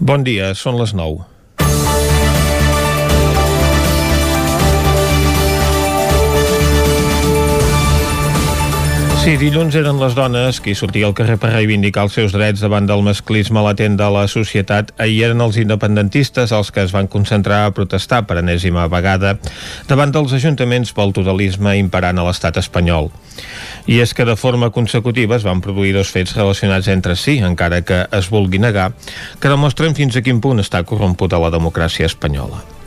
Bon dia, són les 9. Sí, dilluns eren les dones qui sortia al carrer per reivindicar els seus drets davant del masclisme latent de la societat. Ahir eren els independentistes els que es van concentrar a protestar per enèsima vegada davant dels ajuntaments pel totalisme imperant a l'estat espanyol. I és que de forma consecutiva es van produir dos fets relacionats entre si, encara que es vulgui negar, que demostren fins a quin punt està corrompuda la democràcia espanyola.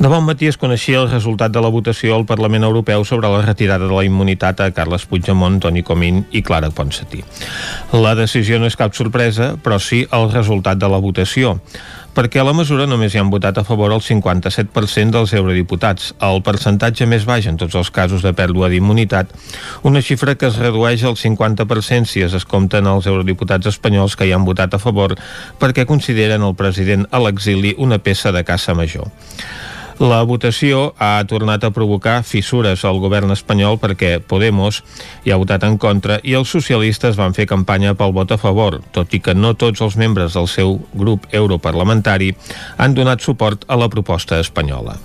De bon matí es coneixia el resultat de la votació al Parlament Europeu sobre la retirada de la immunitat a Carles Puigdemont, Toni Comín i Clara Ponsatí. La decisió no és cap sorpresa, però sí el resultat de la votació perquè a la mesura només hi han votat a favor el 57% dels eurodiputats, el percentatge més baix en tots els casos de pèrdua d'immunitat, una xifra que es redueix al 50% si es escompten els eurodiputats espanyols que hi han votat a favor perquè consideren el president a l'exili una peça de caça major. La votació ha tornat a provocar fissures al govern espanyol perquè Podemos hi ha votat en contra i els socialistes van fer campanya pel vot a favor, tot i que no tots els membres del seu grup europarlamentari han donat suport a la proposta espanyola.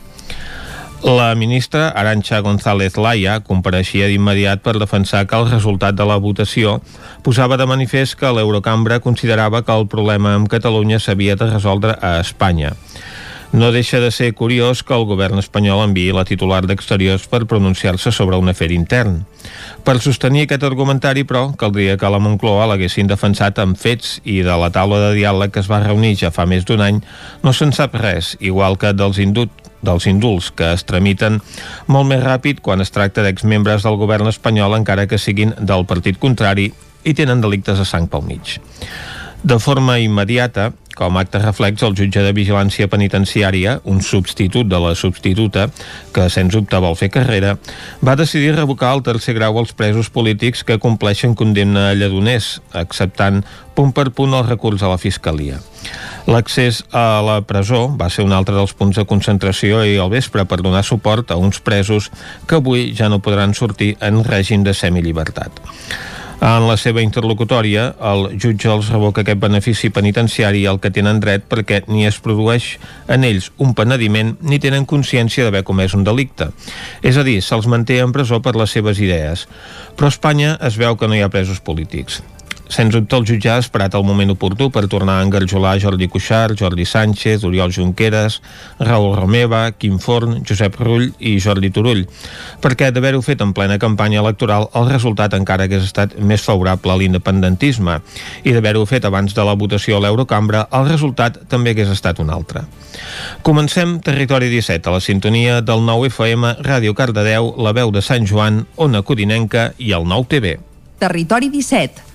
La ministra Arancha González Laya compareixia d'immediat per defensar que el resultat de la votació posava de manifest que l'Eurocambra considerava que el problema amb Catalunya s'havia de resoldre a Espanya. No deixa de ser curiós que el govern espanyol enviï la titular d'Exteriors per pronunciar-se sobre un afer intern. Per sostenir aquest argumentari, però, caldria que la Moncloa l'haguessin defensat amb fets i de la taula de diàleg que es va reunir ja fa més d'un any no se'n sap res, igual que dels indut dels indults que es tramiten molt més ràpid quan es tracta d'exmembres del govern espanyol encara que siguin del partit contrari i tenen delictes a sang pel mig. De forma immediata, com a acte reflex, el jutge de vigilància penitenciària, un substitut de la substituta, que sens dubte vol fer carrera, va decidir revocar el tercer grau als presos polítics que compleixen condemna a lledoners, acceptant punt per punt el recurs a la Fiscalia. L'accés a la presó va ser un altre dels punts de concentració i al vespre per donar suport a uns presos que avui ja no podran sortir en règim de semillibertat. En la seva interlocutòria, el jutge els revoca aquest benefici penitenciari al que tenen dret perquè ni es produeix en ells un penediment ni tenen consciència d'haver comès un delicte. És a dir, se'ls manté en presó per les seves idees. Però a Espanya es veu que no hi ha presos polítics. Sens dubte el jutge ha esperat el moment oportú per tornar a engarjolar Jordi Cuixart, Jordi Sánchez, Oriol Junqueras, Raül Romeva, Quim Forn, Josep Rull i Jordi Turull, perquè d'haver-ho fet en plena campanya electoral el resultat encara hagués estat més favorable a l'independentisme i d'haver-ho fet abans de la votació a l'Eurocambra el resultat també hagués estat un altre. Comencem Territori 17 a la sintonia del 9 FM, Ràdio Cardedeu, la veu de Sant Joan, Ona Codinenca i el 9 TV. Territori 17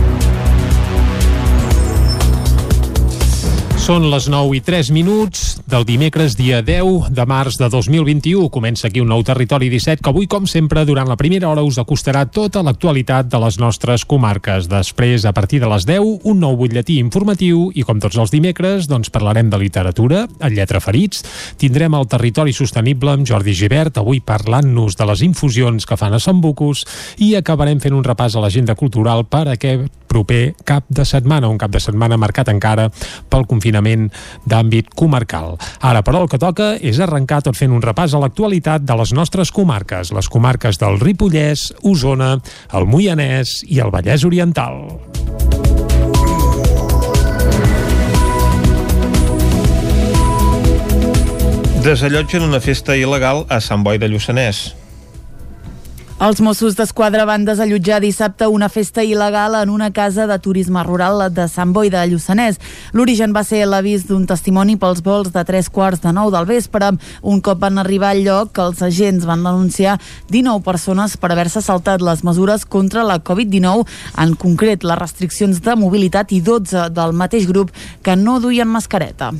Són les 9 i 3 minuts del dimecres dia 10 de març de 2021. Comença aquí un nou Territori 17 que avui, com sempre, durant la primera hora us acostarà tota l'actualitat de les nostres comarques. Després, a partir de les 10, un nou butlletí informatiu i, com tots els dimecres, doncs parlarem de literatura, en lletra ferits. Tindrem el Territori Sostenible amb Jordi Givert, avui parlant-nos de les infusions que fan a Sant Bucus i acabarem fent un repàs a l'agenda cultural per aquest proper cap de setmana, un cap de setmana marcat encara pel confinament d'àmbit comarcal. Ara, però, el que toca és arrencar tot fent un repàs a l'actualitat de les nostres comarques, les comarques del Ripollès, Osona, el Moianès i el Vallès Oriental. Desallotgen una festa il·legal a Sant Boi de Lluçanès. Els Mossos d'Esquadra van desallotjar dissabte una festa il·legal en una casa de turisme rural de Sant Boi de Lluçanès. L'origen va ser l'avís d'un testimoni pels vols de tres quarts de nou del vespre. Un cop van arribar al lloc, els agents van denunciar 19 persones per haver-se saltat les mesures contra la Covid-19, en concret les restriccions de mobilitat i 12 del mateix grup que no duien mascareta.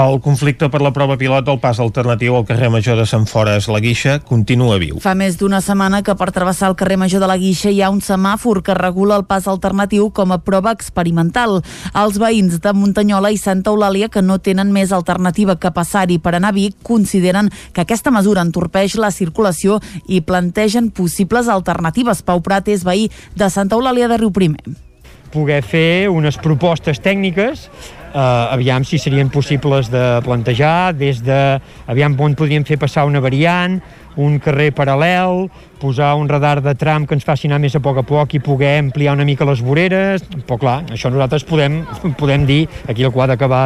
El conflicte per la prova pilot del pas alternatiu al carrer Major de Sant Fores la Guixa continua viu. Fa més d'una setmana que per travessar el carrer Major de la Guixa hi ha un semàfor que regula el pas alternatiu com a prova experimental. Els veïns de Muntanyola i Santa Eulàlia, que no tenen més alternativa que passar-hi per anar a Vic, consideren que aquesta mesura entorpeix la circulació i plantegen possibles alternatives. Pau Prat és veí de Santa Eulàlia de Riu Primer poder fer unes propostes tècniques eh, aviam si serien possibles de plantejar des de, aviam on podríem fer passar una variant, un carrer paral·lel, posar un radar de tram que ens faci anar més a poc a poc i poder ampliar una mica les voreres, però clar, això nosaltres podem, podem dir, aquí el quadre acabar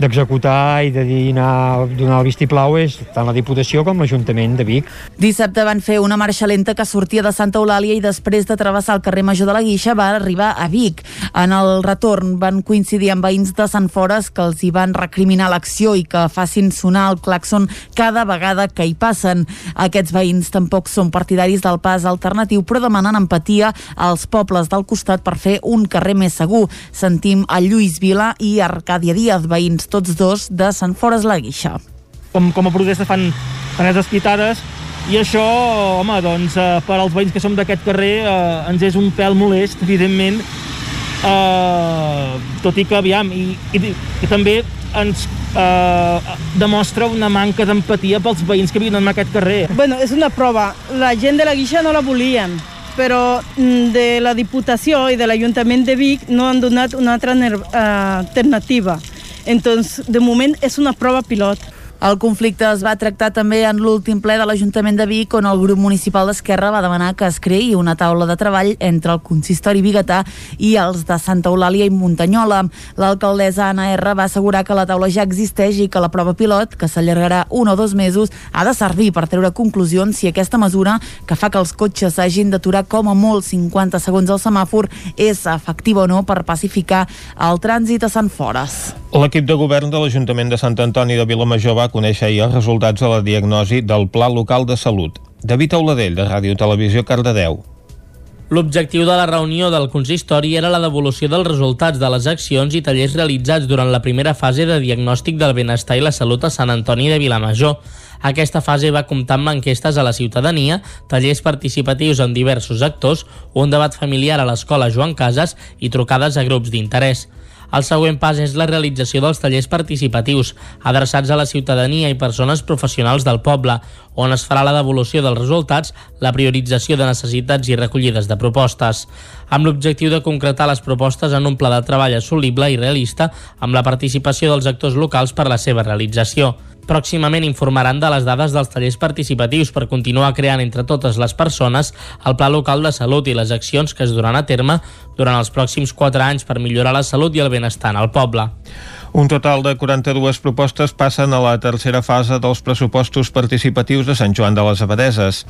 d'executar de, i de dir anar, donar el vistiplau és tant la Diputació com l'Ajuntament de Vic. Dissabte van fer una marxa lenta que sortia de Santa Eulàlia i després de travessar el carrer Major de la Guixa va arribar a Vic. En el retorn van coincidir amb veïns de Sant Fores que els hi van recriminar l'acció i que facin sonar el claxon cada vegada que hi passen. Aquests veïns tampoc són partidaris del pas alternatiu, però demanen empatia als pobles del costat per fer un carrer més segur. Sentim a Lluís Vila i Arcàdia Díaz, veïns tots dos de Sant Fores la Guixa. Com, com a protesta fan, les quitades i això, home, doncs, eh, per als veïns que som d'aquest carrer eh, ens és un pèl molest, evidentment, eh, tot i que, aviam, i, i, i també ens eh, demostra una manca d'empatia pels veïns que viuen en aquest carrer. Bueno, és una prova. La gent de la Guixa no la volien, però mm, de la Diputació i de l'Ajuntament de Vic no han donat una altra uh, alternativa. Entonces, de moment és una prova pilot. El conflicte es va tractar també en l'últim ple de l'Ajuntament de Vic on el grup municipal d'Esquerra va demanar que es creï una taula de treball entre el consistori biguetà i els de Santa Eulàlia i Muntanyola. L'alcaldessa Anna R va assegurar que la taula ja existeix i que la prova pilot, que s'allargarà un o dos mesos, ha de servir per treure conclusions si aquesta mesura, que fa que els cotxes s'hagin d'aturar com a molt 50 segons al semàfor, és efectiva o no per pacificar el trànsit a Sant Fores. L'equip de govern de l'Ajuntament de Sant Antoni de Vilamajor va conèixer ahir els resultats de la diagnosi del Pla Local de Salut. David Auladell, de Ràdio Televisió, Cardedeu. L'objectiu de la reunió del consistori era la devolució dels resultats de les accions i tallers realitzats durant la primera fase de diagnòstic del benestar i la salut a Sant Antoni de Vilamajor. Aquesta fase va comptar amb enquestes a la ciutadania, tallers participatius amb diversos actors, un debat familiar a l'escola Joan Casas i trucades a grups d'interès. El següent pas és la realització dels tallers participatius, adreçats a la ciutadania i persones professionals del poble, on es farà la devolució dels resultats, la priorització de necessitats i recollides de propostes, amb l'objectiu de concretar les propostes en un pla de treball assolible i realista amb la participació dels actors locals per la seva realització. Pròximament informaran de les dades dels tallers participatius per continuar creant entre totes les persones el Pla Local de Salut i les accions que es duran a terme durant els pròxims 4 anys per millorar la salut i el benestar en el poble. Un total de 42 propostes passen a la tercera fase dels pressupostos participatius de Sant Joan de les Abadeses.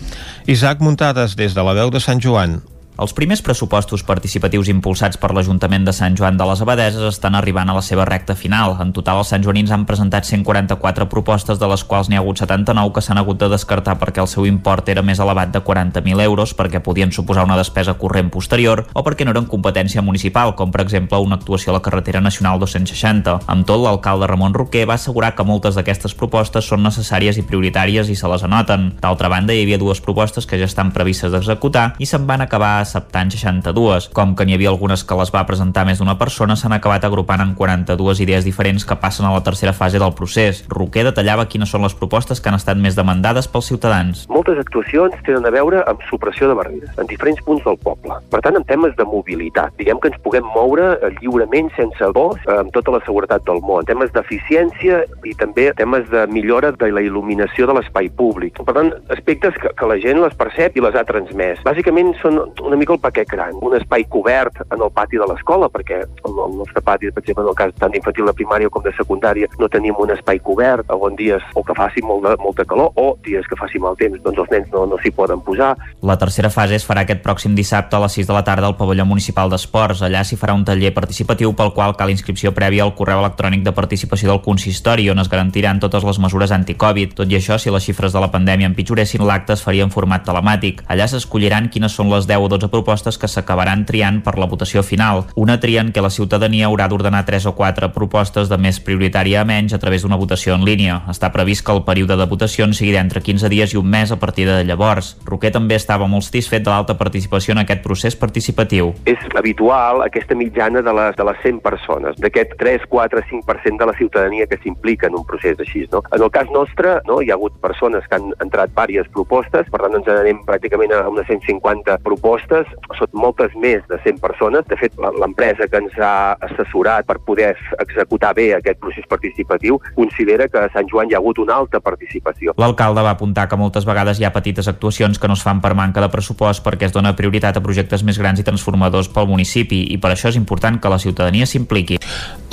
Isaac Muntades, des de la veu de Sant Joan. Els primers pressupostos participatius impulsats per l'Ajuntament de Sant Joan de les Abadeses estan arribant a la seva recta final. En total, els santjoanins han presentat 144 propostes, de les quals n'hi ha hagut 79 que s'han hagut de descartar perquè el seu import era més elevat de 40.000 euros, perquè podien suposar una despesa corrent posterior o perquè no eren competència municipal, com per exemple una actuació a la carretera nacional 260. Amb tot, l'alcalde Ramon Roquer va assegurar que moltes d'aquestes propostes són necessàries i prioritàries i se les anoten. D'altra banda, hi havia dues propostes que ja estan previstes d'executar i se'n van acabar acceptant 62. Com que n'hi havia algunes que les va presentar més d'una persona, s'han acabat agrupant en 42 idees diferents que passen a la tercera fase del procés. Roquer detallava quines són les propostes que han estat més demandades pels ciutadans. Moltes actuacions tenen a veure amb supressió de barreres en diferents punts del poble. Per tant, en temes de mobilitat, diguem que ens puguem moure eh, lliurement sense dos eh, amb tota la seguretat del món. En temes d'eficiència i també temes de millora de la il·luminació de l'espai públic. Per tant, aspectes que, que la gent les percep i les ha transmès. Bàsicament són una mica el paquet gran. Un espai cobert en el pati de l'escola, perquè el, el nostre pati, per exemple, en el cas tant d'infantil de primària com de secundària, no tenim un espai cobert, on dies o que faci molt de, molta calor o dies que faci mal temps, doncs els nens no, no s'hi poden posar. La tercera fase es farà aquest pròxim dissabte a les 6 de la tarda al pavelló municipal d'esports. Allà s'hi farà un taller participatiu pel qual cal inscripció prèvia al correu electrònic de participació del consistori, on es garantiran totes les mesures anticovid. Tot i això, si les xifres de la pandèmia empitjoressin, l'acte es faria en format telemàtic. Allà s'escolliran quines són les 10 o 12 propostes que s'acabaran triant per la votació final. Una tria què la ciutadania haurà d'ordenar 3 o 4 propostes de més prioritària a menys a través d'una votació en línia. Està previst que el període de votacions sigui d'entre 15 dies i un mes a partir de llavors. Roquer també estava molt satisfet de l'alta participació en aquest procés participatiu. És habitual aquesta mitjana de les, de les 100 persones, d'aquest 3, 4, 5% de la ciutadania que s'implica en un procés així. No? En el cas nostre, no, hi ha hagut persones que han entrat diverses propostes, per tant ens anem pràcticament a unes 150 propostes propostes són moltes més de 100 persones. De fet, l'empresa que ens ha assessorat per poder executar bé aquest procés participatiu considera que a Sant Joan hi ha hagut una alta participació. L'alcalde va apuntar que moltes vegades hi ha petites actuacions que no es fan per manca de pressupost perquè es dona prioritat a projectes més grans i transformadors pel municipi i per això és important que la ciutadania s'impliqui.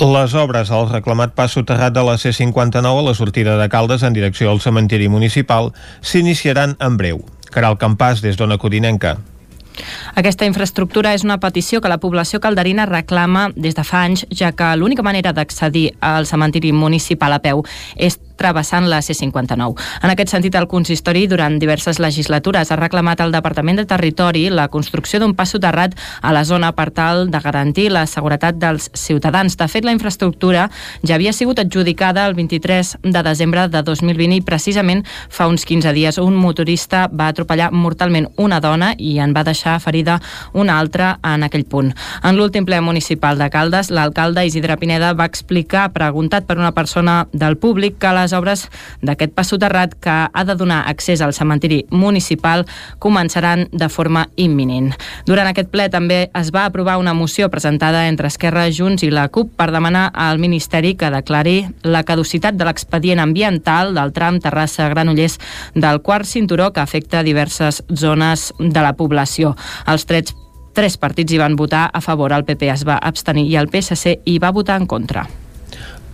Les obres al reclamat pas soterrat de la C-59 a la sortida de Caldes en direcció al cementiri municipal s'iniciaran en breu. Caral Campàs, des d'Ona Codinenca. Aquesta infraestructura és una petició que la població calderina reclama des de fa anys, ja que l'única manera d'accedir al cementiri municipal a peu és travessant la C-59. En aquest sentit, el consistori durant diverses legislatures ha reclamat al Departament de Territori la construcció d'un pas soterrat a la zona per tal de garantir la seguretat dels ciutadans. De fet, la infraestructura ja havia sigut adjudicada el 23 de desembre de 2020 i precisament fa uns 15 dies un motorista va atropellar mortalment una dona i en va deixar ferida una altra en aquell punt. En l'últim ple municipal de Caldes, l'alcalde Isidre Pineda va explicar, preguntat per una persona del públic, que les obres d'aquest pas soterrat que ha de donar accés al cementiri municipal començaran de forma imminent. Durant aquest ple també es va aprovar una moció presentada entre Esquerra, Junts i la CUP per demanar al Ministeri que declari la caducitat de l'expedient ambiental del tram Terrassa-Granollers del quart cinturó que afecta diverses zones de la població. Els tres, tres partits hi van votar a favor, el PP es va abstenir i el PSC hi va votar en contra.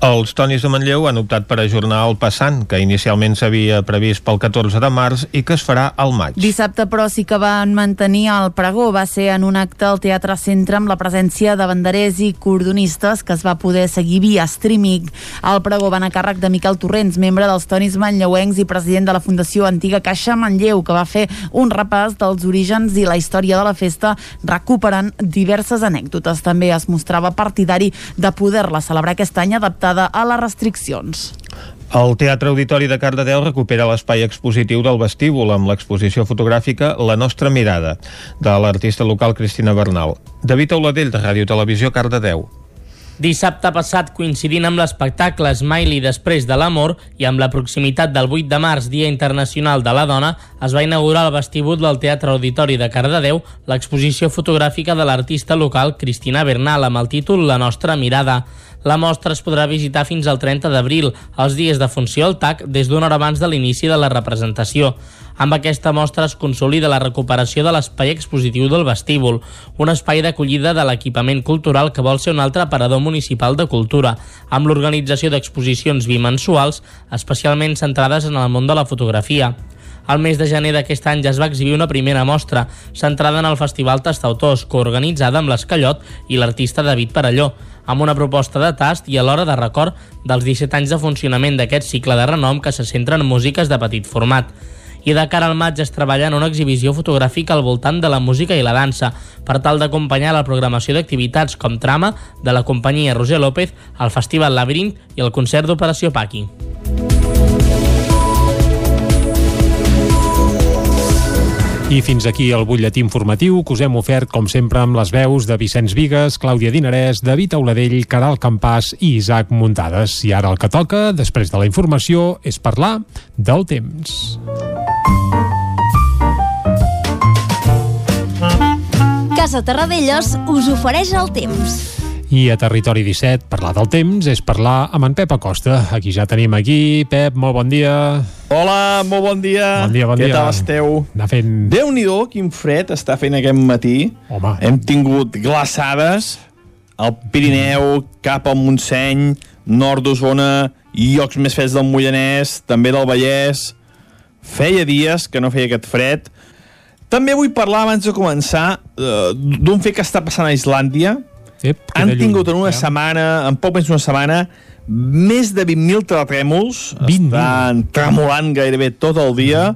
Els Tonis de Manlleu han optat per ajornar el passant, que inicialment s'havia previst pel 14 de març i que es farà al maig. Dissabte, però, sí que van mantenir el pregó. Va ser en un acte al Teatre Centre amb la presència de banderers i cordonistes que es va poder seguir via streaming. El pregó va a càrrec de Miquel Torrents, membre dels Tonis Manlleuencs i president de la Fundació Antiga Caixa Manlleu, que va fer un repàs dels orígens i la història de la festa, recuperant diverses anècdotes. També es mostrava partidari de poder-la celebrar aquest any adaptada adaptada a les restriccions. El Teatre Auditori de Cardedeu recupera l'espai expositiu del vestíbul amb l'exposició fotogràfica La nostra mirada, de l'artista local Cristina Bernal. David Auladell, de Ràdio Televisió, Cardedeu. Dissabte passat, coincidint amb l'espectacle Smiley després de l'amor i amb la proximitat del 8 de març, Dia Internacional de la Dona, es va inaugurar al vestíbul del Teatre Auditori de Cardedeu l'exposició fotogràfica de l'artista local Cristina Bernal amb el títol La nostra mirada. La mostra es podrà visitar fins al 30 d'abril, els dies de funció al TAC, des d'una hora abans de l'inici de la representació. Amb aquesta mostra es consolida la recuperació de l'espai expositiu del vestíbul, un espai d'acollida de l'equipament cultural que vol ser un altre aparador municipal de cultura, amb l'organització d'exposicions bimensuals, especialment centrades en el món de la fotografia. Al mes de gener d'aquest any ja es va exhibir una primera mostra, centrada en el Festival Tastautors, coorganitzada amb l'Escallot i l'artista David Parelló, amb una proposta de tast i alhora de record dels 17 anys de funcionament d'aquest cicle de renom que se centra en músiques de petit format i de cara al maig es treballa en una exhibició fotogràfica al voltant de la música i la dansa, per tal d'acompanyar la programació d'activitats com Trama, de la companyia Roger López, el Festival Labyrinth i el concert d'Operació Paqui. I fins aquí el butlletí informatiu que us hem ofert, com sempre, amb les veus de Vicenç Vigues, Clàudia Dinarès, David Auladell, Caral Campàs i Isaac Muntades. I ara el que toca, després de la informació, és parlar del temps. Casa Terradellos us ofereix el temps. I a Territori 17, parlar del temps és parlar amb en Pep Acosta. Aquí ja tenim aquí. Pep, molt bon dia. Hola, molt bon dia. Bon dia, bon Què dia. tal esteu? Anar fent... Déu-n'hi-do, quin fred està fent aquest matí. Home. Hem tingut glaçades al Pirineu, cap al Montseny, nord d'Osona, i llocs més freds del Moianès, també del Vallès. Feia dies que no feia aquest fred. També vull parlar, abans de començar, eh, d'un fet que està passant a Islàndia. Ep, Han tingut en una ja. setmana, en poc més d'una setmana, més de 20.000 terratrèmols. 20.000. Estan tremolant gairebé tot el dia.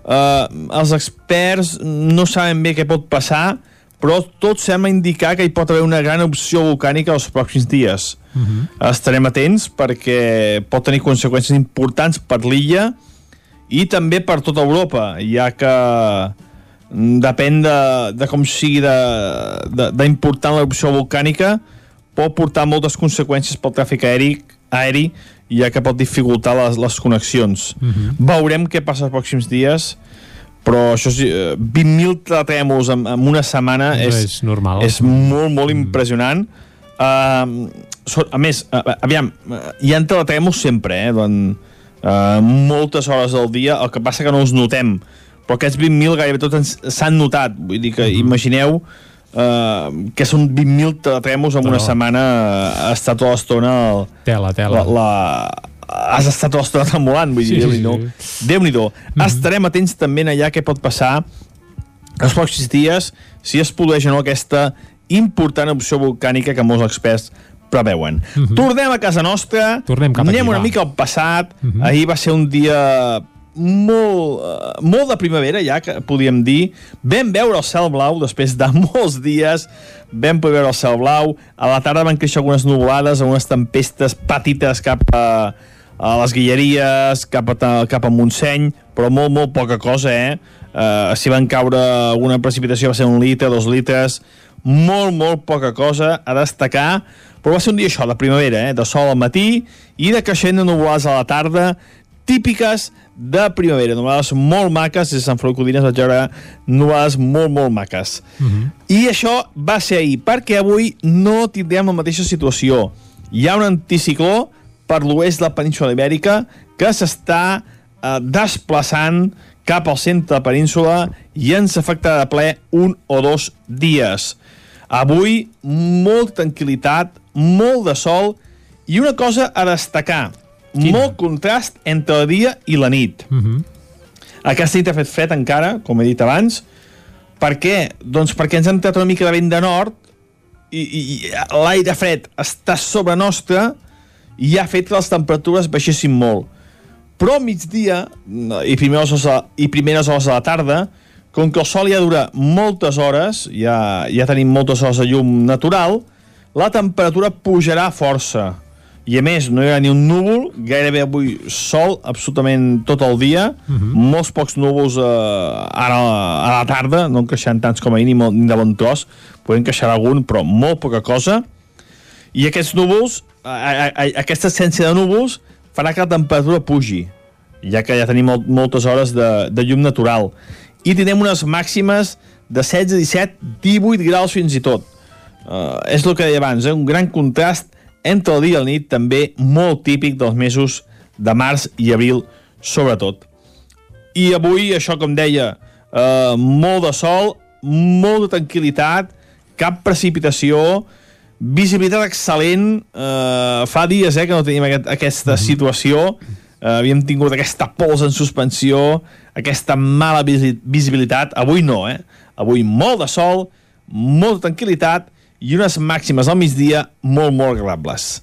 Uh, els experts no saben bé què pot passar, però tot sembla indicar que hi pot haver una gran opció volcànica els pròxims dies. Uh -huh. Estarem atents perquè pot tenir conseqüències importants per l'illa i també per tota Europa, ja que mm, depèn de, de com sigui d'important l'erupció volcànica, pot portar moltes conseqüències pel tràfic aeri, aeri ja que pot dificultar les, les connexions. Mhm. Veurem què passa els pròxims dies, però això sí, eh, 20.000 terratrèmols en, en una setmana és, és, és normal. és molt, molt impressionant. Uh, a més, uh, aviam, uh, hi ha terratrèmols sempre, eh? Doncs, uh, moltes hores al dia, el que passa que no els notem, però aquests 20.000 gairebé tots s'han notat, vull dir que uh -huh. imagineu Uh, que són 20.000 terratrèmols en no. una setmana uh, estar tota l'estona tela, tela. La, la, has estat tota l'estona tremolant vull dir, sí, sí, sí. Déu-n'hi-do mm -hmm. estarem atents també allà què pot passar els pròxims dies si es produeix o no aquesta important opció volcànica que molts experts preveuen. Uh -huh. Tornem a casa nostra, Tornem cap anem aquí, una va. mica al passat, uh Mhm. -huh. ahir va ser un dia molt, uh, molt de primavera ja, que podíem dir. Vam veure el cel blau després de molts dies, vam poder veure el cel blau, a la tarda van créixer algunes nuvolades, algunes tempestes petites cap a, a les Guilleries, cap a, cap a Montseny, però molt, molt poca cosa, eh? Uh, si van caure alguna precipitació va ser un litre, dos litres, molt, molt poca cosa a destacar, però va ser un dia això, de primavera, eh? de sol al matí i de creixent de nuvolades a la tarda, típiques de primavera, nuvolades molt maques, des de Sant Feliu Codines vaig veure nuvolades molt, molt maques. Uh -huh. I això va ser ahir, perquè avui no tindrem la mateixa situació. Hi ha un anticicló per l'oest de la península ibèrica que s'està eh, desplaçant cap al centre de la península i ens afectarà de ple un o dos dies. Avui, molta tranquil·litat, molt de sol i una cosa a destacar, Quina? molt contrast entre el dia i la nit. Uh -huh. Aquesta nit ha fet fred encara, com he dit abans. Per què? Doncs perquè ens ha entrat una mica de vent de nord i, i, i l'aire fred està sobre nostra i ha fet que les temperatures baixessin molt. Però a migdia i primeres hores, de- i primeres hores de la tarda, com que el sol ja dura moltes hores, ja, ja tenim moltes hores de llum natural, la temperatura pujarà força. I a més, no hi ha ni un núvol, gairebé avui sol absolutament tot el dia, uh -huh. molts pocs núvols eh, ara a la tarda, no en queixant tants com ahir ni, molt, ni de bon tros, podem queixar algun, però molt poca cosa, i aquests núvols, a, a, a, aquesta essència de núvols, farà que la temperatura pugi, ja que ja tenim molt, moltes hores de, de llum natural. I tindrem unes màximes de 16, 17, 18 graus fins i tot. Uh, és el que deia abans, eh? un gran contrast entre el dia i la nit, també molt típic dels mesos de març i abril, sobretot. I avui, això com deia, eh, molt de sol, molt de tranquil·litat, cap precipitació, visibilitat excel·lent, eh, fa dies eh, que no tenim aquest, aquesta situació, eh, havíem tingut aquesta pols en suspensió, aquesta mala visi visibilitat, avui no, eh? Avui molt de sol, molta tranquil·litat i unes màximes al migdia molt, molt agradables.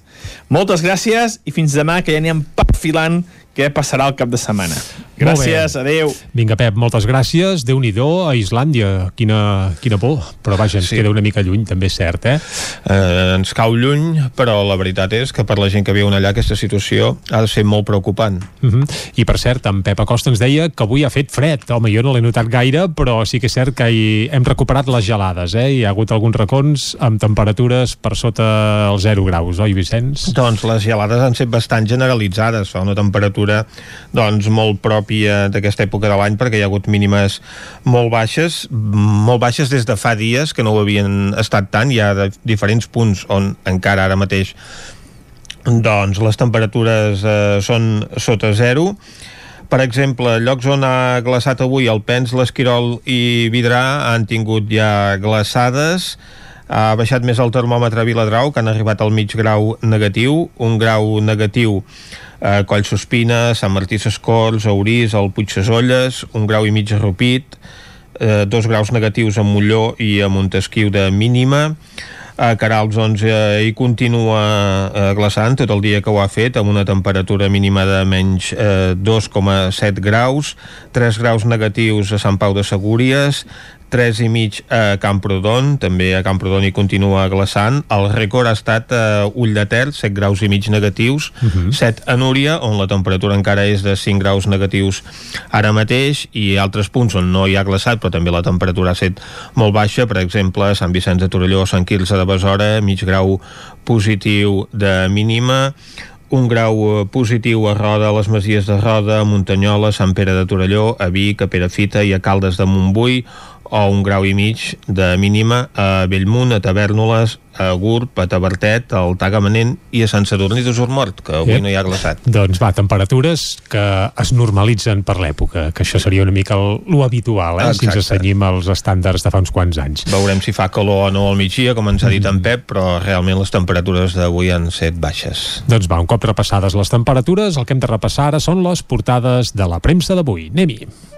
Moltes gràcies i fins demà, que ja anirem perfilant què passarà el cap de setmana. Gràcies, adeu. Vinga, Pep, moltes gràcies. déu nhi a Islàndia. Quina, quina por. Però vaja, ens sí. queda una mica lluny, també és cert, eh? Eh, ens cau lluny, però la veritat és que per la gent que viu allà aquesta situació ha de ser molt preocupant. Uh -huh. I per cert, en Pep Acosta ens deia que avui ha fet fred. Home, jo no l'he notat gaire, però sí que és cert que hi hem recuperat les gelades, eh? Hi ha hagut alguns racons amb temperatures per sota els 0 graus, oi, Vicenç? Doncs les gelades han set bastant generalitzades, fa una temperatura doncs molt pròpia d'aquesta època de l'any perquè hi ha hagut mínimes molt baixes, molt baixes des de fa dies que no ho havien estat tant, hi ha de diferents punts on encara ara mateix doncs les temperatures eh, són sota zero. Per exemple, llocs on ha glaçat avui el Pens, l'Esquirol i Vidrà han tingut ja glaçades. Ha baixat més el termòmetre a Viladrau que han arribat al mig grau negatiu un grau negatiu a Collsospina, Sant Martí Sescorts a Orís, al Puig Sesolles un grau i mig a Rupit eh, dos graus negatius a Molló i a Montesquieu de mínima. A Carals doncs, eh, hi continua eh, glaçant tot el dia que ho ha fet amb una temperatura mínima de menys eh, 2,7 graus 3 graus negatius a Sant Pau de Segúries 3 i mig a Camprodon, també a Camprodon hi continua glaçant. El rècord ha estat a Ull de Ter, 7 graus i mig negatius, uh -huh. 7 a Núria, on la temperatura encara és de 5 graus negatius ara mateix, i altres punts on no hi ha glaçat, però també la temperatura ha estat molt baixa, per exemple, Sant Vicenç de Torelló, Sant Quirze de Besora, mig grau positiu de mínima, un grau eh, positiu a Roda, a les Masies de Roda, a Muntanyola, a Sant Pere de Torelló, a Vic, a Perafita i a Caldes de Montbui, o un grau i mig de mínima a Bellmunt, a Tavernoles, a Gurb, a Tabertet, al Tagamanent i a Sant Sadurní de Surmort, que avui Ep. no hi ha glaçat. Doncs va, temperatures que es normalitzen per l'època, que això seria una mica lo habitual, eh? si ens assenyim als estàndards de fa uns quants anys. Veurem si fa calor o no al migdia, com ens ha dit en Pep, però realment les temperatures d'avui han set baixes. Doncs va, un cop repassades les temperatures, el que hem de repassar ara són les portades de la premsa d'avui. Anem-hi.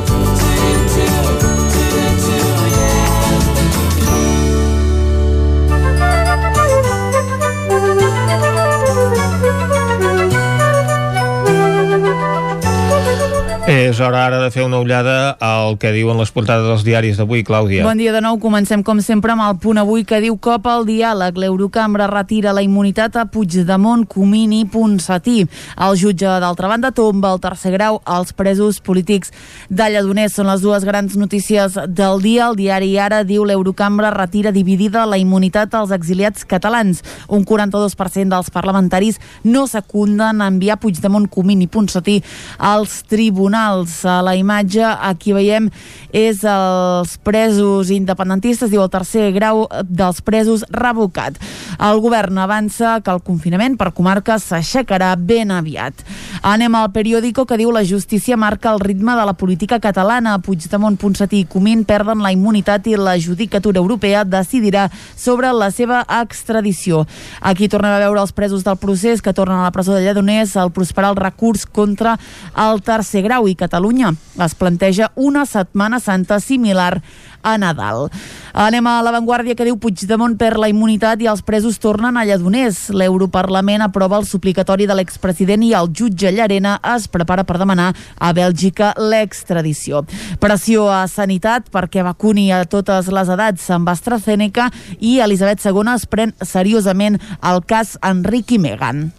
És hora ara de fer una ullada al que diuen les portades dels diaris d'avui, Clàudia. Bon dia de nou. Comencem, com sempre, amb el punt avui que diu cop al diàleg. L'Eurocambra retira la immunitat a Puigdemont, Comín i Ponsatí. El jutge, d'altra banda, tomba el tercer grau als presos polítics de Lledoners. Són les dues grans notícies del dia. El diari Ara diu l'Eurocambra retira dividida la immunitat als exiliats catalans. Un 42% dels parlamentaris no secunden enviar Puigdemont, Comín i Ponsatí als tribunals. A la imatge aquí veiem és els presos independentistes, diu el tercer grau dels presos revocat. El govern avança que el confinament per comarques s'aixecarà ben aviat. Anem al periòdico que diu la justícia marca el ritme de la política catalana. Puigdemont, Ponsatí i Comín perden la immunitat i la judicatura europea decidirà sobre la seva extradició. Aquí tornem a veure els presos del procés que tornen a la presó de Lledoners al prosperar el recurs contra el tercer grau i Catalunya es planteja una setmana santa similar a Nadal. Anem a l'avantguàrdia que diu Puigdemont per la immunitat i els presos tornen a Lledoners. L'Europarlament aprova el suplicatori de l'expresident i el jutge Llarena es prepara per demanar a Bèlgica l'extradició. Pressió a Sanitat perquè vacuni a totes les edats amb AstraZeneca i Elisabet II es pren seriosament el cas Enric i Megan.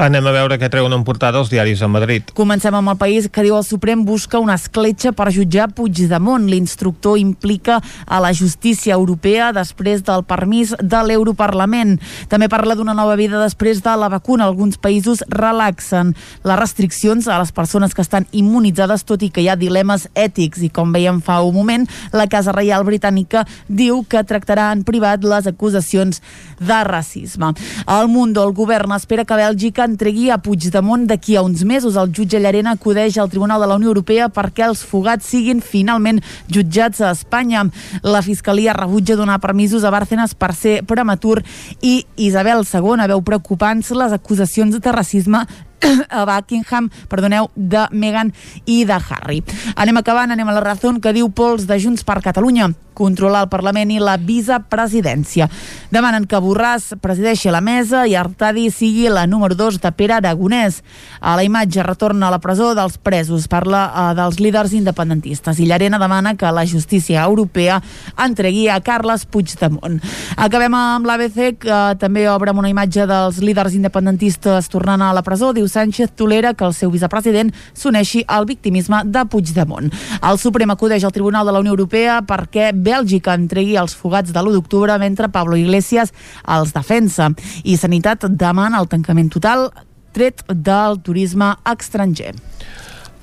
Anem a veure què treuen en portada els diaris a Madrid. Comencem amb el país que diu el Suprem busca una escletxa per jutjar Puigdemont. L'instructor implica a la justícia europea després del permís de l'Europarlament. També parla d'una nova vida després de la vacuna. Alguns països relaxen les restriccions a les persones que estan immunitzades, tot i que hi ha dilemes ètics. I com veiem fa un moment, la Casa Reial Britànica diu que tractarà en privat les acusacions de racisme. El Mundo, el govern espera que entregui a Puigdemont d'aquí a uns mesos. El jutge Llarena acudeix al Tribunal de la Unió Europea perquè els fugats siguin finalment jutjats a Espanya. La Fiscalia rebutja donar permisos a Bárcenas per ser prematur i Isabel II veu preocupants les acusacions de racisme a Buckingham, perdoneu, de Meghan i de Harry. Anem acabant, anem a la raó que diu Pols de Junts per Catalunya controlar el Parlament i la vicepresidència. Demanen que Borràs presideixi la mesa i Artadi sigui la número 2 de Pere Aragonès. A la imatge retorna a la presó dels presos, parla eh, dels líders independentistes i Llarena demana que la justícia europea entregui a Carles Puigdemont. Acabem amb l'ABC, que també obre amb una imatge dels líders independentistes tornant a la presó. Diu Sánchez tolera que el seu vicepresident s'uneixi al victimisme de Puigdemont. El Suprem acudeix al Tribunal de la Unió Europea perquè Bèlgica entregui els fugats de l'1 d'octubre mentre Pablo Iglesias els defensa. I Sanitat demana el tancament total tret del turisme estranger.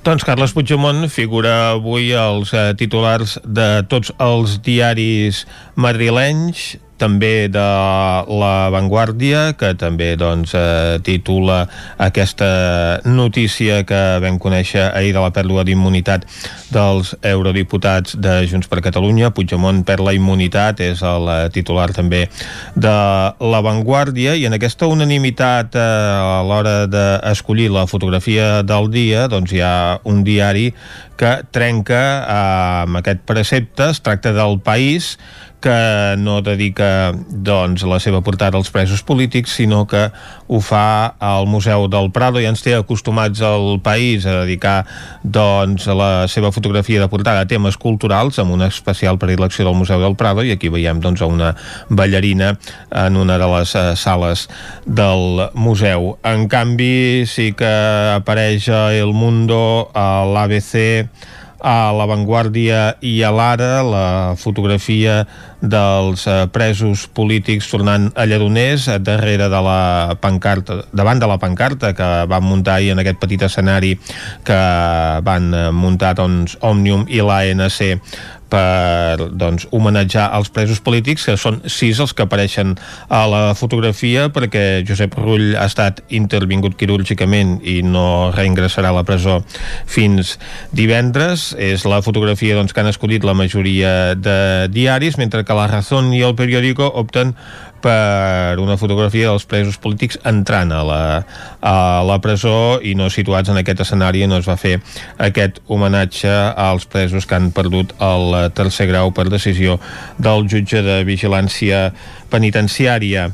Doncs Carles Puigdemont figura avui als eh, titulars de tots els diaris madrilenys, també de La Vanguardia, que també doncs, eh, titula aquesta notícia que vam conèixer ahir de la pèrdua d'immunitat dels eurodiputats de Junts per Catalunya. Puigdemont perd la immunitat, és el eh, titular també de La Vanguardia, i en aquesta unanimitat eh, a l'hora d'escollir la fotografia del dia, doncs hi ha un diari que trenca eh, amb aquest precepte, es tracta del País, que no dedica doncs, la seva portada als presos polítics, sinó que ho fa al Museu del Prado i ens té acostumats al país a dedicar doncs, la seva fotografia de portada a temes culturals amb una especial predilecció del Museu del Prado i aquí veiem doncs, una ballarina en una de les uh, sales del museu. En canvi, sí que apareix El Mundo, a l'ABC, a La Vanguardia i a l'Ara la fotografia dels eh, presos polítics tornant a Lledoners eh, darrere de la pancarta, davant de la pancarta que van muntar ahir en aquest petit escenari que van eh, muntar doncs, Òmnium i l'ANC per doncs, homenatjar els presos polítics, que són sis els que apareixen a la fotografia, perquè Josep Rull ha estat intervingut quirúrgicament i no reingressarà a la presó fins divendres. És la fotografia doncs, que han escollit la majoria de diaris, mentre que la Razón i el Periódico opten per una fotografia dels presos polítics entrant a la, a la presó i no situats en aquest escenari no es va fer aquest homenatge als presos que han perdut el tercer grau per decisió del jutge de vigilància penitenciària.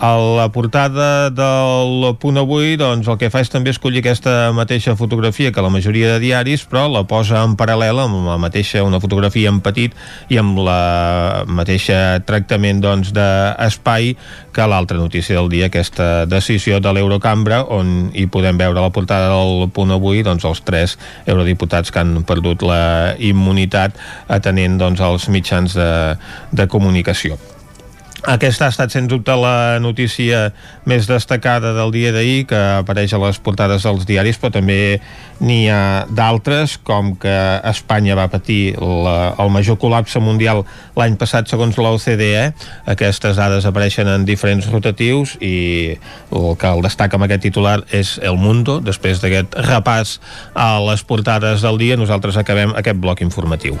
A la portada del punt avui doncs, el que fa és també escollir aquesta mateixa fotografia que la majoria de diaris, però la posa en paral·lel amb la mateixa, una fotografia en petit i amb la mateixa tractament doncs, d'espai que l'altra notícia del dia, aquesta decisió de l'Eurocambra, on hi podem veure la portada del punt avui doncs, els tres eurodiputats que han perdut la immunitat atenent doncs, els mitjans de, de comunicació. Aquesta ha estat, sens dubte, la notícia més destacada del dia d'ahir, que apareix a les portades dels diaris, però també n'hi ha d'altres, com que Espanya va patir la, el major col·lapse mundial l'any passat, segons l'OCDE. Aquestes dades apareixen en diferents rotatius i el que el destaca amb aquest titular és El Mundo. Després d'aquest repàs a les portades del dia, nosaltres acabem aquest bloc informatiu.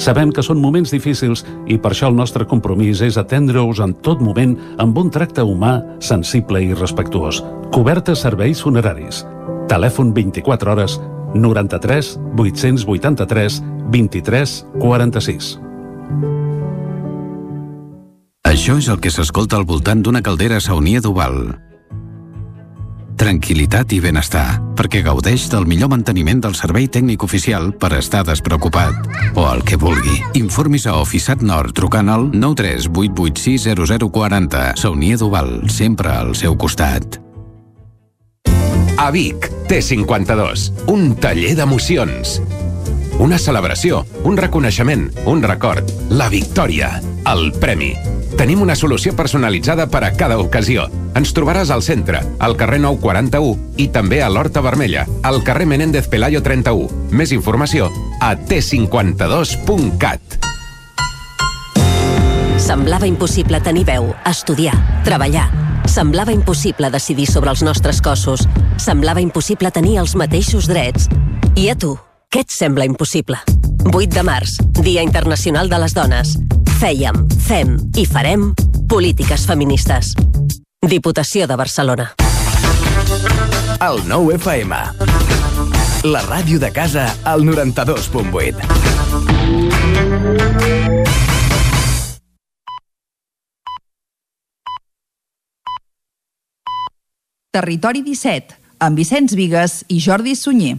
Sabem que són moments difícils i per això el nostre compromís és atendre-us en tot moment amb un tracte humà, sensible i respectuós. Cobertes serveis funeraris. Telèfon 24 hores 93 883 23 46. Això és el que s'escolta al voltant d'una caldera saunia d'Oval. Tranquilitat i benestar, perquè gaudeix del millor manteniment del servei tècnic oficial per estar despreocupat. O el que vulgui. Informis a Oficiat Nord trucant al 938860040. Saunia d'Oval, sempre al seu costat. A Vic, T52, un taller d'emocions. Una celebració, un reconeixement, un record, la victòria, el premi. Tenim una solució personalitzada per a cada ocasió. Ens trobaràs al centre, al carrer 941 i també a l'Horta Vermella, al carrer Menéndez Pelayo 31. Més informació a t52.cat. Semblava impossible tenir veu, estudiar, treballar. Semblava impossible decidir sobre els nostres cossos. Semblava impossible tenir els mateixos drets. I a tu, què et sembla impossible? 8 de març, Dia Internacional de les Dones. Fèiem, fem i farem Polítiques feministes. Diputació de Barcelona. El 9 FM. La ràdio de casa al 92.8. Territori 17, amb Vicenç Vigues i Jordi Sunyer.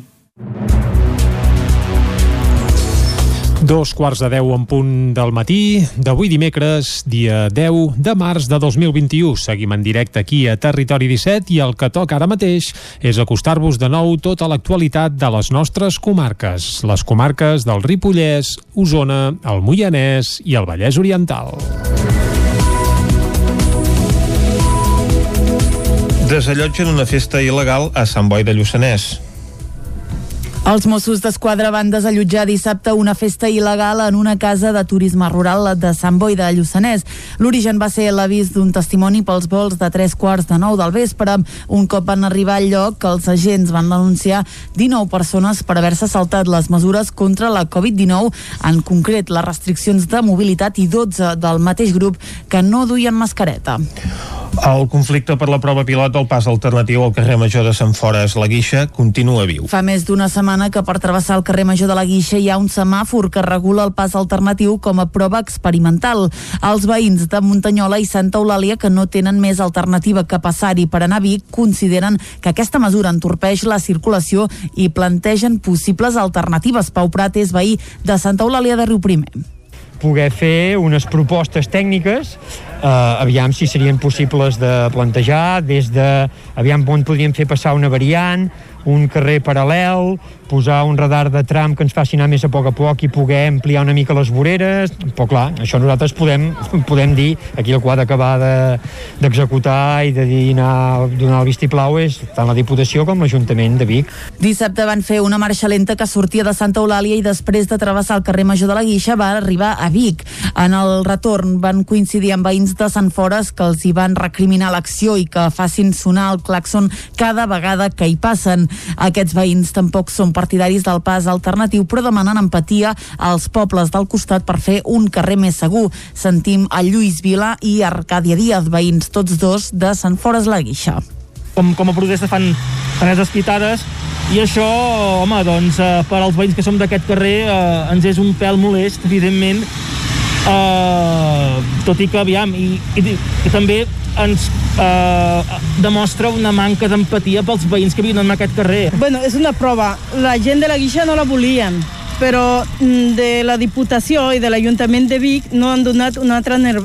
Dos quarts de deu en punt del matí d'avui dimecres, dia 10 de març de 2021. Seguim en directe aquí a Territori 17 i el que toca ara mateix és acostar-vos de nou tota l'actualitat de les nostres comarques. Les comarques del Ripollès, Osona, el Moianès i el Vallès Oriental. Desallotgen una festa il·legal a Sant Boi de Lluçanès. Els Mossos d'Esquadra van desallotjar dissabte una festa il·legal en una casa de turisme rural de Sant Boi de Lluçanès. L'origen va ser l'avís d'un testimoni pels vols de tres quarts de nou del vespre. Un cop van arribar al lloc, els agents van denunciar 19 persones per haver-se saltat les mesures contra la Covid-19, en concret les restriccions de mobilitat i 12 del mateix grup que no duien mascareta. El conflicte per la prova pilot del pas alternatiu al carrer Major de Sant Fores la Guixa continua viu. Fa més d'una setmana que per travessar el carrer Major de la Guixa hi ha un semàfor que regula el pas alternatiu com a prova experimental. Els veïns de Muntanyola i Santa Eulàlia, que no tenen més alternativa que passar-hi per anar a Vic, consideren que aquesta mesura entorpeix la circulació i plantegen possibles alternatives. Pau Prat és veí de Santa Eulàlia de Riu Primer poder fer unes propostes tècniques eh, aviam si serien possibles de plantejar des de, aviam on podríem fer passar una variant un carrer paral·lel, posar un radar de tram que ens faci anar més a poc a poc i poder ampliar una mica les voreres, però clar, això nosaltres podem, podem dir, aquí el quadre acabar d'executar de, i de dir anar, donar el vistiplau és tant la Diputació com l'Ajuntament de Vic. Dissabte van fer una marxa lenta que sortia de Santa Eulàlia i després de travessar el carrer Major de la Guixa va arribar a Vic. En el retorn van coincidir amb veïns de Sant Fores que els hi van recriminar l'acció i que facin sonar el claxon cada vegada que hi passen. Aquests veïns tampoc són partidaris del pas alternatiu, però demanen empatia als pobles del costat per fer un carrer més segur. Sentim a Lluís Vila i Arcàdia Díaz, veïns tots dos de Sant Fores la Guixa. Com, com a protesta fan taneses quitades i això, home, doncs eh, per als veïns que som d'aquest carrer eh, ens és un pèl molest, evidentment eh, tot i que aviam i, i, i també ens eh, demostra una manca d'empatia pels veïns que viuen en aquest carrer. Bueno, és una prova. La gent de la Guixa no la volien, però mm, de la Diputació i de l'Ajuntament de Vic no han donat una altra uh,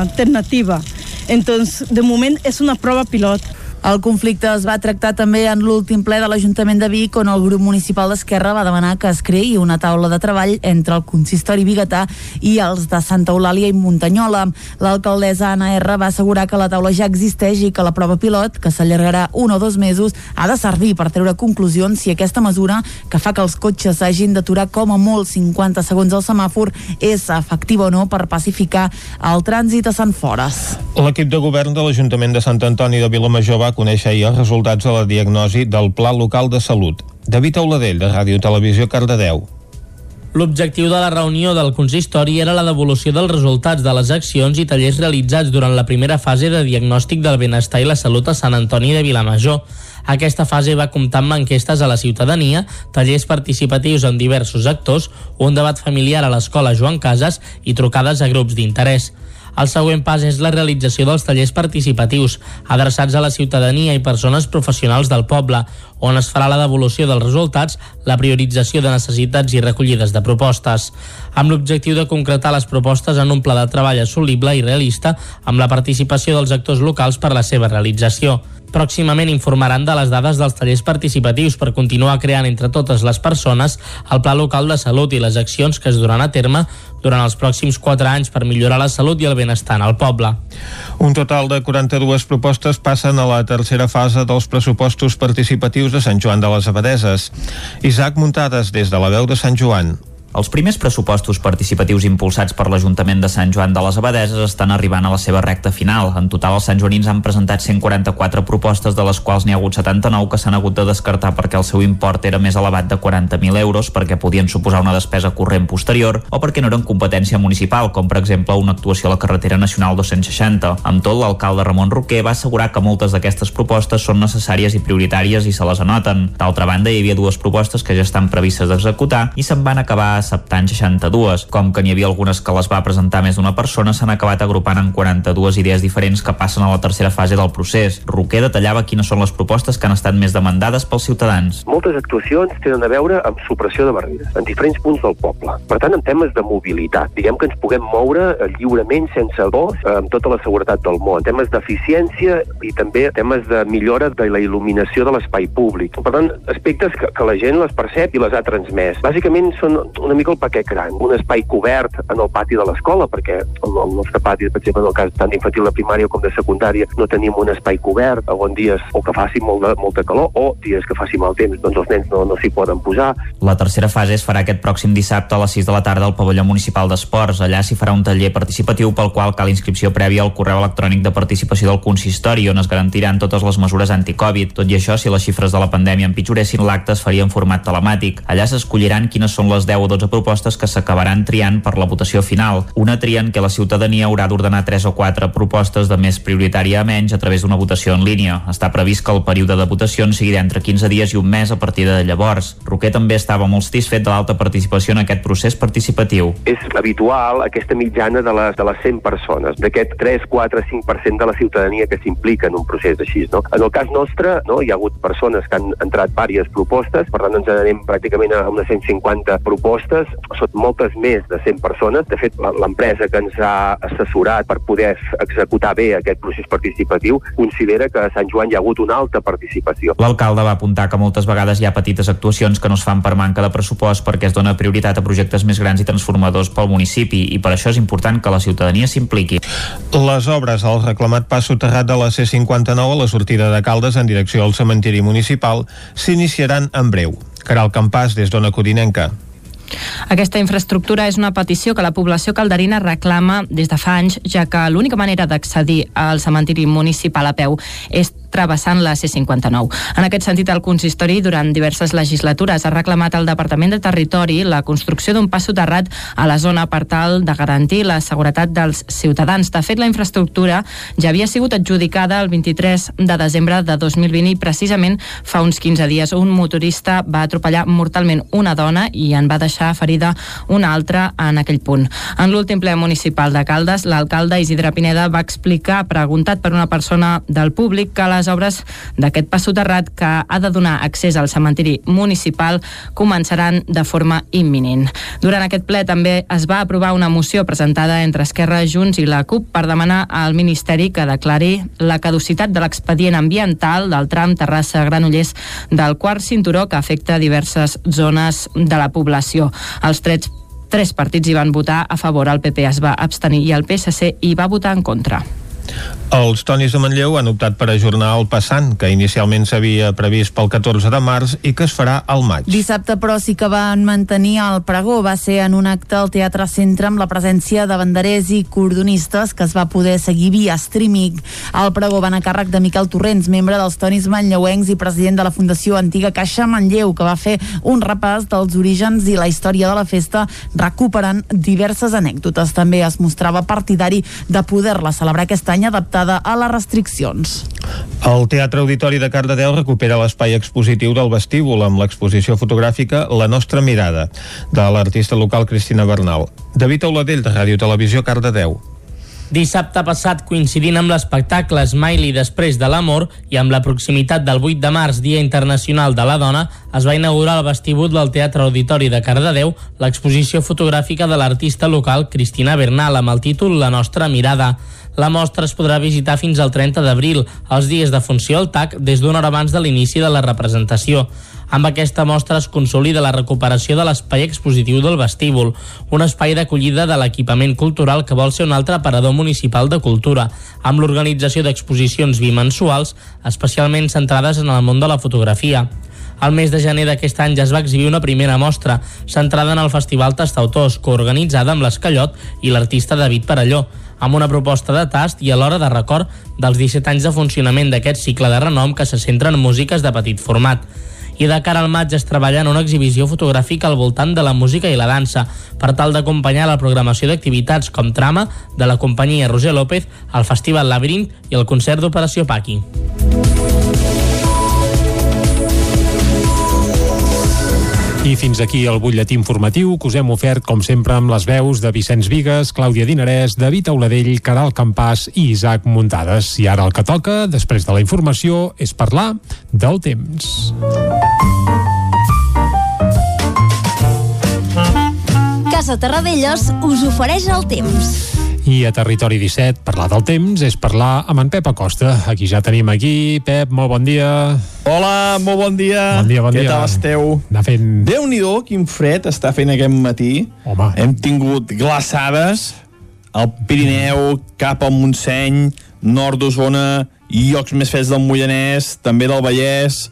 alternativa. Entonces, de moment és una prova pilot. El conflicte es va tractar també en l'últim ple de l'Ajuntament de Vic, on el grup municipal d'Esquerra va demanar que es creï una taula de treball entre el consistori biguetà i els de Santa Eulàlia i Muntanyola. L'alcaldessa Anna R va assegurar que la taula ja existeix i que la prova pilot, que s'allargarà un o dos mesos, ha de servir per treure conclusions si aquesta mesura, que fa que els cotxes hagin d'aturar com a molt 50 segons al semàfor, és efectiva o no per pacificar el trànsit a Sant Fores. L'equip de govern de l'Ajuntament de Sant Antoni de Vilamajor va conèixer ahir els resultats de la diagnosi del Pla Local de Salut. David Auladell, de Ràdio Televisió, Cardedeu. L'objectiu de la reunió del consistori era la devolució dels resultats de les accions i tallers realitzats durant la primera fase de diagnòstic del benestar i la salut a Sant Antoni de Vilamajor. Aquesta fase va comptar amb enquestes a la ciutadania, tallers participatius amb diversos actors, un debat familiar a l'escola Joan Casas i trucades a grups d'interès. El següent pas és la realització dels tallers participatius, adreçats a la ciutadania i persones professionals del poble, on es farà la devolució dels resultats, la priorització de necessitats i recollides de propostes, amb l'objectiu de concretar les propostes en un pla de treball assolible i realista amb la participació dels actors locals per la seva realització. Pròximament informaran de les dades dels tallers participatius per continuar creant entre totes les persones el Pla Local de Salut i les accions que es duran a terme durant els pròxims 4 anys per millorar la salut i el benestar en el poble. Un total de 42 propostes passen a la tercera fase dels pressupostos participatius de Sant Joan de les Abadeses. Isaac Muntades, des de la veu de Sant Joan. Els primers pressupostos participatius impulsats per l'Ajuntament de Sant Joan de les Abadeses estan arribant a la seva recta final. En total, els santjoanins han presentat 144 propostes, de les quals n'hi ha hagut 79 que s'han hagut de descartar perquè el seu import era més elevat de 40.000 euros, perquè podien suposar una despesa corrent posterior o perquè no eren competència municipal, com per exemple una actuació a la carretera nacional 260. Amb tot, l'alcalde Ramon Roquer va assegurar que moltes d'aquestes propostes són necessàries i prioritàries i se les anoten. D'altra banda, hi havia dues propostes que ja estan previstes d'executar i se'n van acabar acceptant 62. Com que n'hi havia algunes que les va presentar més d'una persona, s'han acabat agrupant en 42 idees diferents que passen a la tercera fase del procés. Roquer detallava quines són les propostes que han estat més demandades pels ciutadans. Moltes actuacions tenen a veure amb supressió de barreres en diferents punts del poble. Per tant, en temes de mobilitat, diguem que ens puguem moure eh, lliurement, sense por, eh, amb tota la seguretat del món. Temes d'eficiència i també temes de millora de la il·luminació de l'espai públic. Per tant, aspectes que, que la gent les percep i les ha transmès. Bàsicament són una mica el paquet gran. Un espai cobert en el pati de l'escola, perquè el, el nostre pati, per exemple, en el cas tant d'infantil de primària com de secundària, no tenim un espai cobert, on dies o que faci molt de, molta calor o dies que faci mal temps, doncs els nens no, no s'hi poden posar. La tercera fase es farà aquest pròxim dissabte a les 6 de la tarda al pavelló municipal d'esports. Allà s'hi farà un taller participatiu pel qual cal inscripció prèvia al correu electrònic de participació del consistori on es garantiran totes les mesures anti-Covid. Tot i això, si les xifres de la pandèmia empitjoressin, l'acte es faria en format telemàtic. Allà s'escolliran quines són les 10 o 12 propostes que s'acabaran triant per la votació final. Una tria en què la ciutadania haurà d'ordenar 3 o 4 propostes de més prioritària a menys a través d'una votació en línia. Està previst que el període de votacions sigui d'entre 15 dies i un mes a partir de llavors. Roquer també estava molt satisfet de l'alta participació en aquest procés participatiu. És habitual aquesta mitjana de les, de les 100 persones, d'aquest 3, 4, 5% de la ciutadania que s'implica en un procés així. No? En el cas nostre, no, hi ha hagut persones que han entrat diverses propostes, per tant ens anem pràcticament a unes 150 propostes, són moltes més de 100 persones. De fet, l'empresa que ens ha assessorat per poder executar bé aquest procés participatiu considera que a Sant Joan hi ha hagut una alta participació. L'alcalde va apuntar que moltes vegades hi ha petites actuacions que no es fan per manca de pressupost perquè es dona prioritat a projectes més grans i transformadors pel municipi i per això és important que la ciutadania s'impliqui. Les obres al reclamat pas soterrat de la C-59 a la sortida de Caldes en direcció al cementiri municipal s'iniciaran en breu. Caral Campàs, des d'Ona Codinenca. Aquesta infraestructura és una petició que la població calderina reclama des de fa anys, ja que l'única manera d'accedir al cementiri municipal a peu és travessant la C-59. En aquest sentit, el consistori durant diverses legislatures ha reclamat al Departament de Territori la construcció d'un pas soterrat a la zona per tal de garantir la seguretat dels ciutadans. De fet, la infraestructura ja havia sigut adjudicada el 23 de desembre de 2020 i precisament fa uns 15 dies un motorista va atropellar mortalment una dona i en va deixar ferida una altra en aquell punt. En l'últim ple municipal de Caldes, l'alcalde Isidre Pineda va explicar, preguntat per una persona del públic, que les obres d'aquest pas soterrat que ha de donar accés al cementiri municipal començaran de forma imminent. Durant aquest ple també es va aprovar una moció presentada entre Esquerra, Junts i la CUP per demanar al Ministeri que declari la caducitat de l'expedient ambiental del tram Terrassa-Granollers del quart cinturó que afecta diverses zones de la població. Els trets Tres partits hi van votar a favor, el PP es va abstenir i el PSC hi va votar en contra. Els Tonis de Manlleu han optat per ajornar el passant, que inicialment s'havia previst pel 14 de març i que es farà al maig. Dissabte, però, sí que van mantenir el pregó. Va ser en un acte al Teatre Centre amb la presència de banderers i cordonistes que es va poder seguir via streaming. El pregó va a càrrec de Miquel Torrents, membre dels Tonis Manlleuencs i president de la Fundació Antiga Caixa Manlleu, que va fer un repàs dels orígens i la història de la festa, recuperant diverses anècdotes. També es mostrava partidari de poder-la celebrar aquest any adaptada a les restriccions. El Teatre Auditori de Cardedeu recupera l'espai expositiu del vestíbul amb l'exposició fotogràfica La nostra mirada, de l'artista local Cristina Bernal. David Auladell, de Ràdio Televisió, Cardedeu. Dissabte passat, coincidint amb l'espectacle Smiley després de l'amor i amb la proximitat del 8 de març, Dia Internacional de la Dona, es va inaugurar al vestíbul del Teatre Auditori de Cardedeu l'exposició fotogràfica de l'artista local Cristina Bernal amb el títol La nostra mirada. La mostra es podrà visitar fins al 30 d'abril, els dies de funció al TAC, des d'una hora abans de l'inici de la representació. Amb aquesta mostra es consolida la recuperació de l'espai expositiu del vestíbul, un espai d'acollida de l'equipament cultural que vol ser un altre aparador municipal de cultura, amb l'organització d'exposicions bimensuals, especialment centrades en el món de la fotografia. Al mes de gener d'aquest any ja es va exhibir una primera mostra, centrada en el Festival Tastautors, coorganitzada amb l'Escallot i l'artista David Parelló, amb una proposta de tast i alhora de record dels 17 anys de funcionament d'aquest cicle de renom que se centra en músiques de petit format i de cara al maig es treballa en una exhibició fotogràfica al voltant de la música i la dansa per tal d'acompanyar la programació d'activitats com Trama de la companyia Roger López, el Festival Labyrinth i el concert d'Operació Paqui. I fins aquí el butlletí informatiu que us hem ofert, com sempre, amb les veus de Vicenç Vigues, Clàudia Dinarès, David Auladell, Caral Campàs i Isaac Muntades. I ara el que toca, després de la informació, és parlar del temps. Casa Terradellos us ofereix el temps. I a Territori 17, parlar del temps és parlar amb en Pep Acosta. Aquí ja tenim aquí. Pep, molt bon dia. Hola, molt bon dia. Bon dia, bon Què dia. tal esteu? Anar fent... Déu-n'hi-do, quin fred està fent aquest matí. Home. Hem tingut glaçades al Pirineu, cap al Montseny, nord d'Osona, llocs més freds del Moianès, també del Vallès.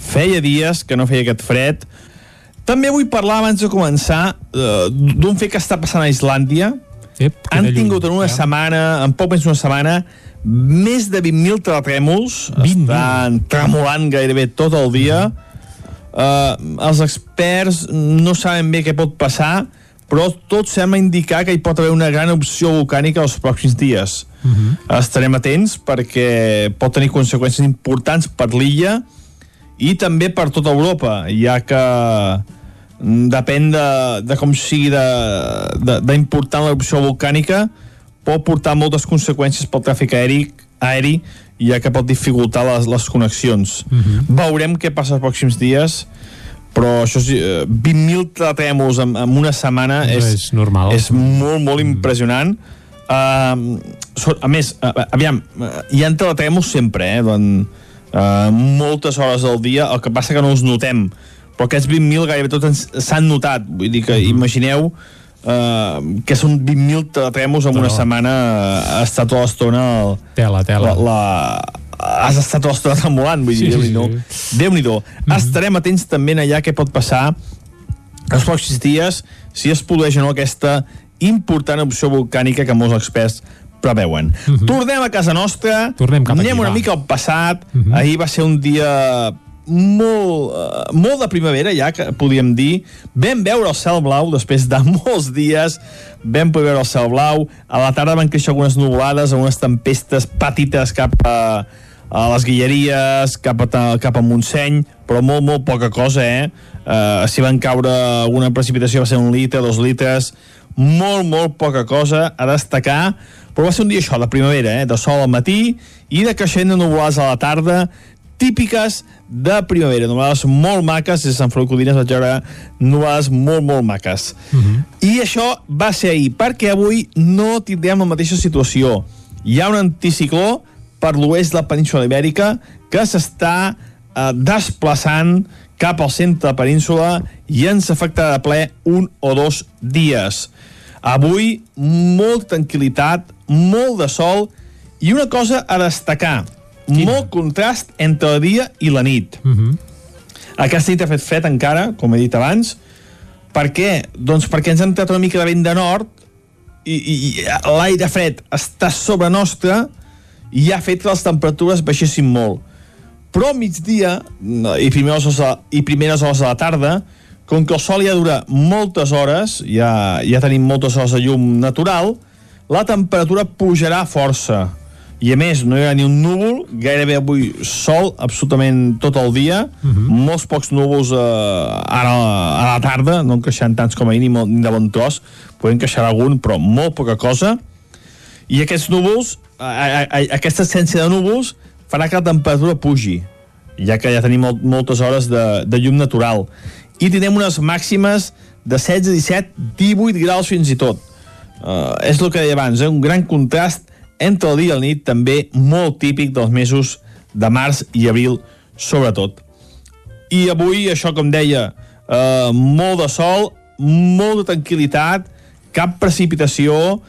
Feia dies que no feia aquest fred. També vull parlar, abans de començar, eh, d'un fet que està passant a Islàndia. Ep, Han tingut en una ja. setmana, en poc més d'una setmana, més de 20.000 terratrèmols. Estan tremolant gairebé tot el dia. Uh, els experts no saben bé què pot passar, però tot sembla indicar que hi pot haver una gran opció volcànica els pròxims dies. Uh -huh. Estarem atents perquè pot tenir conseqüències importants per l'illa i també per tota Europa, ja que mm, depèn de, de com sigui d'important l'erupció volcànica, pot portar moltes conseqüències pel tràfic aeri, aeri ja que pot dificultar les, les connexions. Uh -huh. Veurem què passa els pròxims dies, però això és, eh, 20.000 terratrèmols en, en una setmana Doncs és, és normal. és molt, molt impressionant. Uh, so, a més, uh, aviam, uh, hi ha terratrèmols sempre, eh? Doncs, uh, moltes hores del dia, el que passa que no els notem, però aquests 20.000 gairebé tots s'han notat, vull dir que imagineu uh, que són 20.000 terratrèmols en una No. setmana uh, estar tota l'estona el- Tela, tela. la, la, has estat tota l'estona tremolant, vull dir, Sí, sí, Déu-n'hi-do. sí. Déu-n'hi-do. Estarem atents també allà què pot passar els pròxims dies si es produeix o no aquesta important opció volcànica que molts experts preveuen. Tornem a casa nostra, Tornem cap anem aquí, una va. mica al passat, ahir va ser un dia molt, uh, molt de primavera ja, que podíem dir. Vam veure el cel blau després de molts dies, vam poder veure el cel blau, a la tarda van créixer algunes nuvolades, algunes tempestes petites cap a, a les Guilleries, cap a, cap a Montseny, però molt, molt poca cosa, eh? Uh, si van caure alguna precipitació va ser un litre, dos litres, molt, molt poca cosa a destacar, però va ser un dia això, de primavera, eh? de sol al matí i de creixent de nuvolades a la tarda, típiques de primavera, nuvolades molt maques, des de Sant Feliu Codines vaig veure nuvolades molt, molt maques. I això va ser ahir, perquè avui no tindrem la mateixa situació. Hi ha un anticicló per l'oest de la península ibèrica que s'està eh, desplaçant cap al centre de la península i ens afectarà de ple un o dos dies. Avui, molt tranquil·litat, molt de sol i una cosa a destacar, molt contrast entre el dia i la nit. Uh -huh. Aquesta nit ha fet fred encara, com he dit abans. Per què? Doncs perquè ens ha entrat una mica de vent de nord i, i, i l'aire fred està sobre nostra i ha fet que les temperatures baixessin molt. Però a migdia i primeres hores, de- i primeres hores de la tarda, com que el sol ja dura moltes hores, ja, ja tenim moltes hores de llum natural, la temperatura pujarà força. I a més, no hi ha ni un núvol, gairebé avui sol absolutament tot el dia, uh -huh. molts pocs núvols eh, ara a la tarda, no en queixant tants com ahir ni, molt, ni de bon tros, podem queixar algun, però molt poca cosa, i aquests núvols, a, a, a, aquesta essència de núvols, farà que la temperatura pugi, ja que ja tenim molt, moltes hores de, de llum natural. I tindrem unes màximes de 16, 17, 18 graus fins i tot. Uh, és el que deia abans, eh? un gran contrast entre el dia i la nit, també molt típic dels mesos de març i abril, sobretot. I avui, això com deia, eh, molt de sol, molt de tranquil·litat, cap precipitació,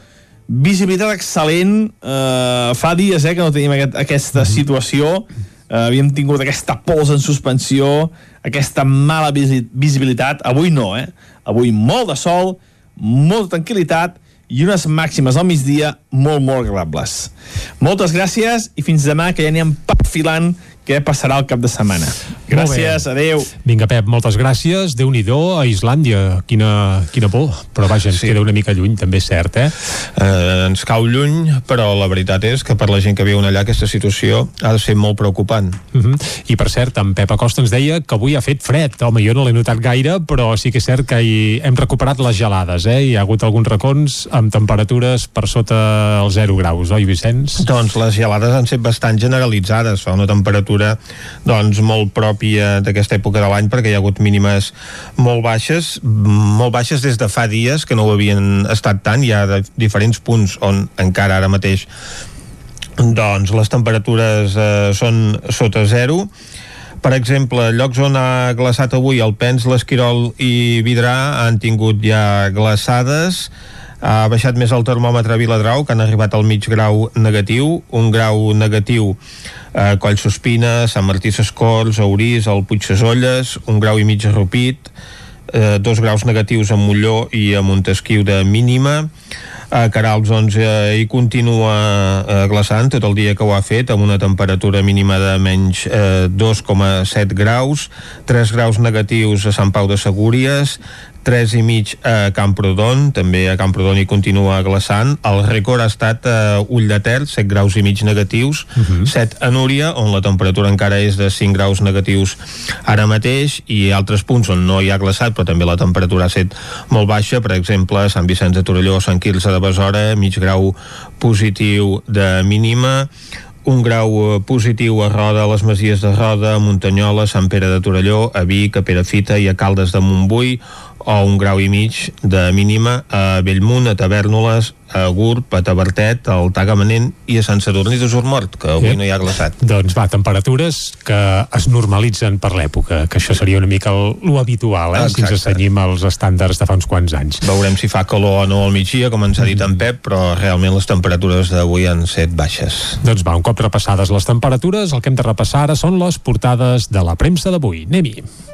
visibilitat excel·lent, eh, fa dies eh, que no tenim aquest, aquesta situació, eh, havíem tingut aquesta pols en suspensió, aquesta mala visi visibilitat. Avui no, eh? Avui molt de sol, molta tranquil·litat i unes màximes al migdia molt, molt agradables. Moltes gràcies i fins demà, que ja anirem perfilant què passarà el cap de setmana. Gràcies, adeu. Vinga, Pep, moltes gràcies. déu nhi a Islàndia. Quina, quina por. Però vaja, ens sí. queda una mica lluny, també és cert, eh? eh? Ens cau lluny, però la veritat és que per la gent que viu allà aquesta situació ha de ser molt preocupant. Uh -huh. I per cert, en Pep Acosta ens deia que avui ha fet fred. Home, jo no l'he notat gaire, però sí que és cert que hi hem recuperat les gelades, eh? Hi ha hagut alguns racons amb temperatures per sota els 0 graus, oi, Vicenç? Doncs les gelades han set bastant generalitzades. Fa una temperatura temperatura doncs, molt pròpia d'aquesta època de l'any perquè hi ha hagut mínimes molt baixes, molt baixes des de fa dies que no ho havien estat tant, hi ha diferents punts on encara ara mateix doncs les temperatures eh, són sota zero. Per exemple, llocs on ha glaçat avui el Pens, l'Esquirol i Vidrà han tingut ja glaçades ha baixat més el termòmetre a Viladrau, que han arribat al mig grau negatiu, un grau negatiu eh, Coll Sospina, Sant Martí Sescors, Aurís, el Puig Sesolles, un grau i mig a Rupit, eh, dos graus negatius a Molló i a Montesquieu de mínima, a Carals doncs, eh, hi continua eh, glaçant tot el dia que ho ha fet amb una temperatura mínima de menys eh, 2,7 graus 3 graus negatius a Sant Pau de Segúries 3 i mig a Camprodon, també a Camprodon hi continua glaçant. El rècord ha estat a Ull de Ter, 7 graus i mig negatius, uh -huh. 7 a Núria, on la temperatura encara és de 5 graus negatius ara mateix, i altres punts on no hi ha glaçat, però també la temperatura ha estat molt baixa, per exemple, Sant Vicenç de Torelló, Sant Quirze de Besora, mig grau positiu de mínima, un grau positiu a Roda, a les Masies de Roda, a Muntanyola, Sant Pere de Torelló, a Vic, a Perafita i a Caldes de Montbui, o un grau i mig de mínima a Bellmunt, a Tavernoles, a Gurb, a Tabertet, al Tagamanent i a Sant Sadurní de Surmort, que avui sí. no hi ha glaçat. Doncs va, temperatures que es normalitzen per l'època, que això seria una mica lo habitual, eh, si ens assenyim als estàndards de fa uns quants anys. Veurem si fa calor o no al migdia, com ens ha dit en Pep, però realment les temperatures d'avui han set baixes. Doncs va, un cop repassades les temperatures, el que hem de repassar ara són les portades de la premsa d'avui. Anem-hi.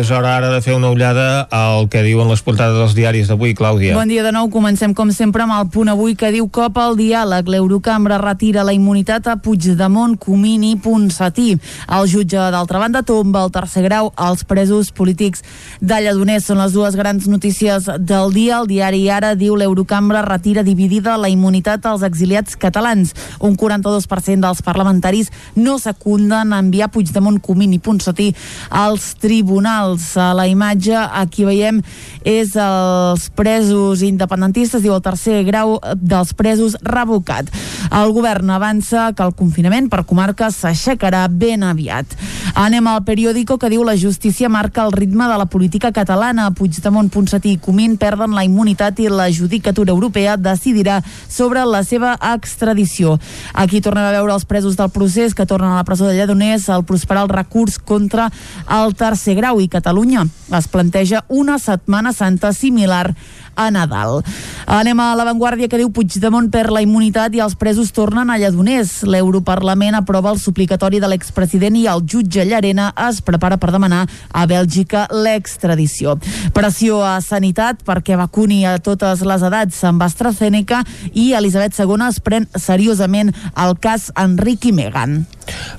És hora ara de fer una ullada al que diuen les portades dels diaris d'avui, Clàudia. Bon dia de nou. Comencem, com sempre, amb el punt avui que diu cop al diàleg. L'Eurocambra retira la immunitat a Puigdemont, Comín i Ponsatí. El jutge, d'altra banda, tomba el tercer grau als presos polítics de Lledoners. Són les dues grans notícies del dia. El diari Ara diu l'Eurocambra retira dividida la immunitat als exiliats catalans. Un 42% dels parlamentaris no secunden a enviar Puigdemont, Comín i Ponsatí als tribunals tribunals. A la imatge aquí veiem és els presos independentistes, diu el tercer grau dels presos revocat. El govern avança que el confinament per comarques s'aixecarà ben aviat. Anem al periòdico que diu la justícia marca el ritme de la política catalana. Puigdemont, Ponsatí i Comín perden la immunitat i la judicatura europea decidirà sobre la seva extradició. Aquí tornem a veure els presos del procés que tornen a la presó de Lledoners al prosperar el recurs contra el tercer grau i Catalunya. Es planteja una setmana santa similar a Nadal. Anem a l'avantguàrdia que diu Puigdemont per la immunitat i els presos tornen a Lledoners. L'Europarlament aprova el suplicatori de l'expresident i el jutge Llarena es prepara per demanar a Bèlgica l'extradició. Pressió a Sanitat perquè vacuni a totes les edats amb AstraZeneca i Elisabet II es pren seriosament el cas Enric i Megan.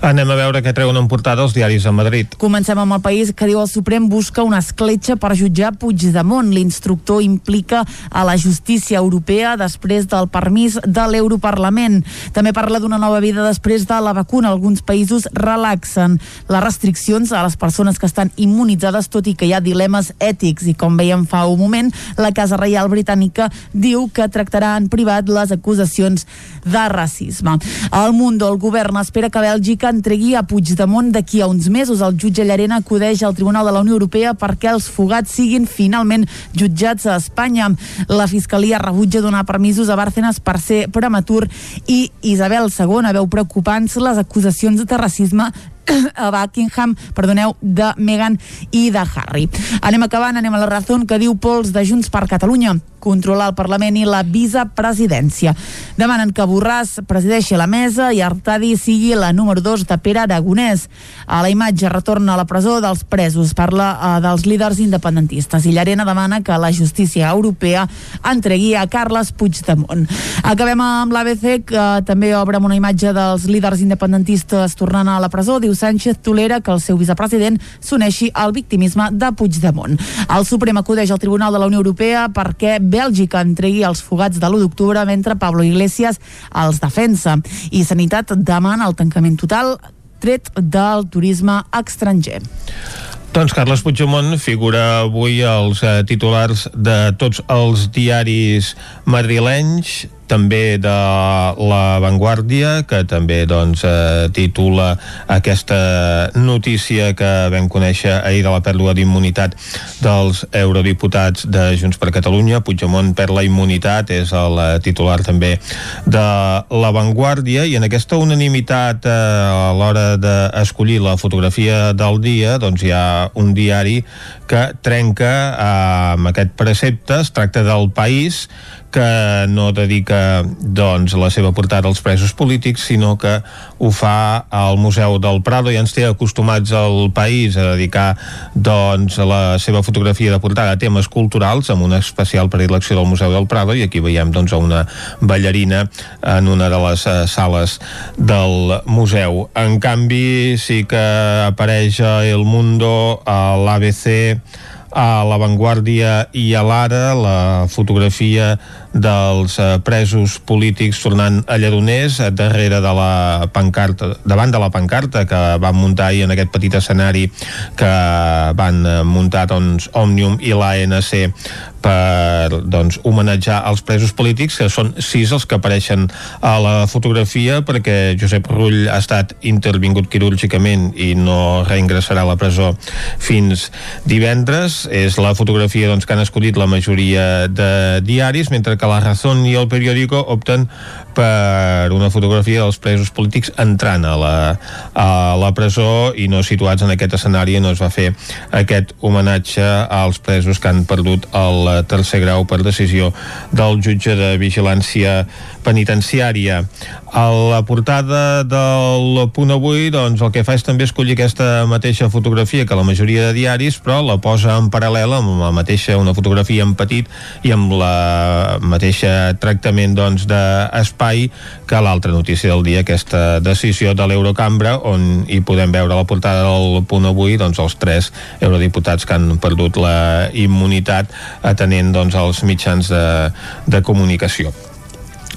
Anem a veure què treuen en portada els diaris a Madrid. Comencem amb el país que diu el Suprem busca una escletxa per jutjar Puigdemont. L'instructor implica a la justícia europea després del permís de l'Europarlament. També parla d'una nova vida després de la vacuna. Alguns països relaxen les restriccions a les persones que estan immunitzades, tot i que hi ha dilemes ètics. I com veiem fa un moment, la Casa Reial Britànica diu que tractarà en privat les acusacions de racisme. Al Mundo, el govern espera que Bèlgica entregui a Puigdemont d'aquí a uns mesos. El jutge Llarena acudeix al Tribunal de la Unió Europea perquè els fugats siguin finalment jutjats a Espanya. La Fiscalia rebutja donar permisos a Bárcenas per ser prematur i Isabel II veu preocupants les acusacions de racisme a Buckingham, perdoneu, de Meghan i de Harry. Anem acabant, anem a la raó que diu Pols de Junts per Catalunya controlar el Parlament i la vicepresidència. Demanen que Borràs presideixi la mesa i Artadi sigui la número 2 de Pere Aragonès. A la imatge retorna a la presó dels presos, parla uh, dels líders independentistes i Llarena demana que la justícia europea entregui a Carles Puigdemont. Acabem amb l'ABC, que també obre amb una imatge dels líders independentistes tornant a la presó. Diu Sánchez tolera que el seu vicepresident s'uneixi al victimisme de Puigdemont. El Suprem acudeix al Tribunal de la Unió Europea perquè Bèlgica entregui els fugats de l'1 d'octubre mentre Pablo Iglesias els defensa. I Sanitat demana el tancament total tret del turisme estranger. Doncs Carles Puigdemont figura avui als eh, titulars de tots els diaris madrilenys també de La Vanguardia, que també doncs, eh, titula aquesta notícia que vam conèixer ahir de la pèrdua d'immunitat dels eurodiputats de Junts per Catalunya. Puigdemont perd la immunitat, és el eh, titular també de La Vanguardia, i en aquesta unanimitat eh, a l'hora d'escollir la fotografia del dia, doncs hi ha un diari que trenca eh, amb aquest precepte, es tracta del País, que no dedica doncs, la seva portada als presos polítics, sinó que ho fa al Museu del Prado i ens té acostumats al país a dedicar doncs, la seva fotografia de portada a temes culturals amb una especial predilecció del Museu del Prado i aquí veiem doncs, una ballarina en una de les uh, sales del museu. En canvi, sí que apareix El Mundo, a l'ABC, a La Vanguardia i a l'Ara la fotografia dels eh, presos polítics tornant a Lledoners eh, darrere de la pancarta davant de la pancarta que van muntar ahir en aquest petit escenari que van eh, muntar doncs, Òmnium i l'ANC per doncs, homenatjar els presos polítics, que són sis els que apareixen a la fotografia perquè Josep Rull ha estat intervingut quirúrgicament i no reingressarà a la presó fins divendres. És la fotografia doncs, que han escollit la majoria de diaris, mentre que la Razón i el periòdico opten per una fotografia dels presos polítics entrant a la, a la presó i no situats en aquest escenari no es va fer aquest homenatge als presos que han perdut el tercer grau per decisió del jutge de vigilància penitenciària. A la portada del punt avui, doncs, el que fa és també escollir aquesta mateixa fotografia que la majoria de diaris, però la posa en paral·lel amb la mateixa, una fotografia en petit i amb la mateixa tractament doncs, d'espai que l'altra notícia del dia, aquesta decisió de l'Eurocambra, on hi podem veure la portada del punt avui doncs, els tres eurodiputats que han perdut la immunitat atenent doncs, els mitjans de, de comunicació.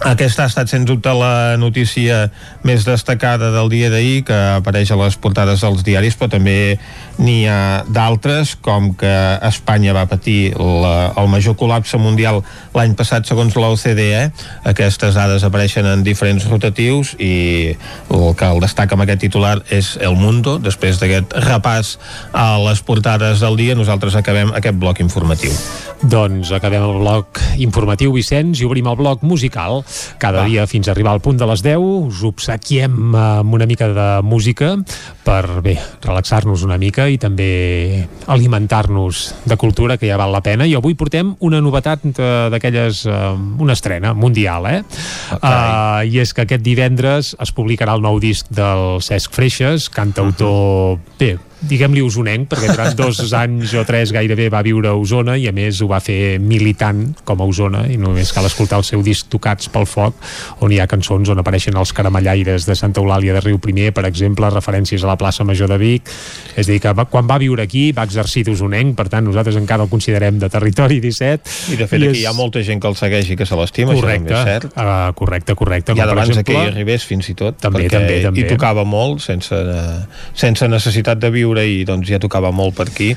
Aquesta ha estat, sens dubte, la notícia més destacada del dia d'ahir, que apareix a les portades dels diaris, però també n'hi ha d'altres, com que Espanya va patir la, el major col·lapse mundial l'any passat, segons l'OCDE. Aquestes dades apareixen en diferents rotatius i el que el destaca amb aquest titular és El Mundo. Després d'aquest repàs a les portades del dia, nosaltres acabem aquest bloc informatiu. Doncs acabem el bloc informatiu, Vicenç, i obrim el bloc musical. Cada Va. dia fins a arribar al punt de les 10 us obsequiem amb una mica de música per, bé, relaxar-nos una mica i també alimentar-nos de cultura, que ja val la pena. I avui portem una novetat d'aquelles, uh, una estrena mundial, eh? Okay. Uh, I és que aquest divendres es publicarà el nou disc del Cesc Freixes, cantautor, uh -huh. bé, diguem-li usonenc, perquè durant dos anys o tres gairebé va viure a Osona i a més ho va fer militant com a Osona i només cal escoltar el seu disc Tocats pel Foc on hi ha cançons on apareixen els caramellaires de Santa Eulàlia de Riu Primer, per exemple, referències a la plaça Major de Vic, és a dir, que va, quan va viure aquí va exercir d'usonenc, per tant nosaltres encara el considerem de territori 17. I de fet I aquí és... hi ha molta gent que el segueix i que se l'estima, això també és cert. Uh, correcte, correcte. Ja d'abans exemple... que hi arribés fins i tot, també, perquè també, també. hi tocava molt sense, sense necessitat de viure i doncs ja tocava molt per aquí,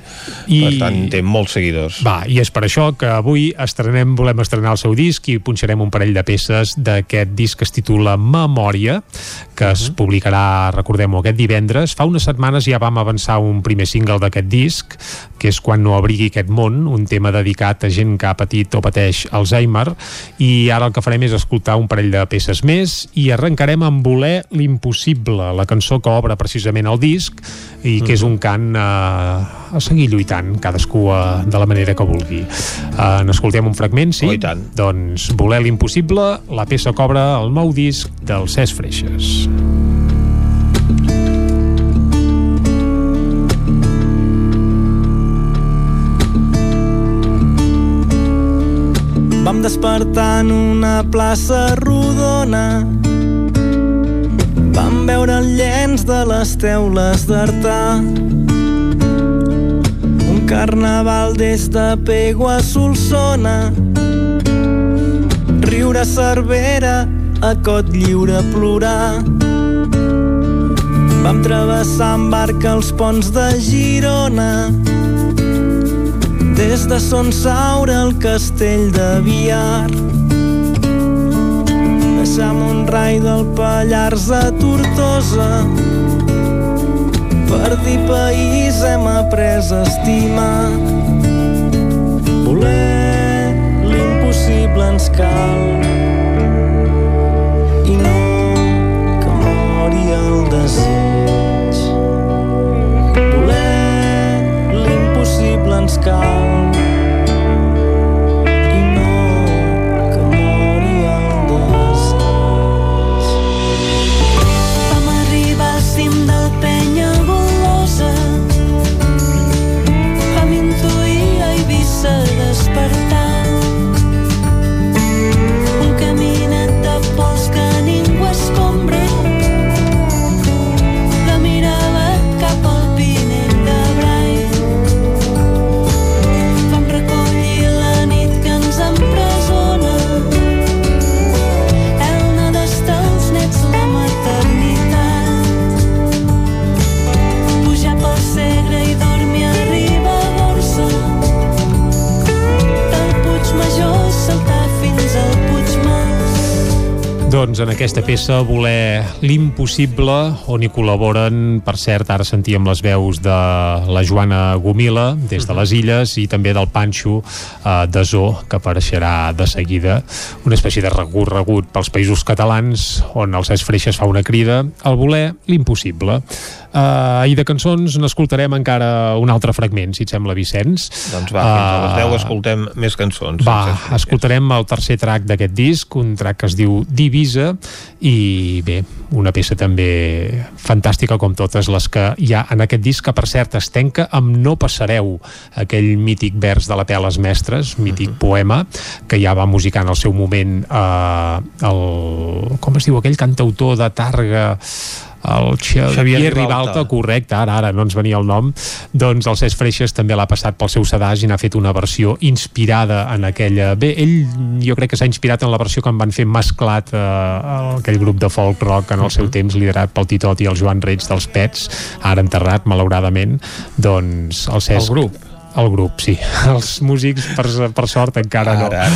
I... per tant té molts seguidors. Va, i és per això que avui estrenem, volem estrenar el seu disc i punxarem un parell de peces d'aquest disc que es titula Memòria, que uh -huh. es mhm. publicarà, recordem-ho, aquest divendres. Fa unes setmanes ja vam avançar un primer single d'aquest disc, que és Quan no abrigui aquest món, un tema dedicat a gent que ha patit o pateix Alzheimer, i ara el que farem és escoltar un parell de peces més i arrencarem amb Voler l'impossible, la cançó que obre precisament el disc i que és un cant eh, a seguir lluitant, cadascú eh, de la manera que vulgui. Eh, N'escoltem un fragment, sí? Oh, tant. Doncs Voler l'impossible, la peça cobra el nou disc del Cesc Freixes. Vam despertar en una plaça rodona Vam veure el llenç de les teules d'Artà. Un carnaval des de Pego a Solsona. Riure a Cervera, a Cot Lliure plorar. Vam travessar amb barca els ponts de Girona. Des de Son Saura al castell de Viar. Deixam un rai del Pallars a Tortosa. Per dir país hem après a estimar. Voler l'impossible ens cal i no que mori el desig. Voler l'impossible ens cal aquesta peça voler l'impossible, on hi col·laboren, per cert, ara sentíem les veus de la Joana Gomila, des de les Illes, i també del Panxo eh, de Zo, que apareixerà de seguida. Una espècie de recorregut pels països catalans, on el Cesc Freixas fa una crida al voler l'impossible. Uh, I de cançons n'escoltarem encara un altre fragment, si et sembla, Vicenç. Doncs va, fins a les 10 eh, escoltem més cançons. Va, escoltarem el tercer track d'aquest disc, un track que es diu Divisa, i bé, una peça també fantàstica com totes les que hi ha en aquest disc, que per cert es tenca amb No passareu, aquell mític vers de la Peles Mestres, mític uh mhm. -huh. poema, que ja va musicar en el seu moment eh, el, com es diu, aquell cantautor de Targa el Xavier, Xavier Ribalta. Ribalta, correcte, ara, ara no ens venia el nom, doncs el Cesc Freixes també l'ha passat pel seu sedàs i n'ha fet una versió inspirada en aquella... Bé, ell jo crec que s'ha inspirat en la versió que en van fer mesclat eh, aquell grup de folk rock en el seu uh -huh. temps liderat pel Titot i el Joan Reig dels Pets, ara enterrat, malauradament, doncs el Cesc... El grup el grup, sí. Els músics, per, per sort, encara no. Ara.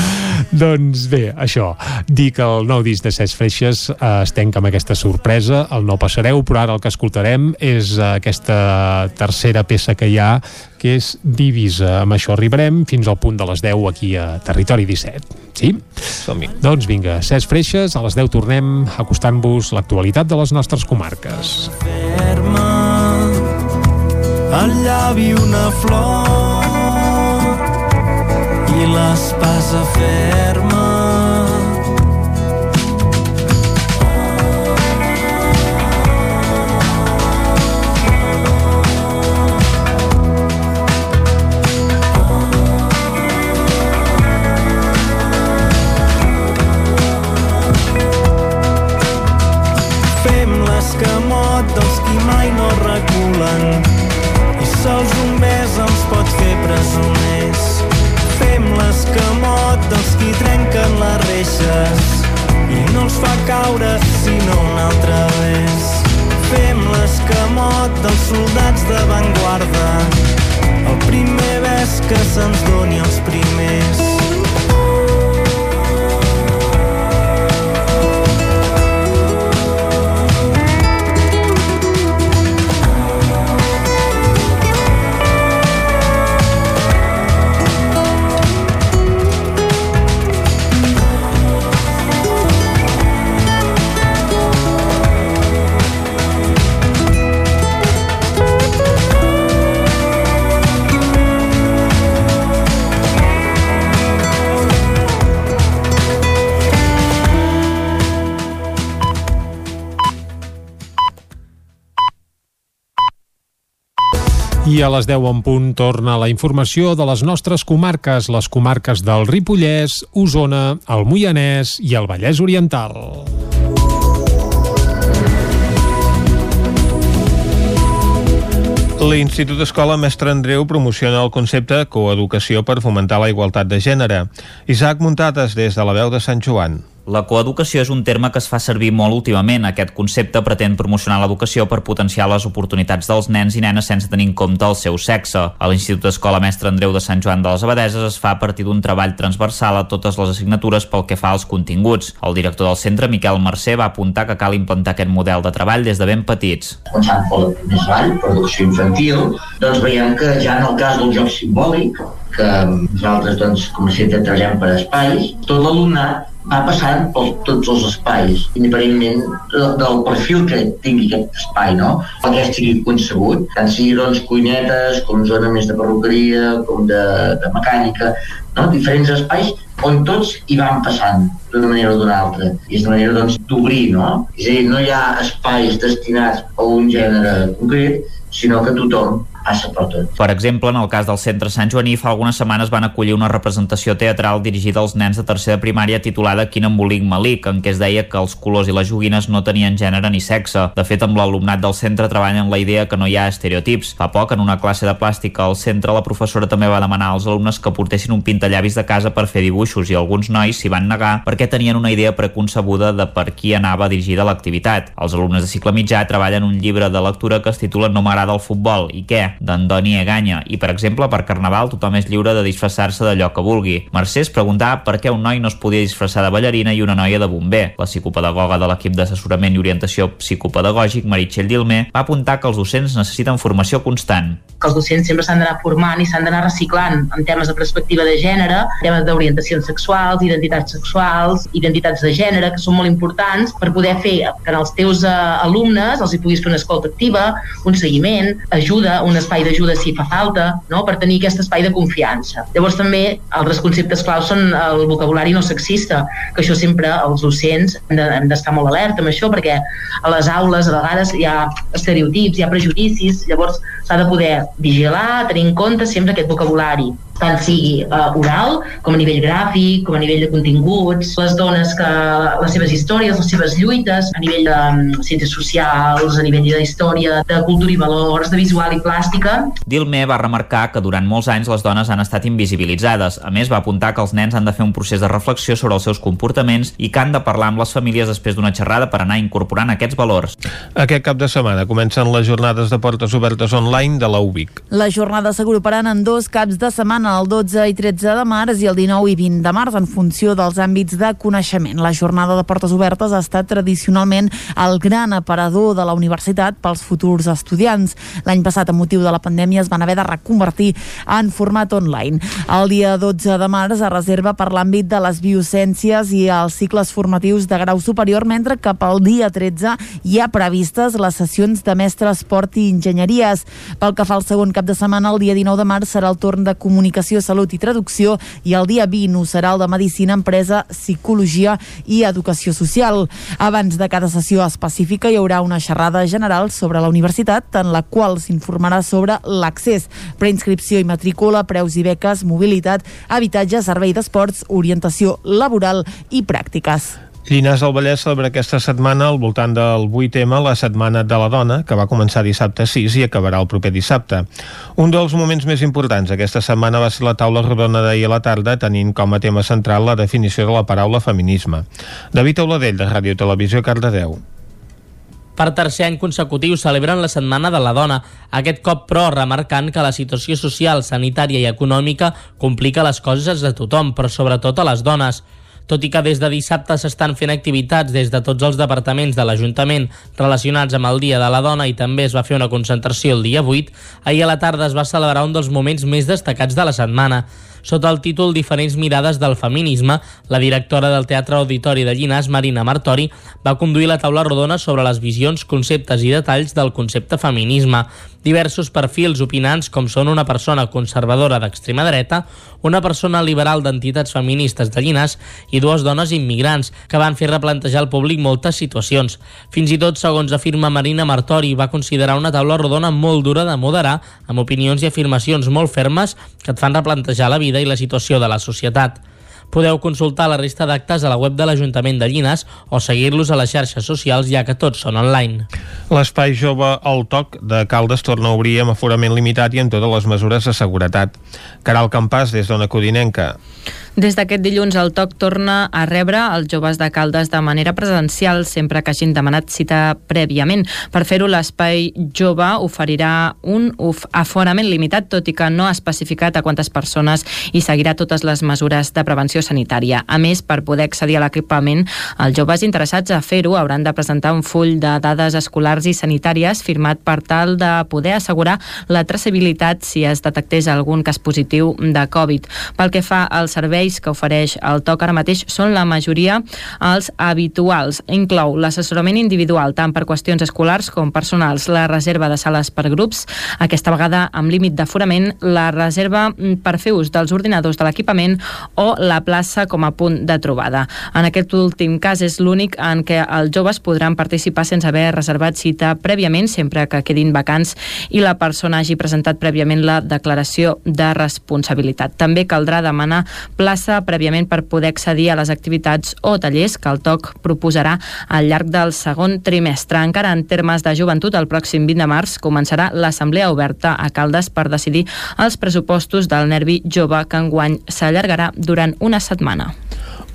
Doncs bé, això. Dir que el nou disc de Cesc Freixes eh, es tenca amb aquesta sorpresa, el no passareu, però ara el que escoltarem és eh, aquesta tercera peça que hi ha, que és Divisa. Amb això arribarem fins al punt de les 10 aquí a Territori 17. Sí? som -hi. Doncs vinga, Cesc Freixes, a les 10 tornem acostant-vos l'actualitat de les nostres comarques. Ferma al llavi una flor i l'espasa ferma Fem l'escamot dels doncs qui mai no reculen. I sols un vent dels qui trenquen les reixes i no els fa caure sinó una altra vez. Fem l'escamot dels soldats d'avantguarda, el primer bes que se'ns doni els primers. I a les 10 en punt torna la informació de les nostres comarques, les comarques del Ripollès, Osona, el Moianès i el Vallès Oriental. L'Institut Escola Mestre Andreu promociona el concepte coeducació per fomentar la igualtat de gènere. Isaac Muntades, des de la veu de Sant Joan. La coeducació és un terme que es fa servir molt últimament. Aquest concepte pretén promocionar l'educació per potenciar les oportunitats dels nens i nenes sense tenir en compte el seu sexe. A l'Institut d'Escola Mestre Andreu de Sant Joan de les Abadeses es fa a partir d'un treball transversal a totes les assignatures pel que fa als continguts. El director del centre, Miquel Mercè, va apuntar que cal implantar aquest model de treball des de ben petits. Començant pel més avall, per educació infantil, doncs veiem que ja en el cas del joc simbòlic, que nosaltres doncs, com a centre treballem per espais, tot l'alumnat va passant per tots els espais, independentment del, perfil que tingui aquest espai, no? El que estigui concebut, tant sigui doncs cuinetes, com zona més de perruqueria, com de, de mecànica, no? diferents espais on tots hi van passant d'una manera o d'una altra. I és una manera doncs no? És a dir, no hi ha espais destinats a un gènere concret, sinó que tothom passa per tot. Per exemple, en el cas del centre Sant Joaní, fa algunes setmanes van acollir una representació teatral dirigida als nens de tercera primària titulada Quin embolic malic, en què es deia que els colors i les joguines no tenien gènere ni sexe. De fet, amb l'alumnat del centre treballen la idea que no hi ha estereotips. Fa poc, en una classe de plàstica al centre, la professora també va demanar als alumnes que portessin un pintallavis de casa per fer dibuixos i alguns nois s'hi van negar perquè tenien una idea preconcebuda de per qui anava dirigida l'activitat. Els alumnes de cicle mitjà treballen un llibre de lectura que es titula No m'agrada el futbol i què? d'Andoni Eganya i, per exemple, per Carnaval tothom és lliure de disfressar-se d'allò que vulgui. Mercè es preguntava per què un noi no es podia disfressar de ballarina i una noia de bomber. La psicopedagoga de l'equip d'assessorament i orientació psicopedagògic, Meritxell Dilmer, va apuntar que els docents necessiten formació constant. que els docents sempre s'han d'anar formant i s'han d'anar reciclant en temes de perspectiva de gènere, temes d'orientacions sexuals, identitats sexuals, identitats de gènere, que són molt importants per poder fer que els teus eh, alumnes els hi puguis fer una escolta activa, un seguiment, ajuda, un espai d'ajuda si fa falta, no? per tenir aquest espai de confiança. Llavors també altres conceptes claus són el vocabulari no sexista, que això sempre els docents hem de- hem d'estar molt alerta amb això perquè a les aules a vegades hi ha estereotips, hi ha prejudicis, llavors s'ha de poder vigilar, tenir en compte sempre aquest vocabulari tant sigui uh, oral, com a nivell gràfic, com a nivell de continguts, les dones que les seves històries, les seves lluites, a nivell de um, ciències socials, a nivell de història, de cultura i valors, de visual i plàstica, Dilmer va remarcar que durant molts anys les dones han estat invisibilitzades. A més, va apuntar que els nens han de fer un procés de reflexió sobre els seus comportaments i que han de parlar amb les famílies després d'una xerrada per anar incorporant aquests valors. Aquest cap de setmana comencen les jornades de portes obertes online de la UBIC. Les jornades s'agruparan en dos caps de setmana, el 12 i 13 de març i el 19 i 20 de març, en funció dels àmbits de coneixement. La jornada de portes obertes ha estat tradicionalment el gran aparador de la universitat pels futurs estudiants. L'any passat, amb motiu de la pandèmia, es van haver de reconvertir en format online. El dia 12 de març es reserva per l'àmbit de les biociències i els cicles formatius de grau superior, mentre que pel dia 13 hi ha previstes les sessions de mestre esport i enginyeries. Pel que fa al segon cap de setmana, el dia 19 de març serà el torn de comunicació, salut i traducció i el dia 20 ho serà el de medicina, empresa, psicologia i educació social. Abans de cada sessió específica hi haurà una xerrada general sobre la universitat, en la qual s'informarà sobre l'accés, preinscripció i matrícula, preus i beques, mobilitat, habitatge, servei d'esports, orientació laboral i pràctiques. Llinars del Vallès celebra aquesta setmana al voltant del 8M la Setmana de la Dona, que va començar dissabte 6 i acabarà el proper dissabte. Un dels moments més importants aquesta setmana va ser la taula rodona d'ahir a la tarda, tenint com a tema central la definició de la paraula feminisme. David Auladell, de Ràdio Televisió, Cardedeu. Per tercer any consecutiu celebren la Setmana de la Dona, aquest cop però remarcant que la situació social, sanitària i econòmica complica les coses a tothom, però sobretot a les dones. Tot i que des de dissabte s'estan fent activitats des de tots els departaments de l'Ajuntament relacionats amb el Dia de la Dona i també es va fer una concentració el dia 8, ahir a la tarda es va celebrar un dels moments més destacats de la setmana. Sota el títol Diferents mirades del feminisme, la directora del Teatre Auditori de Llinars, Marina Martori, va conduir la taula rodona sobre les visions, conceptes i detalls del concepte feminisme. Diversos perfils opinants com són una persona conservadora d'extrema dreta, una persona liberal d'entitats feministes de Llinars i dues dones immigrants que van fer replantejar al públic moltes situacions. Fins i tot, segons afirma Marina Martori, va considerar una taula rodona molt dura de moderar, amb opinions i afirmacions molt fermes que et fan replantejar la vida vida i la situació de la societat. Podeu consultar la resta d'actes a la web de l'Ajuntament de Llines o seguir-los a les xarxes socials ja que tots són online. L'espai jove al toc de Caldes torna a obrir amb aforament limitat i amb totes les mesures de seguretat. Caral Campàs, des d'Ona Codinenca. Des d'aquest dilluns el TOC torna a rebre els joves de Caldes de manera presencial sempre que hagin demanat cita prèviament. Per fer-ho, l'espai jove oferirà un aforament limitat, tot i que no ha especificat a quantes persones i seguirà totes les mesures de prevenció sanitària. A més, per poder accedir a l'equipament, els joves interessats a fer-ho hauran de presentar un full de dades escolars i sanitàries firmat per tal de poder assegurar la traçabilitat si es detectés algun cas positiu de Covid. Pel que fa al servei serveis que ofereix el TOC ara mateix són la majoria els habituals. Inclou l'assessorament individual tant per qüestions escolars com personals, la reserva de sales per grups, aquesta vegada amb límit d'aforament, la reserva per fer ús dels ordinadors de l'equipament o la plaça com a punt de trobada. En aquest últim cas és l'únic en què els joves podran participar sense haver reservat cita prèviament, sempre que quedin vacants i la persona hagi presentat prèviament la declaració de responsabilitat. També caldrà demanar plaça plaça prèviament per poder accedir a les activitats o tallers que el TOC proposarà al llarg del segon trimestre. Encara en termes de joventut, el pròxim 20 de març començarà l'assemblea oberta a Caldes per decidir els pressupostos del Nervi Jove que enguany s'allargarà durant una setmana.